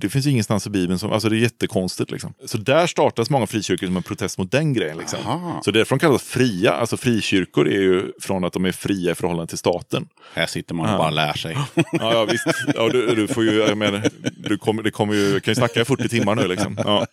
Det finns ingenstans i Bibeln som, alltså det är jättekonstigt. Liksom. Så där startas många frikyrkor som en protest mot den grejen. Liksom. Aha. Så därför de kallas fria. Alltså frikyrkor är ju från att de är fria i förhållande till staten. Här sitter man och bara lär sig. Ja, ja visst. Ja, du, du får ju, jag menar, du kommer, det kommer ju, kan ju snacka i 40 timmar nu liksom. Ja.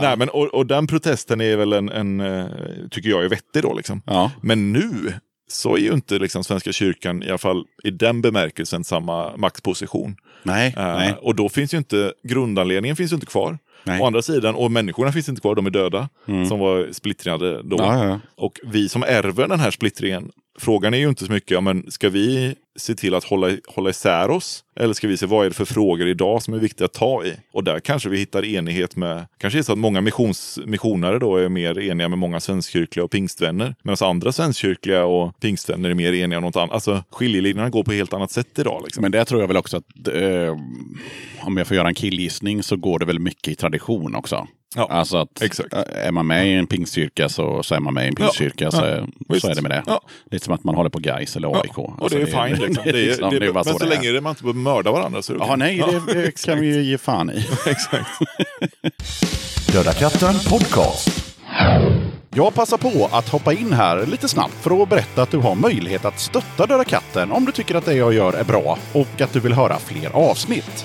Nej, men, och, och den protesten är väl en, en, eh, tycker jag är vettig då liksom. Ja. Men nu så är ju inte liksom Svenska kyrkan, i alla fall i den bemärkelsen, samma maktposition. Nej, Eh, nej. Och då finns ju inte, grundanledningen finns ju inte kvar. Nej. Å andra sidan, och människorna finns inte kvar, de är döda. Som var splittrade då. Ja, ja. Och vi som ärver den här splittringen, frågan är ju inte så mycket, ja, men ska vi se till att hålla, hålla isär oss? Eller ska vi se vad är det för frågor idag som är viktiga att ta i? Och där kanske vi hittar enighet med, kanske är det så att många missions, missionare då är mer eniga med många svenskkyrkliga och pingstvänner. Medan andra svenskkyrkliga och pingstvänner är mer eniga om något annat. Alltså skiljelinjerna går på ett helt annat sätt idag. Liksom. Men det tror jag väl också att eh, om jag får göra en killgissning så går det väl mycket i tradition också. Ja, alltså att exakt. eh, är man med i en pingstkyrka så, så är man med i en pingstkyrka. Ja, så, ja, så är det med det. Ja. Det är som att man håller på Gais eller AIK. Och Alltså, det är fine. Liksom. Det är, liksom, det det men så så det länge man inte behöver mörda varandra så är det Ja, nej, det, det kan vi ju ge fan i. Exakt. Döda katten podcast. Jag passar på att hoppa in här lite snabbt för att berätta att du har möjlighet att stötta Döda katten om du tycker att det jag gör är bra och att du vill höra fler avsnitt.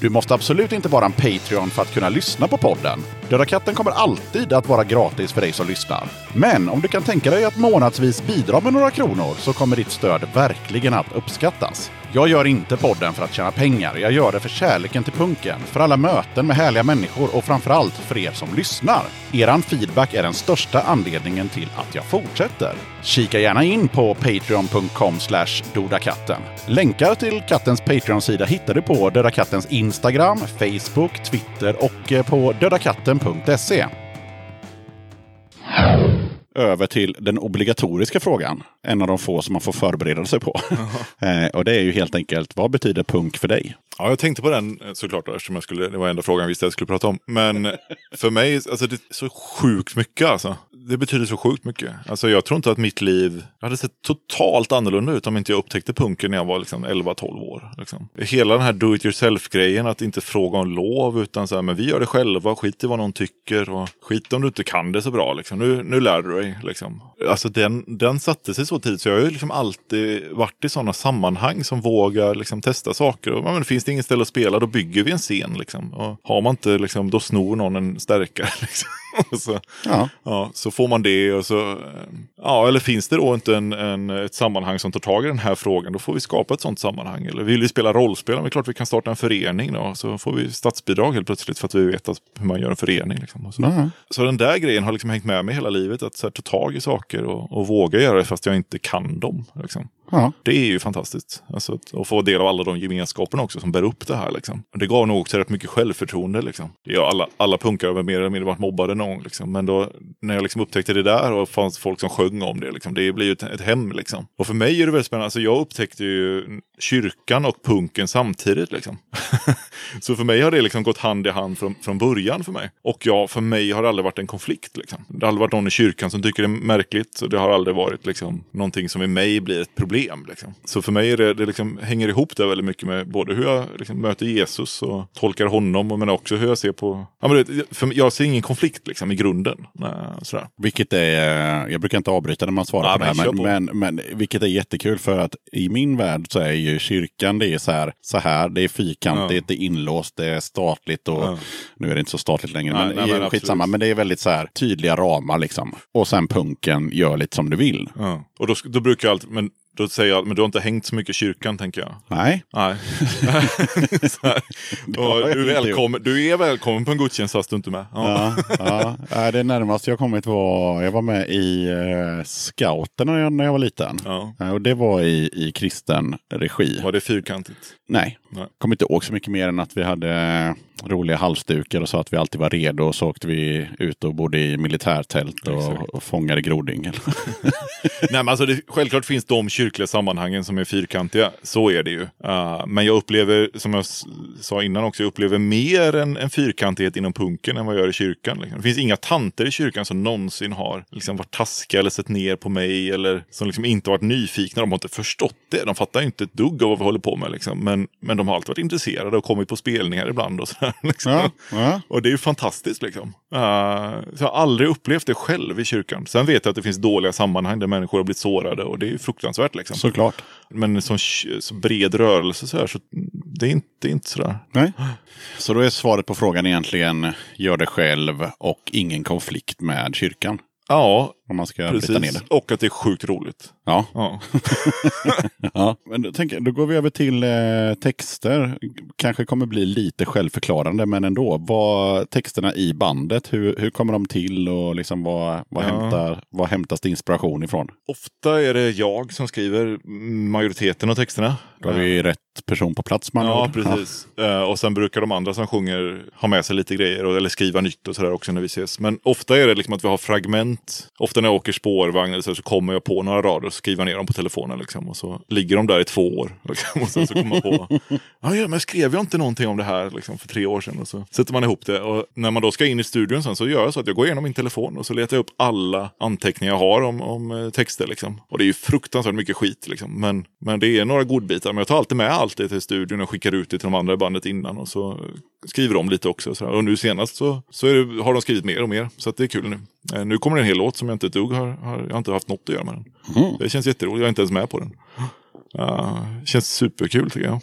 Du måste absolut inte vara en Patreon för att kunna lyssna på podden. Döda katten kommer alltid att vara gratis för dig som lyssnar. Men om du kan tänka dig att månadsvis bidra med några kronor så kommer ditt stöd verkligen att uppskattas. Jag gör inte podden för att tjäna pengar. Jag gör det för kärleken till punken, för alla möten med härliga människor och framförallt för er som lyssnar. Eran feedback är den största anledningen till att jag fortsätter. Kika gärna in på patreon.com slash dodakatten. Länkar till kattens Patreon-sida hittar du på Döda Kattens Instagram, Facebook, Twitter och eh, på dödakatten.se. Över till den obligatoriska frågan. En av de få som man får förbereda sig på. eh, och det är ju helt enkelt, vad betyder punk för dig? Ja, jag tänkte på den eh, såklart eftersom jag skulle, det var enda frågan jag visste jag skulle prata om. Men för mig, alltså det är så sjukt mycket alltså. Det betyder så sjukt mycket. Alltså jag tror inte att mitt liv hade sett totalt annorlunda ut om inte jag upptäckte punken när jag var liksom 11-12 år. Liksom. Hela den här do it yourself-grejen, att inte fråga om lov utan så här, men vi gör det själva, skit i vad någon tycker och skit om du inte kan det så bra. Liksom. Nu, nu lär du dig. Liksom. Alltså den, den satte sig så tidigt så jag har ju liksom alltid varit i sådana sammanhang som vågar liksom testa saker. Och, men finns det ingen ställe att spela, då bygger vi en scen. Liksom. Och har man inte, liksom, då snor någon en stärkare. Liksom. Så, Ja. ja, så får man det och så, ja, eller finns det då inte en, en, ett sammanhang som tar tag i den här frågan, då får vi skapa ett sådant sammanhang. Eller vill vi spela rollspel, men det är klart vi kan starta en förening då, så får vi statsbidrag helt plötsligt för att vi vet att, hur man gör en förening. Liksom. Så. Ja. så den där grejen har liksom hängt med mig hela livet, att så här, ta tag i saker och, och våga göra det fast jag inte kan dem. Liksom. Ja. Det är ju fantastiskt. Alltså, att, att få del av alla de gemenskaperna också som bär upp det här. Liksom. Det gav nog också rätt mycket självförtroende. Liksom. Ja, alla, alla punkare har väl mer eller mindre varit mobbade någon gång. Liksom. Men då, när jag liksom upptäckte det där och fanns folk som sjöng om det. Liksom, det blir ju ett, ett hem. Liksom. Och för mig är det väldigt spännande. Alltså, jag upptäckte ju kyrkan och punken samtidigt. Liksom. Så för mig har det liksom gått hand i hand från, från början för mig. Och ja, för mig har det aldrig varit en konflikt. Liksom. Det har aldrig varit någon i kyrkan som tycker det är märkligt. Och det har aldrig varit liksom, någonting som i mig blir ett problem. Liksom. Så för mig är det, det liksom, hänger ihop det väldigt mycket med både hur jag liksom, möter Jesus och tolkar honom. och Men också hur jag ser på... Ja, men det, för jag ser ingen konflikt liksom, i grunden. Sådär. Vilket är, jag brukar inte avbryta när man svarar Ja, på det här, men men, men, vilket är jättekul för att i min värld så är ju kyrkan, det är så här, så här det är fyrkantigt, det är inlåst, det är statligt och Ja. nu är det inte så statligt längre, Nej, men, nej, men skitsamma, men det är väldigt så här tydliga ramar liksom. Och sen punken, gör lite som du vill. Ja. Och då, då brukar jag alltid, men då säger jag, men du har inte hängt så mycket i kyrkan tänker jag. Nej, Nej. Och du, välkommen, du är välkommen på en gudstjänst fast du inte är med. Ja. Ja, ja. Det närmaste jag kommit var, jag var med i eh, scouterna när jag, när jag var liten. Ja. Eh, Och det var i, i kristen regi. Var det fyrkantigt? Nej, Nej. kommer inte ihåg så mycket mer än att vi hade roliga halsdukar och sa att vi alltid var redo. Och så åkte vi ut och bodde i militärtält och, Exakt. och fångade grodyngel. Nej, men alltså det, självklart finns de kyrkliga sammanhangen som är fyrkantiga. Så är det ju. Uh, men jag upplever, som jag sa innan också, jag upplever mer en, en fyrkantighet inom punken än vad jag gör i kyrkan. Liksom. Det finns inga tanter i kyrkan som någonsin har liksom, varit taskiga eller sett ner på mig eller som liksom inte varit nyfikna. De har inte förstått det. De fattar inte ett dugg av vad vi håller på med. Liksom. Men, men de har alltid varit intresserade och kommit på spelningar ibland. Och, sådär, liksom. Ja, ja. och det är ju fantastiskt. Liksom. Uh, så jag har aldrig upplevt det själv i kyrkan. Sen vet jag att det finns dåliga sammanhang där människor har blivit sårade och det är ju fruktansvärt. Liksom. Såklart. Men som så bred rörelse så här, så det är inte, det är inte sådär. Nej. Så då är svaret på frågan egentligen gör det själv och ingen konflikt med kyrkan. Ja, Om man ska bryta ner precis. det. Och att det är sjukt roligt. Ja. Ja. Ja, men jag- då går vi över till eh, texter. Kanske kommer bli lite självförklarande, men ändå. Vad, texterna i bandet, hur, hur kommer de till och liksom vad, vad, Ja. hämtar, vad hämtas det inspiration ifrån? Ofta är det jag som skriver majoriteten av texterna. Då har vi rätt person på plats man Ja, precis. Eh, och sen brukar de andra som sjunger ha med sig lite grejer eller skriva nytt och sådär också när vi ses. Men ofta är det liksom att vi har fragment. Ofta när jag åker spårvagn eller så, så kommer jag på några rader och skriver ner dem på telefonen. Liksom, och så ligger de där i två år. Liksom, och sen så kommer man på, ja, ja, men skrev jag inte någonting om det här liksom, för tre år sedan? Och så sätter man ihop det. Och när man då ska in i studion sen så gör jag så att jag går igenom min telefon och så letar jag upp alla anteckningar jag har om, om eh, texter. Liksom. Och det är ju fruktansvärt mycket skit. Liksom. Men, men det är några godbitar. Men jag tar alltid med allt det till studion och skickar ut det till de andra i bandet innan. Och så skriver de lite också. Så här. Och nu senast så, så det, har de skrivit mer och mer. Så det är kul nu. Eh, nu kommer det en hel låt som jag inte ett dugg har, har, jag har inte haft något att göra med den. Mm. Det känns jätteroligt, jag är inte ens med på den. Uh, känns superkul tycker jag.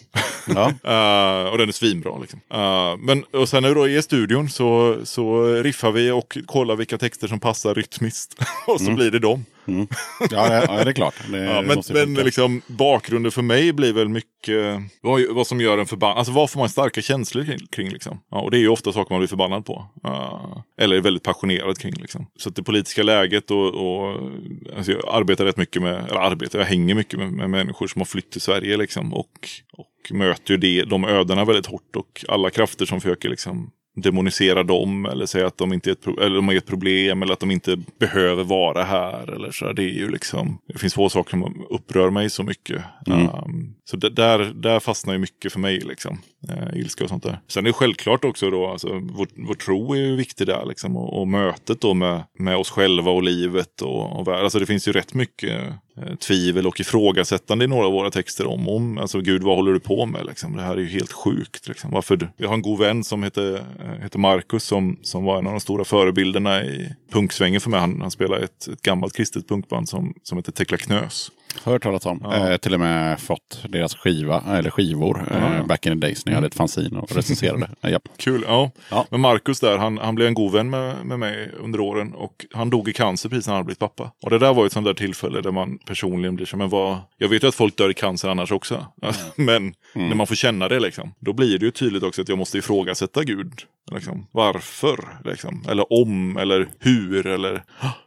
Ja. Eh, och den är svinbra. Liksom. Eh, men och sen vi då i studion så, så riffar vi och kollar vilka texter som passar rytmiskt. och så blir det dem. Ja, det, ja, det är klart. Det, Ja, men men liksom, bakgrunden för mig blir väl mycket vad, vad som gör en förbannad. Alltså vad får man starka känslor kring? kring liksom? ja, och det är ju ofta saker man blir förbannad på. Eh, eller är väldigt passionerad kring. Liksom. Så att det politiska läget och, och alltså jag arbetar rätt mycket med, eller arbetar, jag hänger mycket med, med människor som har flytt till Sverige liksom. Och, och möter ju det, de ödena väldigt hårt. Och alla krafter som försöker liksom demonisera dem eller säga att de inte är ett, eller de är ett problem eller att de inte behöver vara här. Eller så. Det, är ju liksom, det finns få saker som upprör mig så mycket. Um, så det, där, där fastnar ju mycket för mig. Liksom eh, ilska och sånt där. Sen är det självklart också då, alltså, vår, vår tro är ju viktig där. Liksom, och, och mötet då med, med oss själva och livet. Och, och världen. alltså, det finns ju rätt mycket eh, tvivel och ifrågasättande i några av våra texter om, om alltså Gud vad håller du på med? Liksom? Det här är ju helt sjukt. Liksom. Varför? du- Jag har en god vän som heter, eh, heter Marcus som, som var en av de stora förebilderna i punksvängen för mig. Han, han spelar ett, ett gammalt kristet punkband som, som heter Tekla Knös. Hört talas om. Ja. Eh, till och med fått deras skiva, eller skivor, Ja. eh, back in the days när jag hade ett fanzine och recenserade. Eh, japp. Kul, ja. Ja. Men Marcus där, han, han blev en god vän med, med mig under åren och han dog i cancer precis när han hade blivit pappa. Och det där var ju ett sånt där tillfälle där man personligen blir så, men vad, jag vet ju att folk dör i cancer annars också. men när man får känna det liksom, då blir det ju tydligt också att jag måste ifrågasätta Gud. Liksom. Varför? Liksom. Eller om, eller hur, eller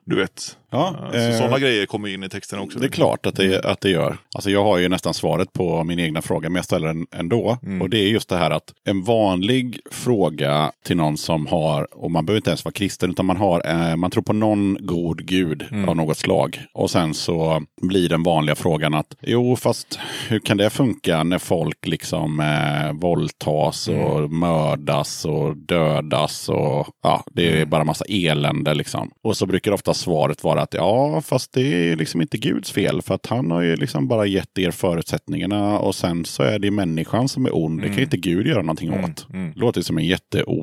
du vet. Ja, eh, sådana grejer kommer in i texten också. Det är klart att det, att det gör. Alltså jag har ju nästan svaret på min egna fråga, men jag ställer den ändå. Mm. Och det är just det här att en vanlig fråga till någon som har, och man behöver inte ens vara kristen, utan man, har, eh, man tror på någon god gud Mm. av något slag. Och sen så blir den vanliga frågan att, jo fast hur kan det funka när folk liksom eh, våldtas och Mm. mördas och dödas och ja, det är Mm. bara massa elände liksom. Och så brukar ofta svaret vara att ja, fast det är liksom inte Guds fel för att han har ju liksom bara gett er förutsättningarna och sen så är det människan som är ond. Det kan ju inte Gud göra någonting åt. mm. Låter som en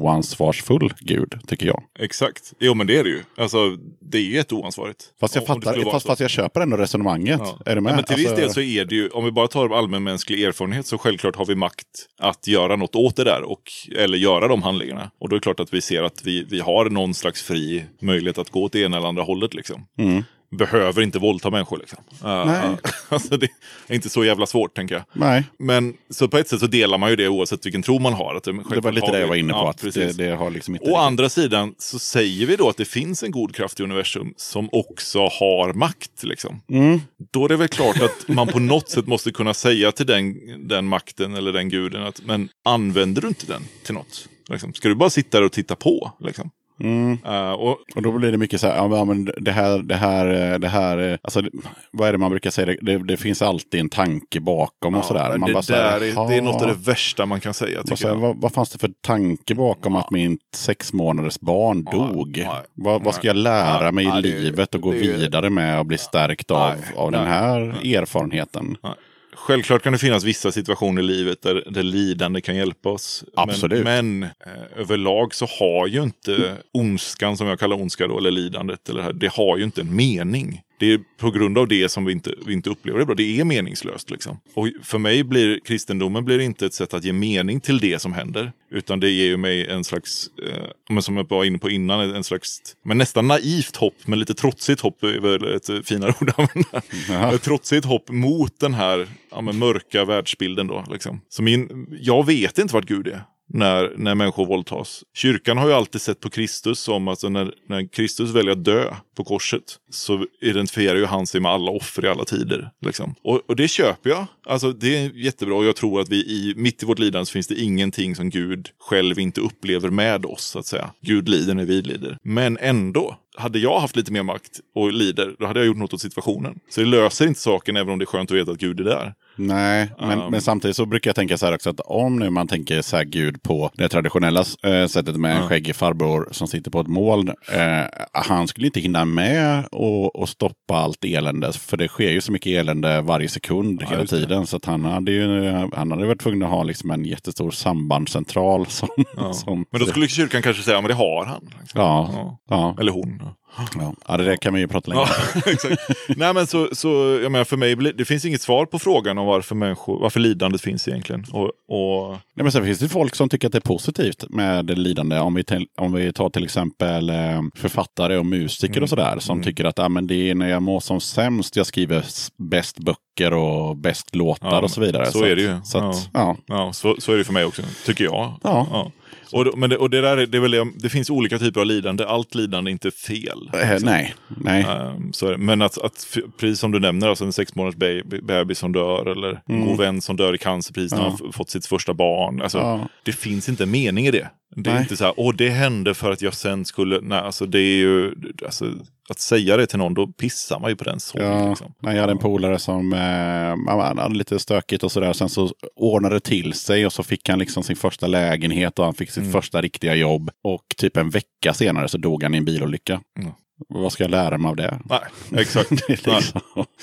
jätteoansvarsfull Gud, tycker jag. Exakt. Jo men det är det ju. Alltså det är ju jätteoansvarigt. Fast jag, Om- fattar, fast, fast jag köper ändå resonemanget. Ja. Är du med? Ja, men till viss Alltså- del så är det ju, om vi bara tar allmänmänsklig erfarenhet så självklart har vi makt att göra något åt det där. Och, eller göra de handlingarna. Och då är det klart att vi ser att vi, vi har någon slags fri möjlighet att gå åt det ena eller andra hållet. Liksom. Mm. behöver inte våldta människor. Liksom. Uh, alltså det är inte så jävla svårt tänker jag. Nej, Men så på ett sätt så delar man ju det oavsett vilken tro man har. Att det, det var lite det jag var inne på. Ja, att det, precis. det har liksom inte... Å andra sidan så säger vi då att det finns en god kraft i universum som också har makt. Liksom. Mm. Då är det väl klart att man på något sätt måste kunna säga till den, den makten eller den guden att men använder du inte den till något? Liksom? Ska du bara sitta där och titta på? Liksom? Mm. Eh, och, Och då blir det mycket så här, ja, men det här, det här, eh, det här, eh, alltså, vad är det man brukar säga, det, det, det finns alltid en tanke bakom och sådär. Man det, bara så här, är, det är något av det värsta man kan säga. Vad, Tycker så här, vad, vad fanns det för tanke bakom att min sex månaders barn Ja, dog? nej, vad, vad ska jag lära nej, mig i nej, livet och gå vidare med och bli stärkt av, Nej, av den nej, här erfarenheten? Självklart kan det finnas vissa situationer i livet där, där lidande kan hjälpa oss. Absolut. Men, men eh, överlag så har ju inte ondskan, som jag kallar ondska då, eller lidandet, eller det, här, det har ju inte en mening. Det är på grund av det som vi inte, vi inte upplever det bra. Det är meningslöst. Liksom. Och för mig blir kristendomen blir inte ett sätt att ge mening till det som händer. Utan det ger ju mig en slags, eh, men som jag var inne på innan, en slags men nästan naivt hopp, men lite trotsigt hopp är väl ett finare ord att använda. Ett trotsigt hopp mot den här ja, mörka världsbilden. Då, liksom. Så min, jag vet inte vart Gud är när, när människor våldtas. Kyrkan har ju alltid sett på Kristus som att när, när Kristus väljer att dö på korset så identifierar ju han sig med alla offer i alla tider. Liksom. Och, och det köper jag. Alltså, det är jättebra och jag tror att vi i, mitt i vårt lidande så finns det ingenting som Gud själv inte upplever med oss. så att säga. Gud lider när vi lider. Men ändå, hade jag haft lite mer makt och lider, då hade jag gjort något åt situationen. Så det löser inte saken även om det är skönt att veta att Gud är där. Nej, men, Um. men samtidigt så brukar jag tänka så här också att om nu man tänker så här Gud på det traditionella eh, sättet med en skäggig farbror som sitter på ett moln. Eh, han skulle inte hinna med och, och stoppa allt elände. För det sker ju så mycket elände varje sekund Ja, hela det. tiden. Så att han hade ju han hade varit tvungen att ha liksom en jättestor sambandscentral. Som, Ja. som, Men då skulle kyrkan kanske säga, ja men det har han. Liksom. Ja. ja, Eller hon. Ja. ja, det där kan vi ju prata länge. Ja. Nej men så, så jag menar för mig, det finns inget svar på frågan om varför, människor, varför lidandet finns egentligen. Och, och, Nej, men sen finns det folk som tycker att det är positivt med lidande. Om vi, till, om vi tar till exempel eh, författare och musiker Mm. och sådär. Som tycker att ah, men det är när jag mår som sämst jag skriver bäst böcker och bäst låtar Ja, och så vidare. så är det ju. Så att, Ja. ja. ja, så, så är det för mig också, tycker jag. Ja. Och, men det, och det, där, är- det, är väl, det, det finns olika typer av lidande. Allt lidande är inte fel. Eh, nej, nej. Ehm, så. Men att, att, precis som du nämner, alltså en sex månaders bebis som dör eller en god vän som dör i cancer precis när Mm. Ja. han fått sitt första barn. Alltså, Ja. Det finns inte en mening i det. Det är Nej. inte så här, åh det hände för att jag sen skulle, nej alltså det är ju, alltså, att säga det till någon, då pissar man ju på den sorgen. Ja, Liksom. jag hade en polare som eh, hade lite stökigt och sådär. Sen så ordnade det till sig och så fick han liksom sin första lägenhet och han fick sitt Mm. första riktiga jobb. Och typ en vecka senare så dog han i en bilolycka. Mm. Vad ska jag lära mig av det? Nej, exakt. Liksom,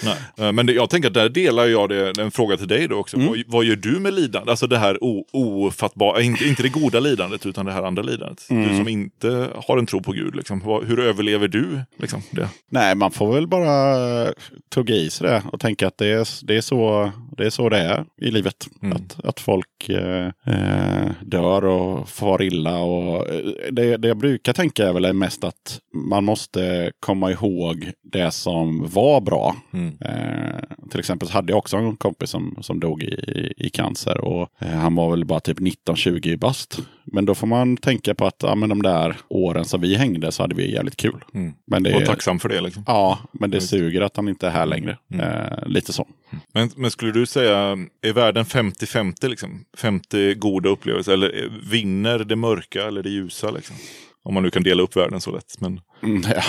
Nej. Eh, Men det, jag tänker att där delar jag det, en fråga till dig då också. Mm. Vad, vad gör du med lidande? Alltså det här o, ofattbara, inte, inte det goda lidandet utan det här andra lidandet. Mm. Du som inte har en tro på Gud, liksom. Hur överlever du liksom, det? Nej, man får väl bara tugga i sig det och tänka att det är, det är, så, det är så det är i livet. Mm. Att, att folk eh, eh, dör och far illa. Och, eh, det, det jag brukar tänka är väl mest att man måste komma ihåg det som var bra. Mm. Eh, till exempel så hade jag också en kompis som, som dog i, i cancer. Och eh, Han var väl bara typ 19-20 bast. Men då får man tänka på att ja, men de där åren som vi hängde så hade vi jävligt kul. Mm. Men det, Och tacksam för det. Liksom. Ja, men det suger att han inte är här längre. Eh, lite så. Men, men skulle du säga, är världen 50-50? Liksom? 50 goda upplevelser? Eller eh, vinner det mörka eller det ljusa? Liksom? Om man nu kan dela upp världen så lätt. Men, Mm, ja.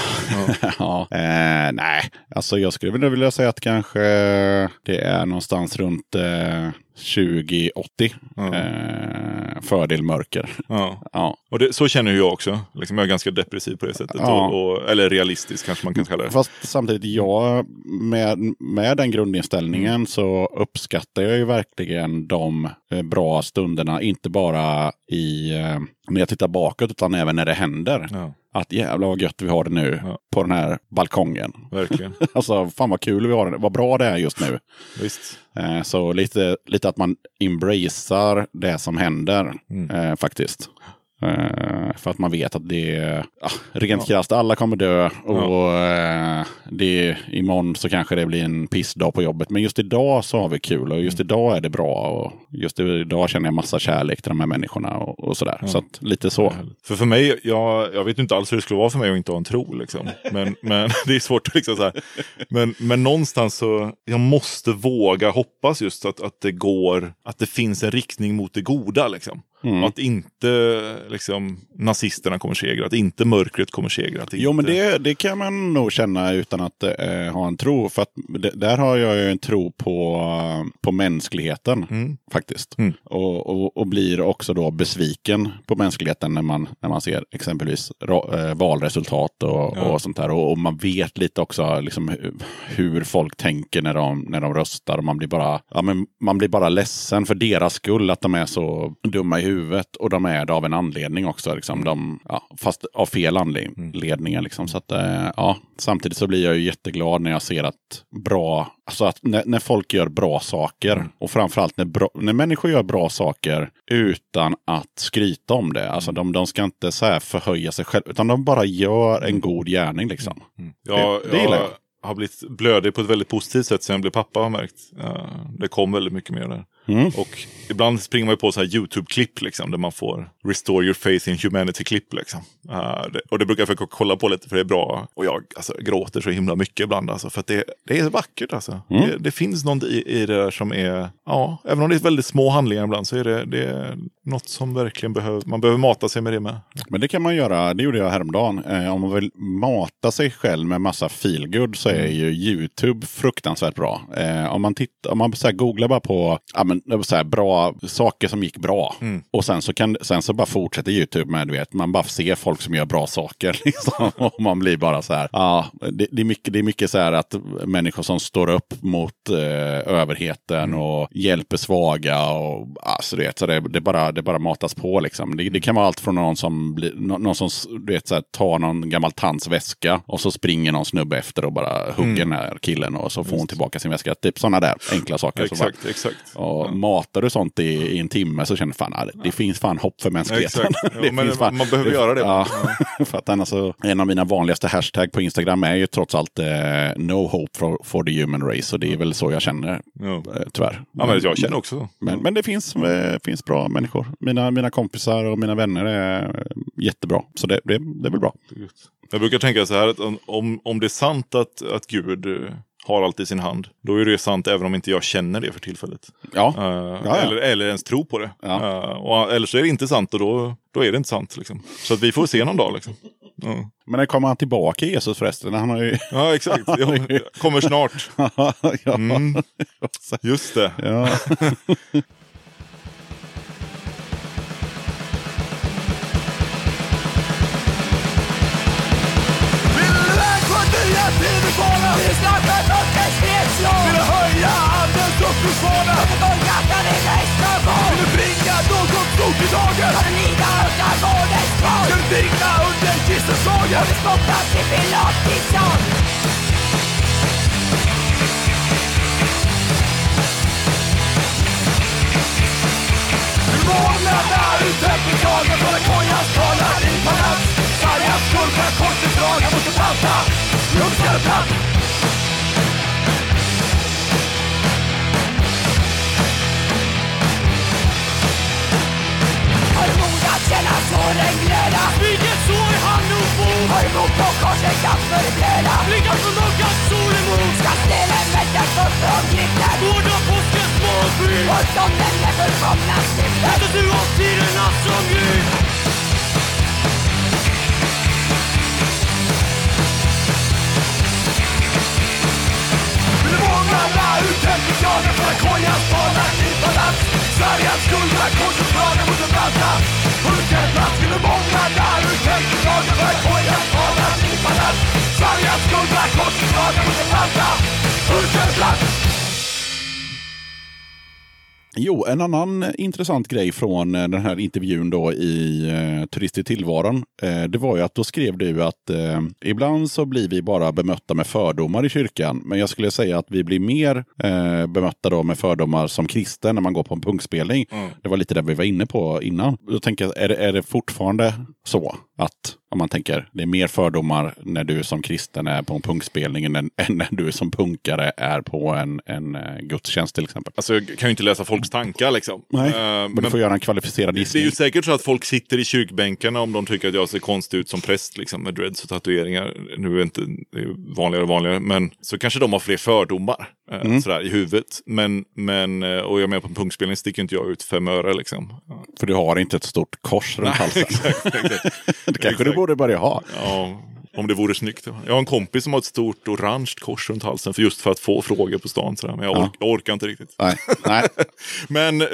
ja. Eh, nej, alltså jag skulle väl vilja säga att kanske det är någonstans runt eh, 2080. Ja. Eh, fördel mörker. ja. Ja. Och det, så känner jag också. Liksom, jag är ganska depressiv på det sättet. Ja. Och, och, eller realistisk kanske man kan kalla det. Fast samtidigt, jag med, med den grundinställningen så uppskattar jag ju verkligen de eh, bra stunderna. Inte bara i eh, när jag tittar bakåt utan även när det händer. Ja, Att jävlar vad gött vi har det nu Ja. på den här balkongen. verkligen. Alltså fan vad kul vi har det. Vad bra det är just nu. Visst. Eh, så lite, lite att man embracear det som händer Mm. eh, faktiskt. Eh, för att man vet att det är, ja, rent krasst, alla kommer dö och eh, det, imorgon så kanske det blir en pissdag på jobbet. Men just idag så har vi kul och just idag är det bra och just idag känner jag massa kärlek till de här människorna och, och sådär. Så att lite så. För för mig, jag, jag vet inte alls hur det skulle vara för mig att inte ha en tro. Liksom. Men, men det är svårt att liksom så här. Men, men någonstans så, jag måste våga hoppas just att, att det går, att det finns en riktning mot det goda. Liksom. Mm. Att inte liksom, nazisterna kommer segra, att inte mörkret kommer segra. Att Jo, men inte- det, det kan man nog känna utan att eh, ha en tro. För att det, där har jag ju en tro på, på mänskligheten Mm. faktiskt. Mm. Och, och, och blir också då besviken på mänskligheten när man, när man ser exempelvis ra, eh, valresultat och, Ja. och sånt där. Och, och man vet lite också liksom, hur, hur folk tänker när de, när de röstar. Och man, blir bara, ja, men man blir bara ledsen för deras skull att de är så dumma i huvudet. Och de är det av en anledning också. Liksom. De, ja, fast av fel anledningar. Liksom. Så att, eh, ja, samtidigt så blir jag ju jätteglad när jag ser att bra, alltså att när, när folk gör bra saker och framförallt när, bra, när människor gör bra saker utan att skryta om det. Alltså de, de ska inte så här förhöja sig själva utan de bara gör en god gärning liksom. Ja, Det- det gillar jag. har blivit blödig på ett väldigt positivt sätt sen jag blev pappa har märkt. Det kom väldigt mycket mer där. Mm. Och ibland springer man ju på så här YouTube-klipp liksom, där man får Restore your faith in humanity-klipp. Liksom. Det, och det brukar jag försöka kolla på lite för det är bra. Och jag alltså, gråter så himla mycket ibland. Alltså, för att det, det är vackert. Alltså. Mm. Det, det finns något i, i det där som är, ja, även om det är väldigt små handlingar ibland så är det, det något som verkligen behöver, man behöver mata sig med det med. Men det kan man göra, det gjorde jag häromdagen. Eh, om man vill mata sig själv med massa feelgood så är ju YouTube fruktansvärt bra. Eh, om man, tittar, om man så googlar bara på ja, men, så bra saker som gick bra. Och sen så, kan, sen så bara fortsätter YouTube med, du vet, man bara ser folk som gör bra saker. Liksom, och man blir bara så här, ja, det, det, är mycket, det är mycket så här att människor som står upp mot eh, överheten och hjälper svaga. Och, alltså, du vet, så det, det, bara, det bara matas på. Liksom. Det, det kan vara allt från någon som, blir, nå- någon som du vet, så här, tar någon gammal tants väska och så springer någon snubbe efter och bara hugger den här killen och så får hon tillbaka sin väska. Typ sådana där enkla saker. Så bara- Exakt, exakt. och matar du sånt i, i en timme så känner du fan, ja, det, det finns fan hopp för mänskligheten. Exakt. Ja, Det men finns fan- man behöver göra det. Ja, för att annars så, en av mina vanligaste hashtag på Instagram är ju trots allt eh, no hope for, for the human race. Och det är väl så jag känner, Ja. eh, tyvärr. Ja, men jag känner också så. Men, men det finns, eh, finns bra människor. Mina, mina kompisar och mina vänner är jättebra. Så det, det, det är väl bra. Jag brukar tänka så här att om- om, det är sant att, att Gud eh, har allt i sin hand, då är det sant även om inte jag känner det för tillfället. Ja, Eh, ja. Eller, eller ens tror på det. Ja. Eh, och, eller så är det inte sant och då, då är det inte sant. Liksom. Så att vi får se någon dag. Liksom. Ja. men när kommer han tillbaka Jesus förresten? Han har ju... ja, exakt. Jag kommer snart. ja. Mm. Just det. försvara? Vill du snacka något stridslåg? Vill du höja andens uppförsvana? Vill du börja från din nästa gång? Vill du bringa något stort i dagen? Ska du lida utan vårdens tvång? Ska du digna under kistelslagen? Har du spottlat till Pilatisson? Vill du ute på tempeldagen från en kojas talar i palats? Sargas skurkar korsdragen mot en planta Platt Har mod att känna såren glöda? Vilket sår han nog får? Har mod på korset att förblöda? Blicka från ögat solen mot Ska stenen vältas bort från grytan? Båda påskens målskydd Och som den med fullkomna syften Väntar du av tiderna som Gud? Vill du måla ut tempeldagen för att kojas talar i balans Sveriges guldrekord som slagen mot en planta Pulken plats Vill du måla ut tempeldagen för att kojas talar i balans Sveriges guldrekord som slagen mot en planta Pulken plats Jo, en annan intressant grej från eh, den här intervjun då i eh, Turist i tillvaron. Eh, det var ju att då skrev du att eh, ibland så blir vi bara bemötta med fördomar i kyrkan. Men jag skulle säga att vi blir mer eh, bemötta då med fördomar som kristen när man går på en punkspelning. Mm. Det var lite det vi var inne på innan. Då tänker jag, är det, är det fortfarande så att om man tänker det är mer fördomar när du som kristen är på en punkspelning än, än när du som punkare är på en, en eh, gudstjänst till exempel? Alltså jag kan ju inte läsa folks tankar liksom. Nej, Eh, men du får göra en kvalificerad Det är gissning. ju säkert så att folk sitter i kyrkbänkarna om de tycker att jag ser konstig ut som präst liksom, med dreads och tatueringar. Nu är det inte det är vanligare och vanligare, men så kanske de har fler fördomar eh, Mm. sådär, i huvudet. Men, men, och jag menar på en punkspelning sticker inte jag ut fem öre liksom. För du har inte ett stort kors runt halsen. exakt, exakt. Det kanske du borde börja ha. Ja, om det vore snyggt. Jag har en kompis som har ett stort orange kors runt halsen för just för att få frågor på stan. Sådär. Men jag, ork, jag orkar inte riktigt. Nej, nej. Men, eh,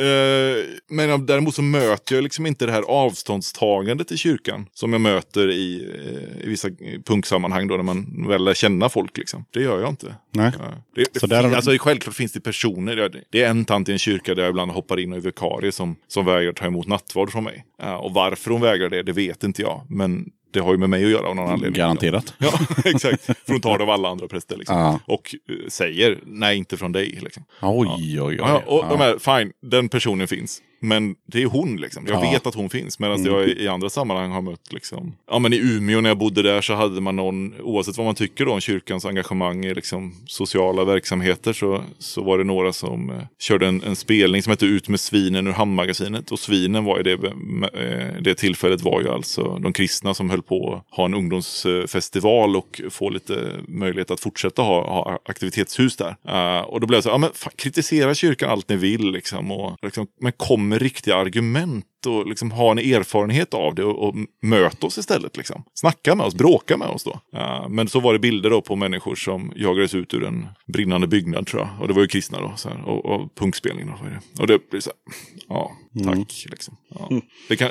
men däremot så möter jag liksom inte det här avståndstagandet i kyrkan som jag möter i, eh, i vissa punksammanhang då när man väl lär känna folk. Liksom. Det gör jag inte. nej. Ja. Det, det Så där har fin- du- alltså, självklart finns det personer. Det- Det är en tant i en kyrka där jag ibland hoppar in och är vikarie som, som vägrar ta emot nattvard från mig. Ja, och varför hon vägrar det, det vet inte jag. Men det har ju med mig att göra av någon anledning. Garanterat. Ja, exakt. För hon tar det av alla andra präster. Liksom. Ja. Och eh, säger nej, inte från dig. Liksom. Oj, oj, oj. Ja, och de här, fine, den personen finns. Men det är hon liksom. Jag Ja. Mm. vet att hon finns. Medan jag i, andra sammanhang har mött liksom. Ja men i Umeå när jag bodde där så hade man någon, oavsett vad man tycker då om kyrkans engagemang i liksom sociala verksamheter så, så var det några som eh, körde en, en spelning som hette Ut med svinen ur Hamnmagasinet. Och svinen var i det, eh, det tillfället var ju alltså de kristna som höll på att ha en ungdomsfestival och få lite möjlighet att fortsätta ha, ha aktivitetshus där. Eh, och då blev det så, ja men fan, kritisera kyrkan allt ni vill liksom. Och, liksom men kom med riktiga argument och liksom ha en erfarenhet av det och, och möt oss istället. Liksom. Snacka med oss, bråka med oss då. Eh, men så var det bilder då på människor som jagades ut ur en brinnande byggnad tror jag. Och det var ju kristna då. Så här, och, och punkspelning då. Och det blir så här, ja, tack. Liksom. Ja. Det kan,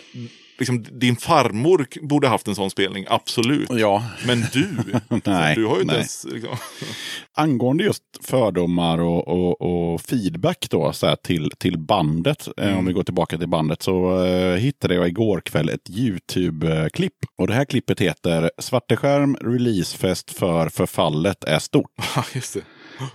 liksom, din farmor borde haft en sån spelning, absolut. Ja, Men du, Nej, du har ju inte nej. ens... Liksom, angående just fördomar och, och, och feedback då, så här, till, till bandet, eh, Mm. om vi går tillbaka till bandet, så eh, hittade jag igår kväll ett YouTube-klipp. Och det här klippet heter Svarteskärm releasefest för förfallet är stort. Just det.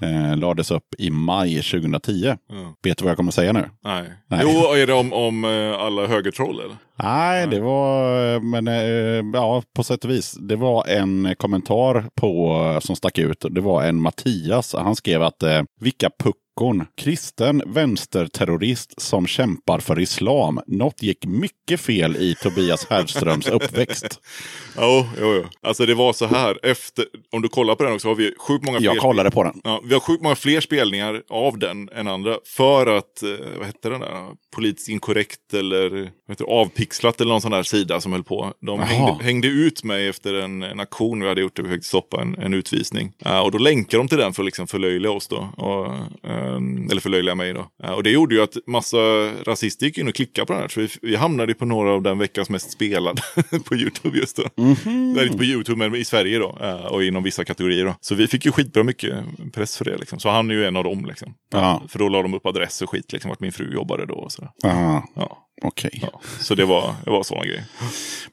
Eh, lades upp i maj 2010. Ja. Vet du vad jag kommer säga nu? Nej. Nej. Jo, är det om, om eh, alla högertroll eller? Nej, det var, men eh, ja, på sätt och vis. Det var en kommentar på, som stack ut. Det var en Mattias. Han skrev att eh, vilka puckon. Kristen vänsterterrorist som kämpar för islam. Något gick mycket fel i Tobias Härströms uppväxt. Jo, jo, jo. Alltså det var så här. Efter, om du kollar på den också har vi sjukt många. Jag kollade på den. Ja, vi har sjukt många fler spelningar av den än andra. För att, eh, vad hette den där? Politiskt inkorrekt eller vad heter det, avpixlat eller någon sån där sida som höll på. De hängde, hängde ut mig efter en, en aktion vi hade gjort där vi försökte stoppa en, en utvisning. Eh, och då länkade de till den för att liksom förlöjliga oss då. Och, ehm, eller förlöjliga mig då. Eh, och det gjorde ju att massa rasister gick in och klickade på den här. Så vi, vi hamnade på några av den veckans mest spelade på YouTube just då. Nej, inte på YouTube men i Sverige då. eh, Och inom vissa kategorier då. Så vi fick ju skitbra mycket press för det liksom. Så han är ju en av dem liksom. För då la de upp adress och skit liksom. Vart min fru jobbade då och sådär. Ja. Okej. Ja. Så det var, det var sådana grejer.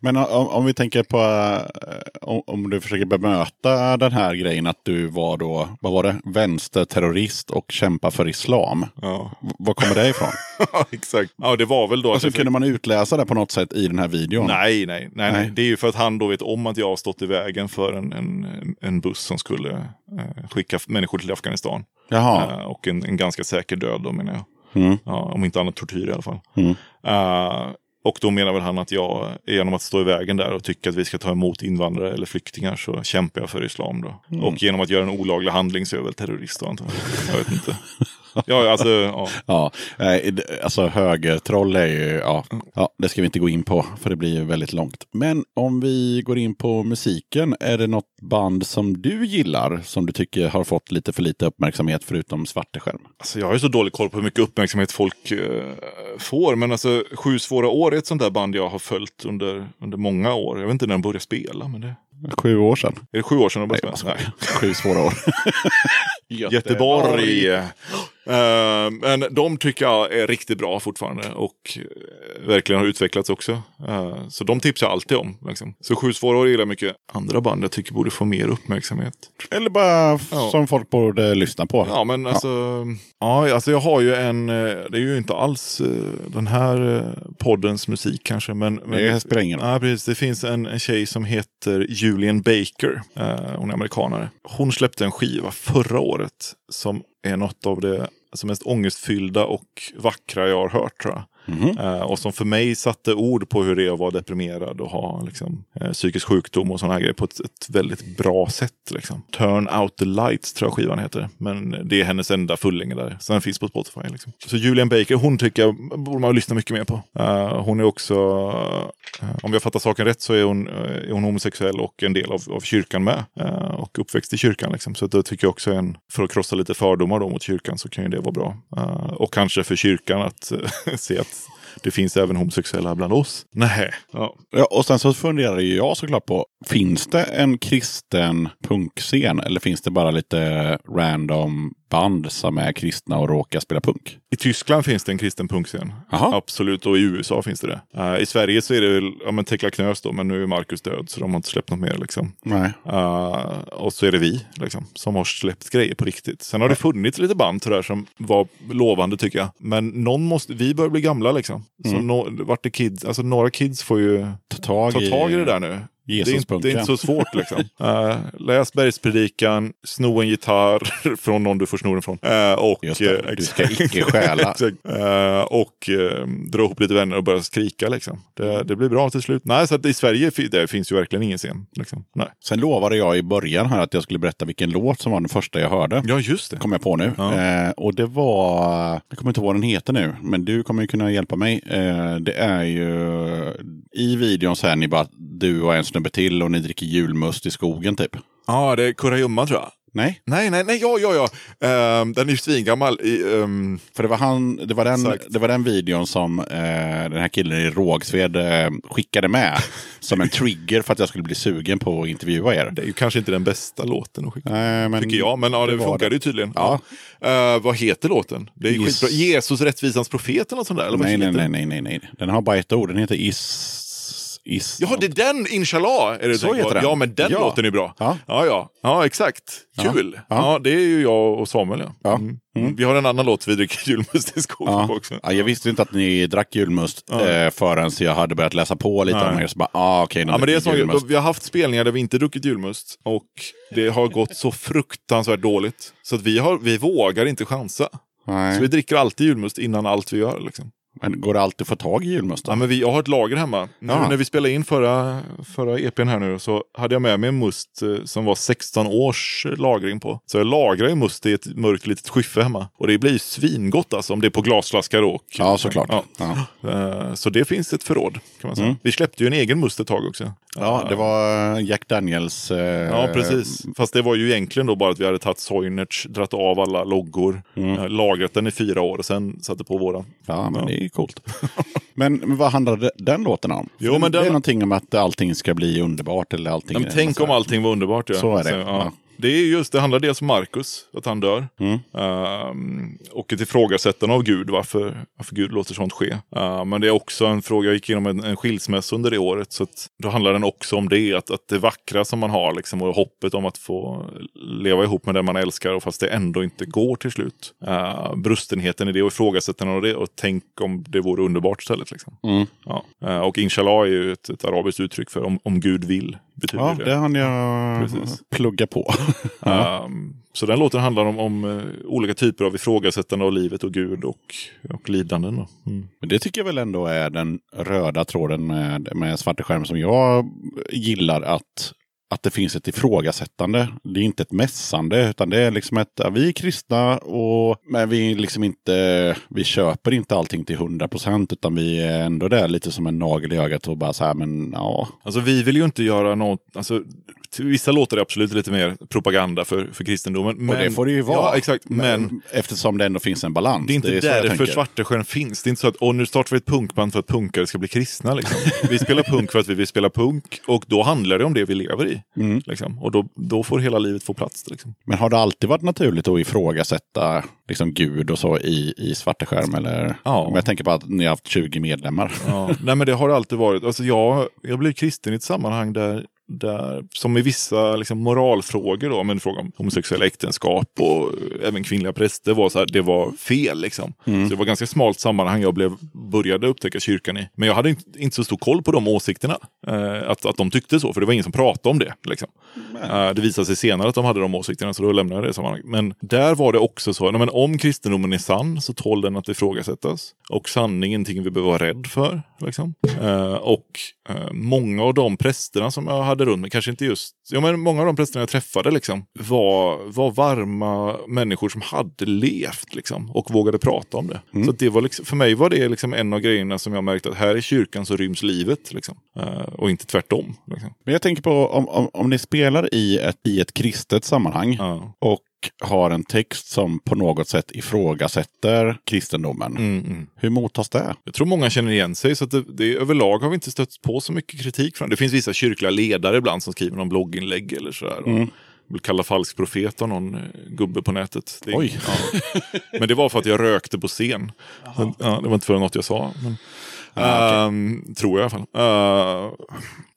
Men om, om vi tänker på, eh, om, om du försöker bemöta den här grejen att du var då, vad var det, vänsterterrorist och kämpa för islam. Ja, V- Var kommer det ifrån? exakt. Ja, det var väl då Alltså, kunde man utläsa det på något sätt i den här videon? Nej, nej, nej, nej. Nej. Det är ju för att han då vet om att jag har stått i vägen för en, en, en buss som skulle eh, skicka människor till Afghanistan. Jaha. Eh, och en, en ganska säker död då menar jag. Mm. Ja, om inte annat tortyr i alla fall. Mm. Eh, och då menar väl han att jag, genom att stå i vägen där och tycka att vi ska ta emot invandrare eller flyktingar så kämpar jag för islam då. Mm. Och genom att göra en olaglig handling så är jag väl terrorist då antar jag. Jag vet inte. Ja, alltså, ja. Ja, eh, alltså högertroll är ju, ja, ja, det ska vi inte gå in på för det blir ju väldigt långt. Men om vi går in på musiken, är det något band som du gillar som du tycker har fått lite för lite uppmärksamhet förutom Svarteskärm? Alltså jag har ju så dålig koll på hur mycket uppmärksamhet folk eh, får. Men alltså Sju svåra år är ett sånt där band jag har följt under, under många år. Jag vet inte när de började spela. Men det, Sju år sedan. är det sju år sedan de började spela? Nej. Sju svåra år. Göteborg. Eh, men de tycker jag är riktigt bra fortfarande och eh, verkligen har utvecklats också. Eh, så de tipsar jag alltid om. Liksom. Så Sju svåra år gillar mycket. Andra band jag tycker borde få mer uppmärksamhet. Eller bara Ja. som folk borde lyssna på. Ja, men alltså, ja. alltså jag har ju en, det är ju inte alls den här poddens musik kanske. Men, men Det roll. Ja, precis. Det finns en, en tjej som heter Julian Baker. Eh, hon är amerikanare. Hon släppte en skiva förra året som är något av det alltså, mest ångestfyllda och vackra jag har hört tror jag. Mm. Eh, och som för mig satte ord på hur det är att vara deprimerad och ha liksom, eh, psykisk sjukdom och sådana grejer på ett, ett väldigt bra sätt. Liksom. Turn out the lights tror jag skivan heter. Men det är hennes enda fullängd där. Så den finns på Spotify. Liksom. Så Julian Baker, hon tycker jag borde man lyssna mycket mer på. Eh, hon är också, eh, om jag fattar saken rätt så är hon, eh, är hon homosexuell och en del av, av kyrkan med. Eh, och uppväxt i kyrkan. Liksom. Så det tycker jag också är en, för att krossa lite fördomar då mot kyrkan så kan ju det vara bra. Och kanske för kyrkan att se att det finns även homosexuella bland oss. Nej. Ja. Ja, och sen så funderar ju jag såklart på, finns det en kristen punkscen eller finns det bara lite random band som är kristna och råkar spela punk? I Tyskland finns det en kristen punkscen. Jaha. Absolut, och i USA finns det det. Eh, I Sverige så är det väl, ja men Tekla Knös då, men nu är Marcus död så de har inte släppt något mer liksom. Nej. Eh, och så är det vi liksom, som har släppt grejer på riktigt. Sen har det funnits lite band sådär som var lovande tycker jag. Men någon måste, vi börjar bli gamla liksom. Så no, vart är kids, alltså några kids får ju Ta tag, ta tag i det där nu. Det är, inte, det är inte så svårt liksom. Eh, läs Bergspredikan, sno en gitarr från någon du får sno den från. Eh, och, Just det, eh, du ska icke stjäla. Eh, och dra ihop lite vänner och börja skrika liksom. Det, det blir bra till slut. Nej, så att i Sverige det finns ju verkligen ingen scen. Liksom. Nej. Sen lovade jag i början här att jag skulle berätta vilken låt som var den första jag hörde. Ja, just det. Kom jag på nu. Ja. Och det var, jag kommer inte ihåg vad den heter nu, men du kommer ju kunna hjälpa mig. Det är ju, i videon så är ni bara du och en snubbe till och ni dricker julmust i skogen typ. Ja, det är Kurragömma tror jag. Nej, Nej, nej, nej, ja, ja, ja. Ehm, den är ju svingammal. I, ehm, för det var, han, det var, den, Exakt. det var den videon som eh, den här killen i Rågsved eh, skickade med. som en trigger för att jag skulle bli sugen på att intervjua er. det är ju kanske inte den bästa låten att skicka. Nej, men Tycker jag, men ja, det, det det. ju tydligen. Ja. Ja. Eh, vad heter låten? Det är Yes. skitbra. Jesus rättvisans profet eller något sånt där? Eller Nej, nej, nej, nej, nej, nej. Den har bara ett ord. Den heter Is... is Jaha, det är den, Inshallah! Är det Så heter den. Ja, men den Ja. låten är bra. Ja. ja, ja, ja exakt. Kul! Ja. Ja. det är ju jag och Samuel. Ja. Ja. Mm. Mm. Vi har en annan låt vi dricker julmust i skogen Ja. också. Ja, jag visste inte att ni drack julmust eh, förrän jag hade börjat läsa på lite om er. Så bara, ah, okej, Ja, men det är så, vi har haft spelningar där vi inte druckit julmust och det har gått så fruktansvärt dåligt. Så att vi, har, vi vågar inte chansa. Nej. Så vi dricker alltid julmust innan allt vi gör. Liksom. Men går det alltid att få tag i julmust? Ja, men vi, jag har ett lager hemma. Nu, Ja. när vi spelade in förra, förra EPn här nu så hade jag med mig en must eh, som var 16 års eh, lagring på. Så jag lagrar ju must i ett mörkt litet skiffe hemma. Och det blir ju svingott alltså om det är på glasflaskor och... Ja, såklart. Ja. Ja. Eh, Så det finns ett förråd kan man säga. Mm. Vi släppte ju en egen must ett tag också. ja, det var Jack Daniels... Eh, Ja, precis. Fast det var ju egentligen då bara att vi hade tagit Soinerts, dratt av alla loggor, eh, lagrat den i fyra år och sen satte på våran. Ja, men är coolt. men, vad handlade den låten om? Jo, men det den- är någonting om att allting ska bli underbart eller allting. Men tänk om allting var underbart. Ja. Så är det, ja. ja. Det är just, det handlar dels om Markus, att han dör. Mm. Ehm, och ett ifrågasättande av Gud, varför, varför Gud låter sånt ske. Ehm, men det är också en fråga, jag gick igenom en, en skilsmässa under det året. Så att, då handlar den också om det, att, att det vackra som man har liksom, och hoppet om att få leva ihop med den man älskar och fast det ändå inte går till slut. Uh, brustenheten i det och ifrågasättandet av det och tänk om det vore underbart istället. Liksom. Mm. Ja. Eh, och inshallah är ju ett, ett arabiskt uttryck för om, om Gud vill. Betyder Ja, det. det hann jag Precis. plugga på. Ehm, så den låten handlar om, om eh, olika typer av ifrågasättande av livet och Gud och, och lidanden. Mm. Men det tycker jag väl ändå är den röda tråden med, med Svarte skärm som jag gillar att att det finns ett ifrågasättande. Det är inte ett mässande utan det är liksom ett, ja, vi är kristna och men vi liksom inte, vi köper inte allting till 100 procent utan vi är ändå där lite som en nagel i ögat och bara så här men ja. Alltså vi vill ju inte göra något, alltså Till vissa låter det absolut lite mer propaganda för, för kristendomen. Men, och det får det ju vara. Ja, exakt. Men, Eftersom det ändå finns en balans. det är inte så jag därför. Svartesjön finns. Det är inte så att Åh, nu startar vi ett punkband för att punkare ska bli kristna. Liksom. Vi spelar punk för att vi vill spela punk och då handlar det om det vi lever i. Mm. Liksom. Och då, då får hela livet få plats. Liksom. Men har det alltid varit naturligt att ifrågasätta liksom, Gud och så i, i Svarteskärm? Eller? Ja. Om jag tänker på att ni har haft 20 medlemmar. Ja. Nej men det har det alltid varit. Alltså, jag, jag blev kristen i ett sammanhang där där, som i vissa liksom, moralfrågor, då, men fråga om homosexuella äktenskap och även kvinnliga präster, var så här, det var fel. Liksom. Så det var ganska smalt sammanhang jag blev, började upptäcka kyrkan i. Men jag hade inte, inte så stor koll på de åsikterna. Eh, att, att de tyckte så, för det var ingen som pratade om det. Liksom. Eh, det visade sig senare att de hade de åsikterna, så då lämnade jag det sammanhanget. Men där var det också så, men om kristendomen är sann så tål den att ifrågasättas. Och sanning är ingenting vi behöver vara rädd för. Liksom. Eh, och eh, många av de prästerna som jag hade runt mig, kanske inte just, ja men många av de prästerna jag träffade liksom, var, var varma människor som hade levt liksom, och vågade prata om det. Så att det var liksom, för mig var det liksom en av grejerna som jag märkte att här i kyrkan så ryms livet. Liksom. Eh, och inte tvärtom. Liksom. Men jag tänker på om, om, om ni spelar i ett, i ett kristet sammanhang Ja. och har en text som på något sätt ifrågasätter kristendomen. Mm, mm. Hur mottas det? Jag tror många känner igen sig, så att det, det, överlag har vi inte stött på så mycket kritik från det. finns vissa kyrkliga ledare ibland som skriver någon blogginlägg eller sådär. Mm. Och vill kalla falsk profet av någon eh, gubbe på nätet. Det Oj. Ja. Men det var för att jag rökte på scen. Så, ja, det var inte för något jag sa. Men, Ah, Ehm, tror jag i alla fall. Eh,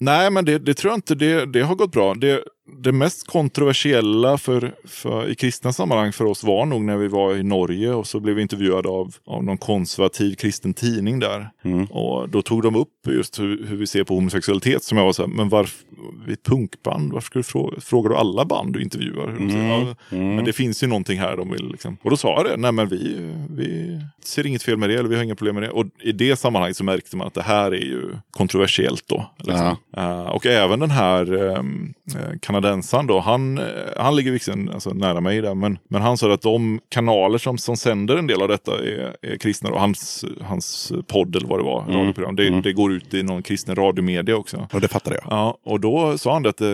nej, men det, det tror jag inte. Det, det har gått bra. Det, det mest kontroversiella för, för, i kristna sammanhang för oss var nog när vi var i Norge och så blev vi intervjuade av, av någon konservativ kristen tidning där. Mm. Och då tog de upp just hur, hur vi ser på homosexualitet som jag var så här, men varför, vi är ett punkband, varför ska du fråga, frågar du alla band du intervjuar? Mm. Ja, Mm. Men det finns ju någonting här de vill liksom. Och då sa jag det, nej men vi, vi ser inget fel med det, eller vi har inga problem med det. Och i det sammanhanget så märkte man att det här är ju kontroversiellt då. Liksom. Eh, och även den här um, kanadensaren då, han, eh, han ligger visserligen alltså, nära mig där, men, men han sa att de kanaler som, som sänder en del av detta är, är kristna. Och hans, hans podd eller vad det var, radioprogram, det, det går ut i någon kristen radiomedia också. Och det fattar jag. Ja, och då sa han det att eh,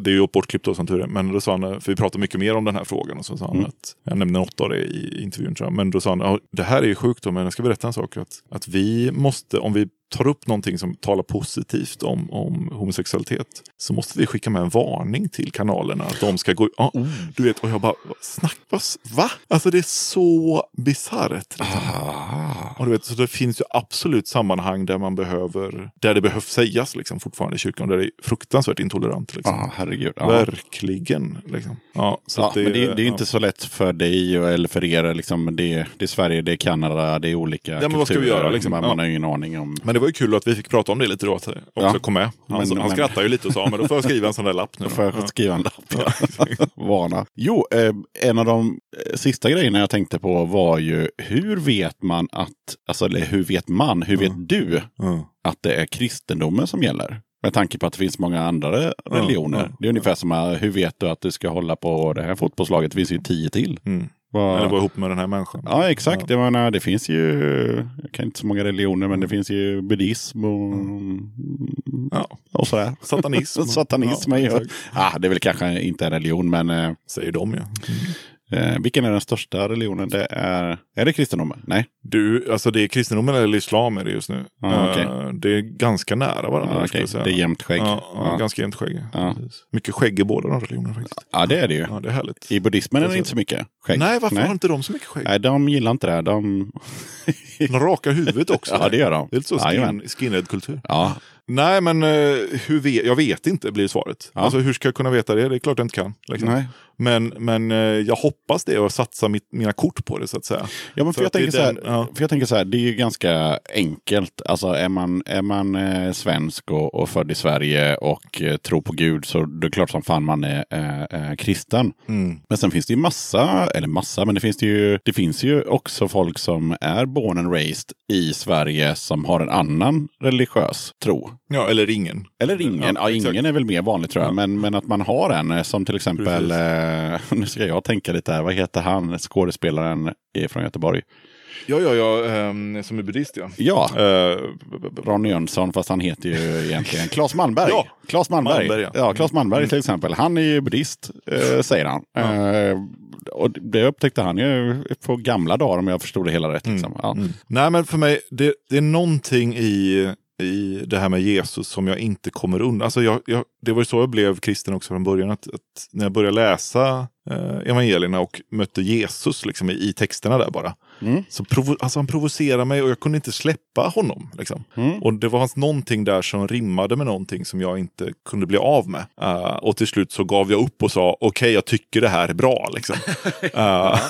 det är ju bortklippt då som tur är, men då sa han, för vi pratar mycket mer om den här frågan, och så sa han att, jag nämnde något av det i intervjun tror jag, men då sa han, ja, det här är ju sjukt då, men jag ska berätta en sak, att, att vi måste, om vi tar upp någonting som talar positivt om, om homosexualitet så måste vi skicka med en varning till kanalerna att de ska gå... Ja, Du vet, och jag bara, snack, vad, va? Alltså det är så bisarrt. Ah. Och du vet, så det finns ju absolut sammanhang där man behöver, där det behövs sägas liksom, fortfarande i kyrkan, där det är fruktansvärt intolerant. Liksom. Ah, herregud. Ja. Verkligen. Liksom. Ja, så Ja, att men det, det är ju ja. inte så lätt för dig eller för er. Liksom, det, det är Sverige, det är Kanada, det är olika men vad ska vi kulturer. göra, liksom? Man, Ja. man har ingen aning om... Men det var ju kul att vi fick prata om det lite då, att också Ja. kom med. Han, Men- han men- skrattade ju lite och sa, men då får jag skriva en sån där lapp nu. Då får jag Ja. skriva en lapp. Vana. Jo, eh, en av de eh, sista grejerna jag tänkte på var ju hur vet man att, alltså eller hur vet man, hur vet du Ja. att det är kristendomen som gäller? Med tanke på att det finns många andra religioner. ja, det är ungefär som, eh, hur vet du att du ska hålla på det här fotbollslaget? Det finns ju tio till. Mm. Vad- Eller vara ihop med den här människan. Ja, exakt. Ja. Jag menar, det finns ju, jag kan inte så många religioner, men det finns ju buddhism och, Ja. och sådär. Satanism. Satanism Ja, är ju, exakt. ah, det är väl kanske inte en religion, men eh, Säger de ja. Eh, vilken är den största religionen? Det är, är det kristendomen? Nej. Du, alltså det är kristendomen eller islam är det just nu. Ja, okej. Eh, Det är ganska nära varandra. Jag säga. Det är jämnt skägg. Ja, ja, Ja. ganska jämnt skägg. Precis. Mycket skägg i båda de religionerna faktiskt. Ja, det är det ju. Ja, det är härligt. I buddhismen är det inte så mycket skägg. Nej, varför Nej. har inte de så mycket skägg? Nej, de gillar inte det. De... De rakar huvudet också. Ja, det gör de. Det är lite så skin, skinhead-kultur. Ja, Nej, men eh, hur vet, jag vet inte blir svaret. Alltså hur ska jag kunna veta det? Det är klart jag inte kan. Liksom. nej. Men, men eh, jag hoppas det och satsa mitt, mina kort på det så att säga. Ja, men för, För jag tänker så här, den- ja. för jag tänker så här, det är ju ganska enkelt. Alltså är man, är man eh, svensk och, och född i Sverige och eh, tror på Gud så det är klart som fan man är eh, eh, kristen. Mm. Men sen finns det ju massa, eller massa, men det finns det ju, det finns ju också folk som är born and raised i Sverige som har en annan religiös tro. Ja, eller ingen. Eller ingen, ja, Ja, ingen är väl mer vanligt tror jag, men, men att man har en eh, som till exempel, eh, nu ska jag tänka lite här, vad heter han, skådespelaren eh, från Göteborg? Ja, ja, ja, ehm, som är buddhist ja. Ja, Eh, Ronny Jönsson, fast han heter ju egentligen Claes Malmberg. Ja, Claes Malmberg. Malmberg, ja. ja. Claes Malmberg till exempel. Han är ju buddhist, eh, säger han. Eh, och det upptäckte han ju på gamla dagar om jag förstod det hela rätt. Liksom. Ja. Nej, men för mig, det, det är någonting i, i det här med Jesus som jag inte kommer undan. Alltså jag, jag, det var ju så jag blev kristen också från början. Att, att när jag började läsa eh, evangelierna och mötte Jesus liksom, i, i texterna där bara. Mm. Så provo, alltså han provocerade mig och jag kunde inte släppa honom. Liksom. Mm. Och det var någonting där som rimmade med någonting som jag inte kunde bli av med. Eh, och till slut så gav jag upp och sa okej, jag tycker det här är bra. Liksom. Eh,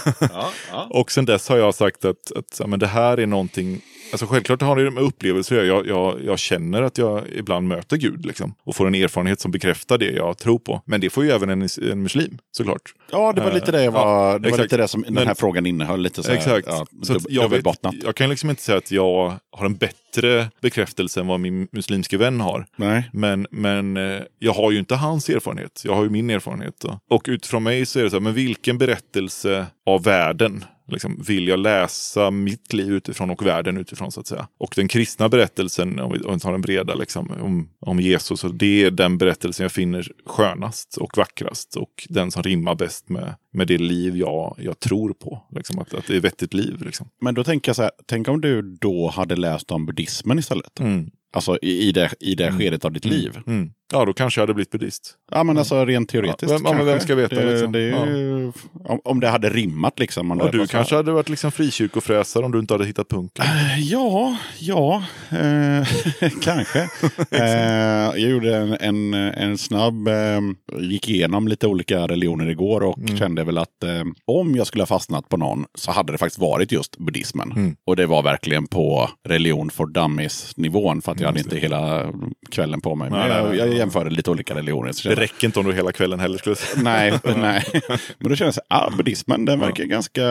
och sen dess har jag sagt att, att ja, men det här är någonting Alltså självklart har det med upplevelser jag, jag, jag känner att jag ibland möter Gud liksom, och får en erfarenhet som bekräftar det jag tror på. Men det får ju även en, en muslim såklart. Ja, det var lite det, jag var, Ja, det, var lite det som den Men- här frågan innehöll. Lite så här, Exakt. Ja, så dub- jag, vet, jag kan liksom inte säga att jag har en bättre bekräftelse än vad min muslimske vän har. Nej. Men, men eh, jag har ju inte hans erfarenhet. Jag har ju min erfarenhet. Då. Och utifrån mig så är det så här, men vilken berättelse av världen liksom, vill jag läsa mitt liv utifrån och världen utifrån så att säga. Och den kristna berättelsen, om vi, om vi tar den breda, liksom, om, om Jesus, och det är den berättelsen jag finner skönast och vackrast och den som rimmar bäst med, med det liv jag, jag tror på. Liksom, att, att det är ett vettigt liv. Liksom. Men då tänker jag så här, tänk om du då hade läst om buddhismen istället. Mm. Alltså i, i det, i det skedet av ditt liv. Mm. Ja, då kanske jag hade blivit buddhist. Ja, men alltså rent teoretiskt. Ja, vem- ja, kanske. vem ska veta, Det, liksom? det är ju, om, om det hade rimmat liksom. Om Och det du kanske hade varit liksom frikyrkofräsare om du inte hade hittat punken. Ja, ja, eh, kanske. Eh, jag gjorde en, en, en snabb, eh, gick igenom lite olika religioner igår och Mm. kände väl att eh, om jag skulle ha fastnat på någon så hade det faktiskt varit just buddhismen. Mm. Och det var verkligen på religion for dummies-nivån för att jag hade Just inte hela kvällen på mig. Men Nej, jag, jag. Jämförde lite olika religioner. Så Det kände, räcker inte om du hela kvällen heller skulle säga. Nej, nej. Men då kände jag så ah, buddhismen, den Ja. verkar ganska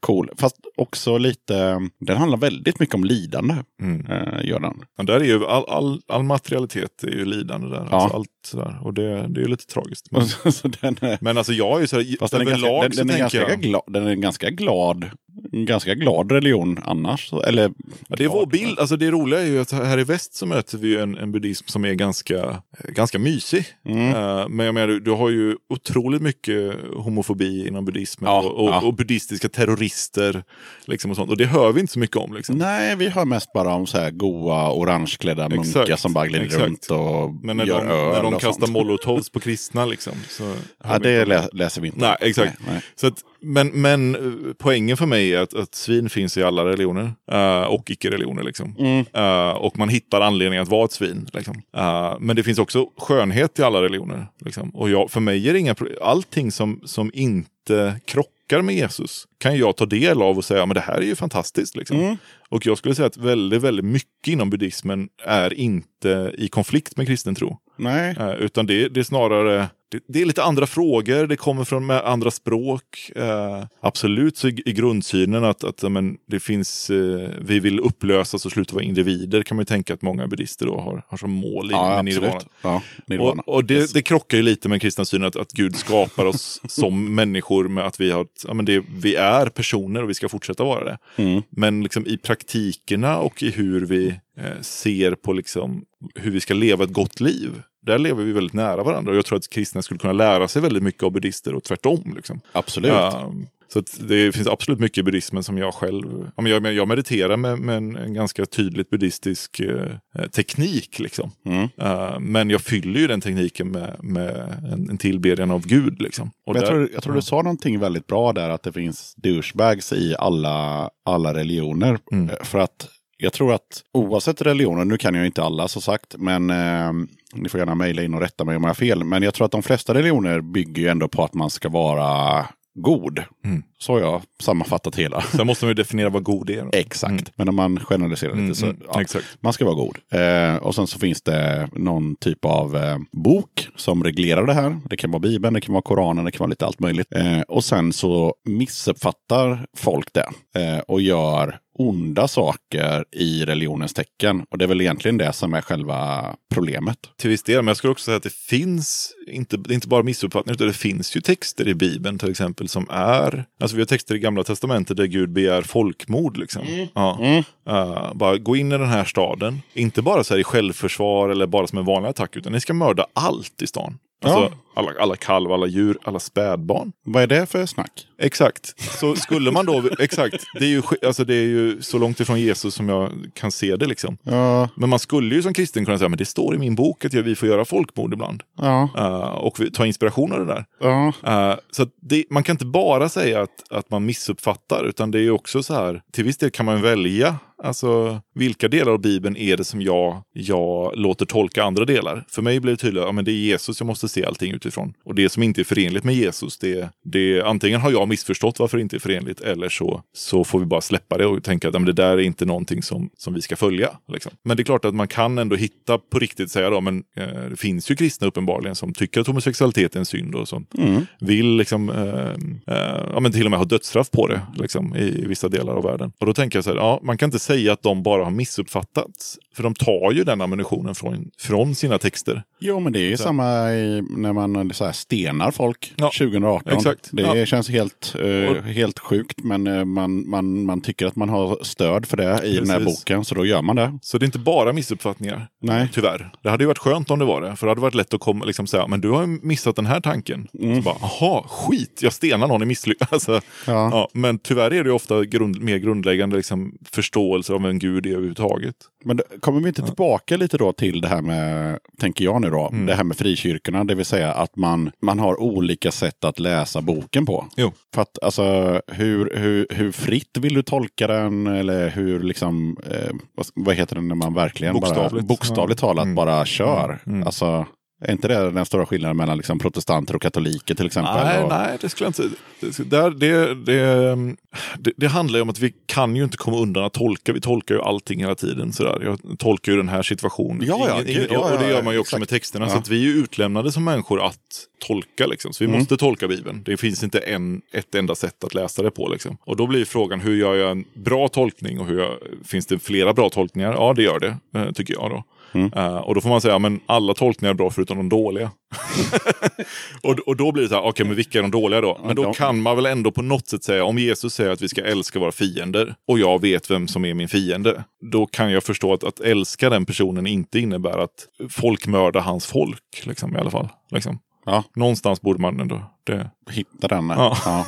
cool. Fast också lite, den handlar väldigt mycket om lidande, Mm. eh, gör den. Men där är ju all, all, all materialitet är ju lidande där. Ja. Alltså allt sådär. Och det, det är lite tragiskt. Men, så den är, men alltså jag är ju sådär, fast den är, ganska, den, så den, är ganska glad, den är en ganska glad, ganska glad religion annars. Eller, Ja, det är vår bild. Alltså det roliga är ju att här i väst så möter vi en, en buddhism som är ganska, ganska mysig. Mm. Eh, men jag menar, du, du har ju otroligt mycket homofobi inom buddhismen. Ja, och, och, ja. och buddhistiska terrorister. Liksom och, sånt. och det hör vi inte så mycket om. Liksom. Nej, vi hör mest bara om så här goa orangeklädda munkar som bara glider exakt. runt och Men när gör de, öl när de och kastar sånt. molotovs på kristna liksom. Så Ja, det lä läser vi inte. Nej, exakt. Nej, nej. Så att, men, men eh, poängen för mig är att, att svin finns i alla religioner eh, och icke-religioner. Liksom. Mm. Eh, och man hittar anledning att vara ett svin. Liksom. Eh, men det finns också skönhet i alla religioner. Liksom. Och jag, för mig är det inga pro- allting som, som inte krockar med Jesus kan jag ta del av och säga men det här är ju fantastiskt. Liksom. Mm. Och jag skulle säga att väldigt, väldigt mycket inom buddhismen är inte i konflikt med kristen tro. nej. Eh, utan det, det är snarare det, det är lite andra frågor, det kommer från andra språk. Eh, absolut så i, i grundsynen att, att men, det finns, eh, vi vill upplösas och sluta vara individer kan man ju tänka att många buddhister då har, har som mål i Ja, med nirvana. Ja, nirvana. Och, och det, det krockar ju lite med kristna synen att, att Gud skapar oss som människor med att vi, har, ja, men det, vi är personer och vi ska fortsätta vara det. Mm. Men liksom i praktikerna och i hur vi eh, ser på liksom, hur vi ska leva ett gott liv. Där lever vi väldigt nära varandra och jag tror att kristna skulle kunna lära sig väldigt mycket av buddhister och tvärtom. Liksom. Absolut. Ja, så det finns absolut mycket i buddhismen som jag själv... Ja, men jag, jag mediterar med, med en, en ganska tydligt buddhistisk eh, teknik. Liksom. Mm. Eh, men jag fyller ju den tekniken med, med en, en tillbedjan av Gud. Liksom. Och Men jag, där- tror, jag tror du sa någonting väldigt bra där, att det finns douchebags i alla, alla religioner. Mm. För att jag tror att oavsett religioner, nu kan jag inte alla så sagt, men eh, ni får gärna mejla in och rätta mig om jag har fel. Men jag tror att de flesta religioner bygger ju ändå på att man ska vara god. Mm. Så har jag sammanfattat hela. Sen måste man ju definiera vad god är. Exakt. Mm. Men om man generaliserar lite Mm, så, mm, ja, man ska vara god. Eh, och sen så finns det någon typ av eh, bok som reglerar det här. Det kan vara Bibeln, det kan vara Koranen, det kan vara lite allt möjligt. Eh, och sen så missuppfattar folk det eh, och gör onda saker i religionens tecken. Och det är väl egentligen det som är själva problemet. Till viss del, men jag skulle också säga att det finns, inte, det är inte bara missuppfattningar, utan det finns ju texter i Bibeln till exempel som är, alltså vi har texter i Gamla Testamentet där Gud begär folkmord. Liksom. Ja. Eh, bara gå in i den här staden, inte bara så här i självförsvar eller bara som en vanlig attack, utan ni ska mörda allt i stan. Alltså Ja. alla, alla kalvar, alla djur, alla spädbarn. Vad är det för snack? Exakt. Så skulle man då, exakt, det är, ju, alltså det är ju så långt ifrån Jesus som jag kan se det liksom. Ja, Men man skulle ju som kristen kunna säga, men det står i min bok att vi får göra folkmord ibland. ja, Eh, och ta inspiration av det där. ja. Eh, så det, man kan inte bara säga att, att man missuppfattar, utan det är ju också så här, till viss del kan man välja, alltså vilka delar av Bibeln är det som jag, jag låter tolka andra delar? För mig blir det tydligt, ja men det är Jesus jag måste se allting utifrån. Och det som inte är förenligt med Jesus, det, det antingen har jag missförstått varför det inte är förenligt, eller så, så får vi bara släppa det och tänka att ja, men det där är inte någonting som, som vi ska följa. Liksom. Men det är klart att man kan ändå hitta på riktigt säga då, men eh, det finns ju kristna uppenbarligen som tycker att homosexualitet är en synd och som vill liksom, eh, eh, ja, men till och med ha dödsstraff på det liksom, i, i vissa delar av världen. Och då tänker jag så här, ja, man kan inte säga att de bara har missuppfattats. För de tar ju den ammunitionen från, från sina texter. Jo, men det är ju samma i, när man så här stenar folk Ja, 2018. exakt. Det Ja. känns helt, eh, helt sjukt, men eh, man, man, man tycker att man har stöd för det i den här Precis. boken, så då gör man det. Så det är inte bara missuppfattningar. Nej. Tyvärr. Det hade ju varit skönt om det var det. För det hade varit lätt att komma, liksom säga, men du har ju missat den här tanken. Så bara, jaha, skit, jag stenar någon i misslyckande. Alltså, Ja. ja, men tyvärr är det ju ofta grund, mer grundläggande liksom, förståelse av en gud är överhuvudtaget. Men det- kommer vi inte tillbaka lite då till det här med, tänker jag nu då, Mm. det här med frikyrkorna, det vill säga att man, man har olika sätt att läsa boken på. Jo. För att alltså, hur, hur, hur fritt vill du tolka den? Eller hur liksom, eh, vad, vad heter det när man verkligen Bokstavligt. bara, bokstavligt talat Mm. bara kör? Mm. Alltså, är inte det den stora skillnaden mellan liksom protestanter och katoliker till exempel? Nej, och, nej, det skulle jag inte det, det, det, det, det handlar ju om att vi kan ju inte komma undan att tolka. Vi tolkar ju allting hela tiden. Sådär. Jag tolkar ju den här situationen. Ja, ja, Ingen- gud, ja, och det ja, gör man ju också exakt. med texterna. Ja. Så att vi är ju utlämnade som människor att tolka. Liksom. Så vi Mm. måste tolka Bibeln. Det finns inte en, ett enda sätt att läsa det på. Liksom. Och då blir frågan, hur gör jag en bra tolkning? Och hur jag, finns det flera bra tolkningar? Ja, det gör det, eh, tycker jag. då. Mm. Eh, och då får man säga, men alla tolkningar är bra förutom de dåliga. och, och då blir det så här, okej men vilka är de dåliga då? Men då kan man väl ändå på något sätt säga, om Jesus säger att vi ska älska våra fiender och jag vet vem som är min fiende. Då kan jag förstå att, att älska den personen inte innebär att folk mördar hans folk. Liksom, I alla fall. Liksom. Ja. Någonstans borde man ändå... Det... hitta den. Ja. Ja.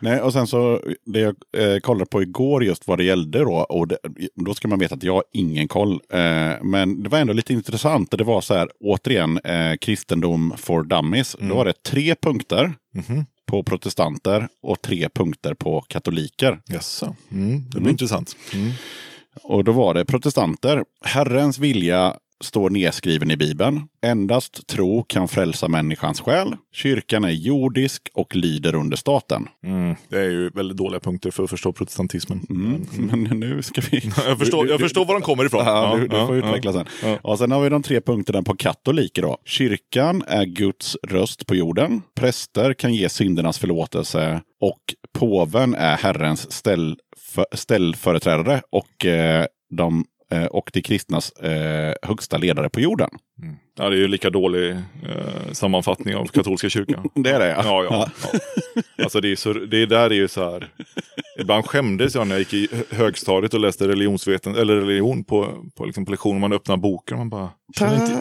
Nej, och sen så, det jag eh, kollade på igår just vad det gällde då, och det, då ska man veta att jag har ingen koll. Eh, men det var ändå lite intressant. Det var så här, återigen, eh, kristendom for dummies. Då var det tre punkter Mhm. på protestanter och tre punkter på katoliker. Jaså. Mm, det blir intressant. Mm. Och då var det protestanter. Herrens vilja står nedskriven i Bibeln. Endast tro kan frälsa människans själ. Kyrkan är jordisk och lyder under staten. Mm. Det är ju väldigt dåliga punkter för att förstå protestantismen. Mm. Men nu ska vi... Jag, förstår, jag förstår var de kommer ifrån. Ja, du, du Ja, får ja, utveckla sen. Ja. Och sen har vi de tre punkterna på katoliker. Då. Kyrkan är Guds röst på jorden. Präster kan ge syndernas förlåtelse. Och påven är Herrens ställ, för, ställföreträdare och, eh, de, Eh, och de kristnas eh, högsta ledare på jorden. Ja, det är ju lika dålig eh, sammanfattning av katolska kyrkan. Det är det Ja, ja. ja. Alltså det, är så, det där är ju så här. Ibland skämdes jag när jag gick i hö- högstadiet och läste religionsveten, eller religion på, på, liksom på lektion. Man öppnar boken och man bara. "Känner Inte,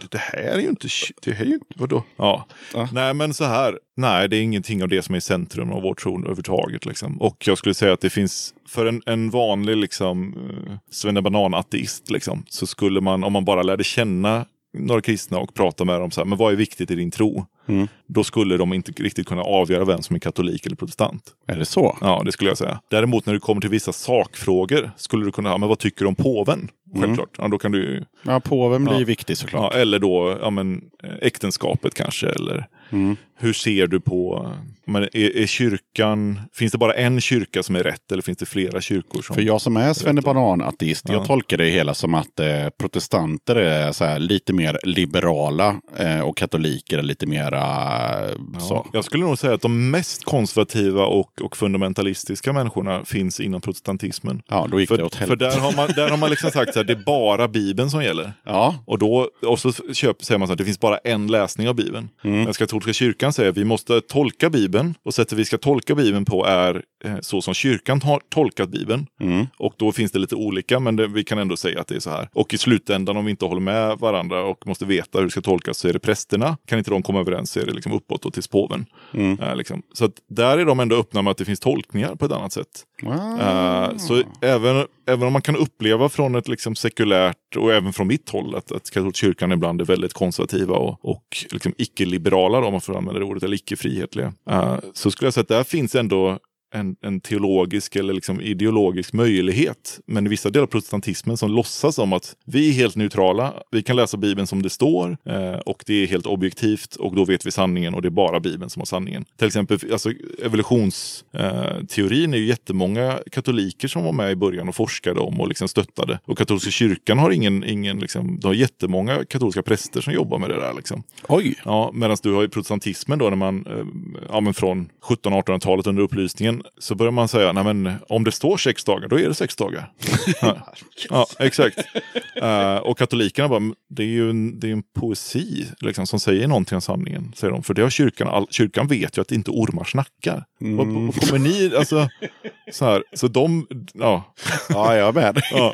det, det här är ju inte... Det här är ju inte vadå? Ja. Ja. Nej, men så här. Nej, det är ingenting av det som är i centrum av vår tro överhuvudtaget. Liksom. Och jag skulle säga att det finns, för en, en vanlig liksom, uh, svennebanan-ateist, liksom, så skulle man, om man bara lärde känna några kristna och prata med dem så här, men vad är viktigt i din tro? Mm. Då skulle de inte riktigt kunna avgöra vem som är katolik eller protestant. Är det så? Ja, det skulle jag säga. Däremot när det kommer till vissa sakfrågor skulle du kunna, ja, men vad tycker du om påven? självklart. Ja, då kan du Ja, påven blir Ja. viktig såklart. Ja, eller då ja, men, eh, äktenskapet kanske. Eller Mm. hur ser du på, men är, är kyrkan, finns det bara en kyrka som är rätt eller finns det flera kyrkor? Som, För jag som är svennebanan-ateist, jag Ja. tolkar det hela som att eh, protestanter är så här, lite mer liberala eh, och katoliker är lite mera eh, så. Ja, jag skulle nog säga att de mest konservativa och, och fundamentalistiska människorna finns inom protestantismen. Ja, då gick det För, åt för helvete. där har man, där har man liksom sagt att det är bara Bibeln som gäller. Ja, Och, då, och så köp, säger man så att det finns bara en läsning av Bibeln. Mm. Den katolska kyrkan säger att vi måste tolka Bibeln och sättet vi ska tolka Bibeln på är så som kyrkan har tolkat Bibeln. mm. Och då finns det lite olika, men det, vi kan ändå säga att det är så här. Och i slutändan, om vi inte håller med varandra och måste veta hur det ska tolkas, så är det prästerna. Kan inte de komma överens så är det liksom uppåt och till påven. Mm. Eh, liksom. Så att där är de ändå öppna med att det finns tolkningar på ett annat sätt. Ah. Eh, så även, även om man kan uppleva från ett liksom sekulärt och även från mitt håll att, att katolska kyrkan ibland är väldigt konservativa och, och liksom icke-liberala, om man får använda det ordet, eller icke-frihetliga. eh, så skulle jag säga att där finns ändå en, en teologisk eller liksom ideologisk möjlighet. Men i vissa delar av protestantismen som låtsas om att vi är helt neutrala, vi kan läsa Bibeln som det står eh, och det är helt objektivt och då vet vi sanningen och det är bara Bibeln som har sanningen. Till exempel alltså, evolutionsteorin är ju jättemånga katoliker som var med i början och forskade om och liksom stöttade. Och katolska kyrkan har ingen, ingen liksom, de har jättemånga katolska präster som jobbar med det där. Liksom. Oj! Ja, Medan du har ju protestantismen då, när man, eh, ja, men från 1700-1800-talet under upplysningen, så börjar man säga, nej men om det står sex dagar, då är det sex dagar. ja, exakt. Eh, och katolikerna bara, det är ju en, det är en poesi liksom, som säger någonting om sanningen, säger de. För det har kyrkan, all, kyrkan vet ju att inte ormar snackar. Vad, vad kommer ni, alltså, så här, så de, ja. Ja, jag är med. ja.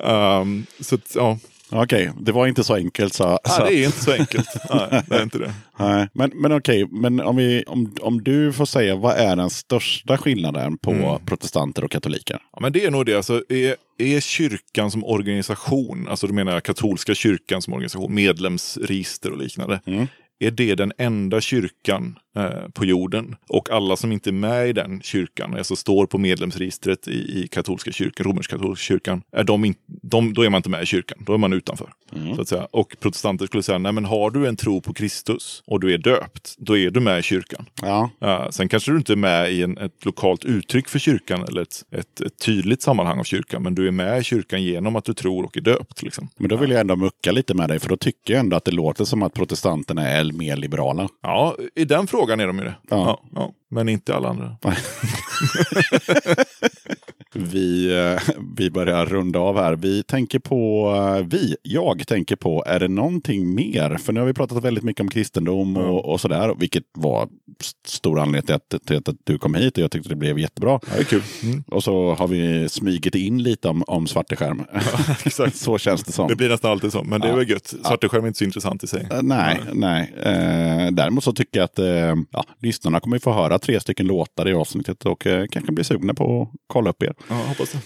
Ehm, så ja. Okej, det var inte så enkelt. Så, så. Nej, det är inte så enkelt. Nej, det är inte det. Nej, men, men okej, men om, vi, om, om du får säga vad är den största skillnaden på Mm. protestanter och katoliker? Ja, men det är nog det. Alltså, är, är kyrkan som organisation, alltså då menar jag katolska kyrkan som organisation, medlemsregister och liknande. Mm. Är det den enda kyrkan eh, på jorden? Och alla som inte är med i den kyrkan, alltså står på medlemsregistret i, i katolska kyrkan, romersk-katolska kyrkan, är de in, de, då är man inte med i kyrkan, då är man utanför. Så att säga. Och protestanter skulle säga, nej men har du en tro på Kristus och du är döpt, då är du med i kyrkan. Ja, Ja, sen kanske du inte är med i en, ett lokalt uttryck för kyrkan eller ett, ett, ett tydligt sammanhang av kyrkan. Men du är med i kyrkan genom att du tror och är döpt. Liksom. men då vill jag ändå mucka lite med dig, för då tycker jag ändå att det låter som att protestanterna är mer liberala. Ja, i den frågan är de ju det. Ja. Ja. Ja, Men inte alla andra. Vi, eh, vi börjar runda av här. Vi tänker på, eh, vi, jag tänker på, är det någonting mer? För nu har vi pratat väldigt mycket om kristendom och, och sådär, vilket var stor anledning till att, till att du kom hit och jag tyckte det blev jättebra. Ja, det är kul. Mm. Och så har vi smygit in lite om, om svarteskärm. exakt. så känns det som. Det blir nästan alltid så. Men det är Ja. väl gött. Svarteskärm är inte så intressant i sig. Eh, Nej, nej. Eh, däremot så tycker jag att eh, ja, lyssnarna kommer få höra tre stycken låtar i avsnittet och eh, kanske bli sugna på att kolla upp er. Ja, hoppas det.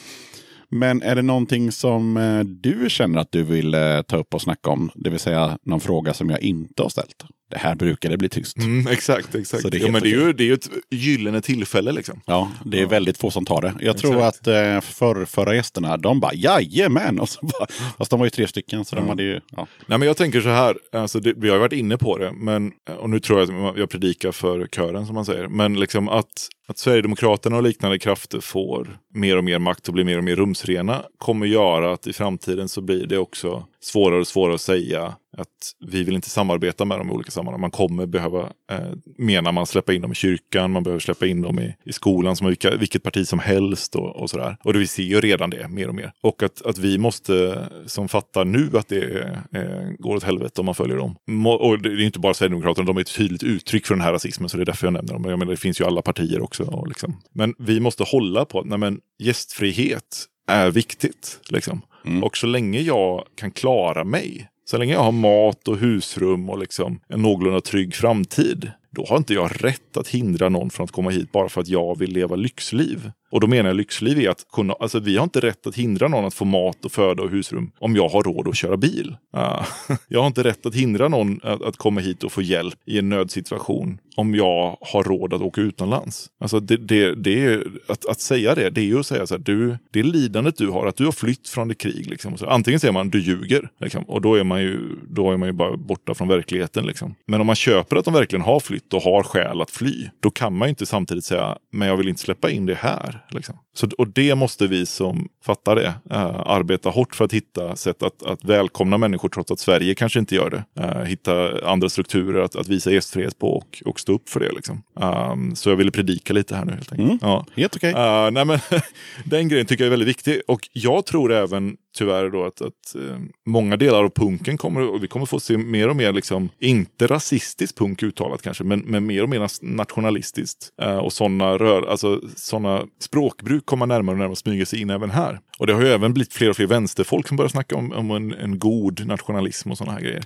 Men är det någonting som du känner att du vill ta upp och snacka om? Det vill säga någon fråga som jag inte har ställt. Det här brukar det bli tyst. Mm, exakt, exakt. Så det är ja, men det är, ju, det är ju ett gyllene tillfälle liksom. Ja, det är väldigt få som tar det. Jag tror Exakt. att eh, för, förra gästerna, de bara jajamän! Och så bara, fast de var ju tre stycken, så de hade ju... Ja. Nej, men jag tänker så här, alltså det, vi har ju varit inne på det, men, och nu tror jag att jag predikar för kören som man säger, men liksom att, att Sverigedemokraterna och liknande krafter får mer och mer makt och blir mer och mer rumsrena kommer göra att i framtiden så blir det också svårare och svårare att säga att vi vill inte samarbeta med dem i olika sammanhang. Man kommer behöva, eh, menar man, släppa in dem i kyrkan, man behöver släppa in dem i, i skolan som vilka, vilket parti som helst och, och sådär. Och det, vi ser ju redan det mer och mer. Och att, att vi måste, som fattar nu att det eh, går åt helvete om man följer dem. Må, och det är inte bara Sverigedemokraterna, de är ett tydligt uttryck för den här rasismen, så det är därför jag nämner dem. Men jag menar, det finns ju alla partier också. Och liksom. Men vi måste hålla på nej, men, gästfrihet är viktigt. Liksom. Och så länge jag kan klara mig, så länge jag har mat och husrum och liksom en någorlunda trygg framtid, då har inte jag rätt att hindra någon från att komma hit bara för att jag vill leva lyxliv. Och då menar jag lyxliv är att kunna, alltså vi har inte rätt att hindra någon att få mat och föda och husrum om jag har råd att köra bil. Uh, jag har inte rätt att hindra någon att, att komma hit och få hjälp i en nödsituation om jag har råd att åka utomlands. Alltså det, det, det är, att, att säga det, det är ju att säga så här, du, det lidandet du har, att du har flytt från ett krig. Liksom. Så antingen säger man du ljuger, liksom, och då är, man ju, då är man ju bara borta från verkligheten. Liksom. Men om man köper att de verkligen har flytt och har skäl att fly, då kan man ju inte samtidigt säga, men jag vill inte släppa in det här. Liksom. Så, och det måste vi som fattar det äh, arbeta hårt för att hitta sätt att, att välkomna människor trots att Sverige kanske inte gör det. Äh, hitta andra strukturer att, att visa gästfrihet på och, och stå upp för det. Liksom. Um, så jag ville predika lite här nu helt enkelt. Mm. Ja. Helt okej. Uh, nej, men den grejen tycker jag är väldigt viktig. Och jag tror även tyvärr då att, att eh, många delar av punken kommer, och vi kommer få se mer och mer, liksom, inte rasistisk punk uttalat kanske, men, men mer och mer nationalistiskt. Eh, och sådana rör, alltså sådana språkbruk kommer närmare och närmare smyga sig in även här. Och det har ju även blivit fler och fler vänsterfolk som börjar snacka om, om en, en god nationalism och sådana här grejer.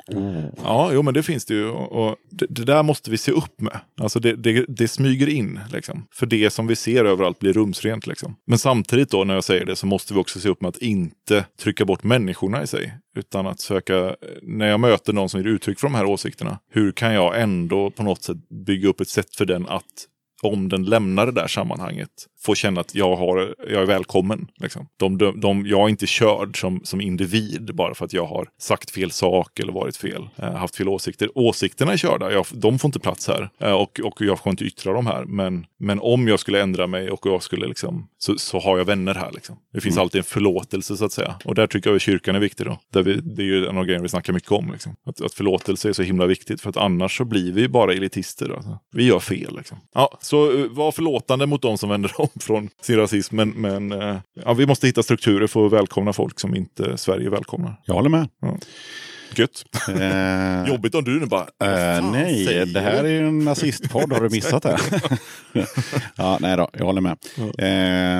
Ja, jo men det finns det ju. Och, och det, det där måste vi se upp med. Alltså det, det, det smyger in, liksom. För det som vi ser överallt blir rumsrent, liksom. Men samtidigt då, när jag säger det, så måste vi också se upp med att inte trycka bort människorna i sig. Utan att söka, när jag möter någon som ger uttryck för de här åsikterna, hur kan jag ändå på något sätt bygga upp ett sätt för den att om den lämnar det där sammanhanget få känna att jag, har, jag är välkommen. Liksom. De, de, de, jag är inte körd som, som individ bara för att jag har sagt fel sak eller varit fel, eh, haft fel åsikter. Åsikterna är körda, jag, de får inte plats här eh, och, och jag får inte yttra dem här. Men, men om jag skulle ändra mig och jag skulle liksom, så, så har jag vänner här. Liksom. Det finns alltid en förlåtelse så att säga. Och där tycker jag att kyrkan är viktig. Då. Där vi, det är ju en av grejerna vi snackar mycket om. Liksom. Att, att förlåtelse är så himla viktigt för att annars så blir vi bara elitister. Alltså. Vi gör fel. Liksom. Ja, så eh, var förlåtande mot de som vänder om från sin rasism. Men, men eh, ja, vi måste hitta strukturer för att välkomna folk som inte Sverige välkomnar. Jag håller med. Gött. Eh, Jobbigt om du nu bara... Eh, "Vad fan nej, det här är du?" ju en nazistpodd. Har du missat det? ja, nej då, jag håller med.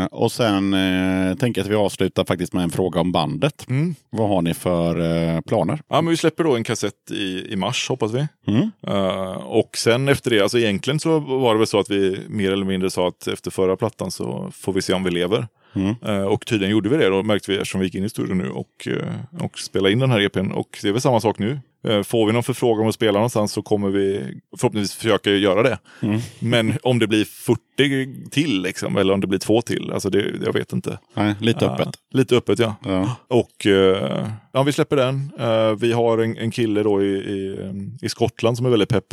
Eh, och sen eh, tänker jag att vi avslutar faktiskt med en fråga om bandet. Mm. Vad har ni för eh, planer? Ja, men vi släpper då en kassett i, i mars hoppas vi. Mm. Eh, och sen efter det, alltså egentligen så var det väl så att vi mer eller mindre sa att efter förra plattan så får vi se om vi lever. Mm. Eh, och tydligen gjorde vi det då, märkte vi eftersom vi gick in i studion nu och, eh, och spelade in den här EPn. Och det är väl samma sak nu. Eh, Får vi någon förfrågan om att spela någonstans så kommer vi förhoppningsvis försöka göra det. Mm. Men om det blir 40 till liksom, eller om det blir två till, alltså det, jag vet inte. Nej, lite öppet. lite öppet ja. Ja. Och eh, ja, vi släpper den. Eh, vi har en, en kille då i, i, i Skottland som är väldigt pepp.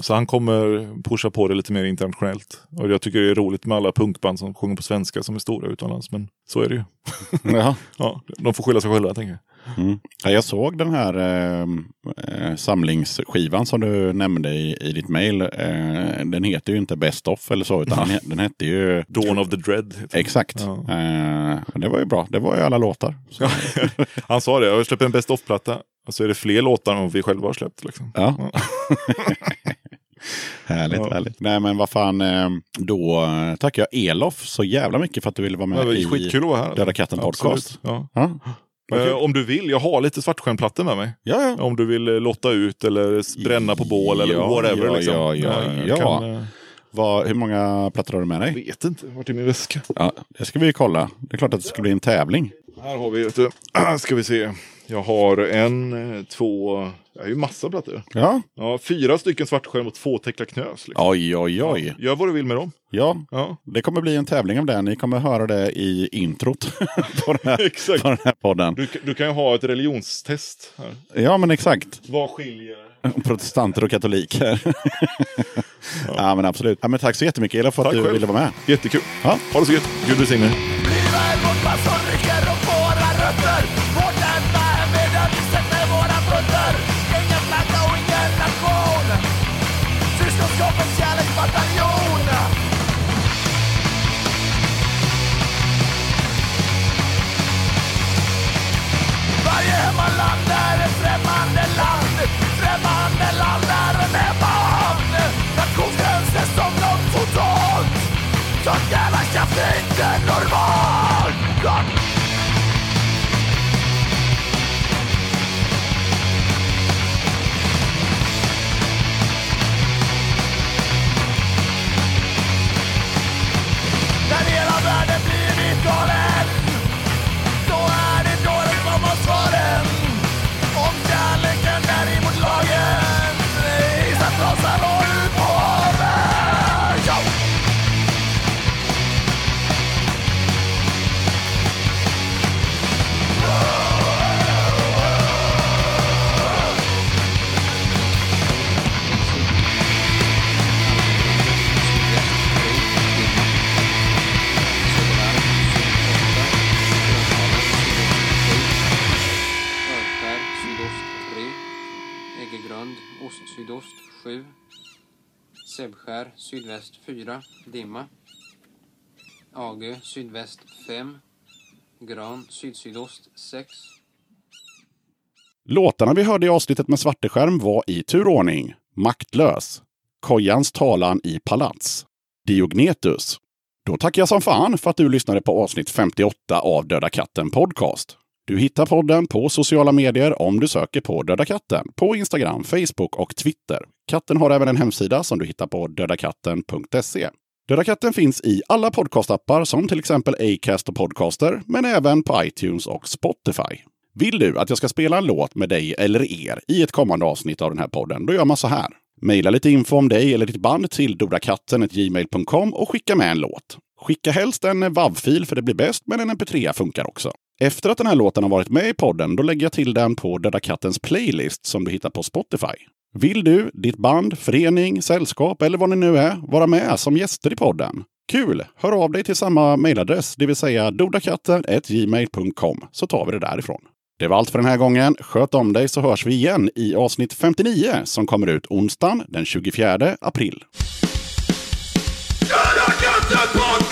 Så han kommer pusha på det lite mer internationellt. Och jag tycker det är roligt med alla punkband som sjunger på svenska som är stora utomlands. Men så är det ju. Ja. Ja, de får skylla sig själva tänker jag. Mm. Ja, jag såg den här eh, eh, samlingsskivan som du nämnde i, i ditt mejl. Eh, den heter ju inte Best of eller så, utan den, he- den hette ju... Dawn of the Dread. Exakt. Ja. Eh, det var ju bra. Det var ju alla låtar. Han sa det, jag släpper en best of-platta. Och så är det fler låtar än vad vi själva har släppt. Liksom. ja. härligt, Ja. härligt. Nej, men vad fan. Eh, då tackar jag Elof så jävla mycket för att du ville vara med var i. Döda katten podcast. Ja. Ja. Vad Eh, om du vill, jag har lite svartskärmplattor med mig. Ja, ja. Om du vill eh, lotta ut eller bränna på bål eller Ja, whatever. ja, liksom. ja, ja, Eh, ja. Kan, Vad, hur många plattor har du med jag dig? vet inte, vart är min väska? Ja, det ska vi kolla. Det är klart att det ska bli en tävling. Här har vi, vet du, ska vi se. Jag har en, eh, två, jag har ju massa plattor. Ja. Ja, fyra stycken svartskärm och två Tekla Knös. Liksom. Oj, oj, oj. Gör vad du vill med dem. Ja, Ja, det kommer bli en tävling om det. Ni kommer höra det i introt på den här, exakt. på den här podden. Du, du kan ju ha ett religionstest. Här. Ja, men exakt. Vad skiljer? Protestanter och katoliker. ja. men absolut. Ja, men tack så jättemycket Ela för att Tack du själv. ville vara med. Jättekul. Ja. Ha det så gött. Gud välsigne er. Säbbskär sydväst 4, dimma. Agö sydväst 5, Gran sydsydost 6. Låtarna vi hörde i avsnittet med Svarteskärm var i turordning Maktlös, Kojans talan i palats, Diognetus. Då tackar jag som fan för att du lyssnade på avsnitt 58 av Döda katten Podcast. Du hittar podden på sociala medier om du söker på Döda katten på Instagram, Facebook och Twitter. Katten har även en hemsida som du hittar på dödakatten.se. Döda katten finns i alla podcastappar som till exempel Acast och Podcaster, men även på iTunes och Spotify. Vill du att jag ska spela en låt med dig eller er i ett kommande avsnitt av den här podden, då gör man så här. Maila lite info om dig eller ditt band till dodakatten.gmail.com och skicka med en låt. Skicka helst en WAV-fil för det blir bäst, men en mp3 funkar också. Efter att den här låten har varit med i podden, då lägger jag till den på Döda Kattens playlist som du hittar på Spotify. Vill du, ditt band, förening, sällskap eller vad ni nu är, vara med som gäster i podden? Kul! Hör av dig till samma mejladress, det vill säga dodakatten.gmail.com, så tar vi det därifrån. Det var allt för den här gången. Sköt om dig så hörs vi igen i avsnitt 59 som kommer ut onsdagen den 24 april. Döda katten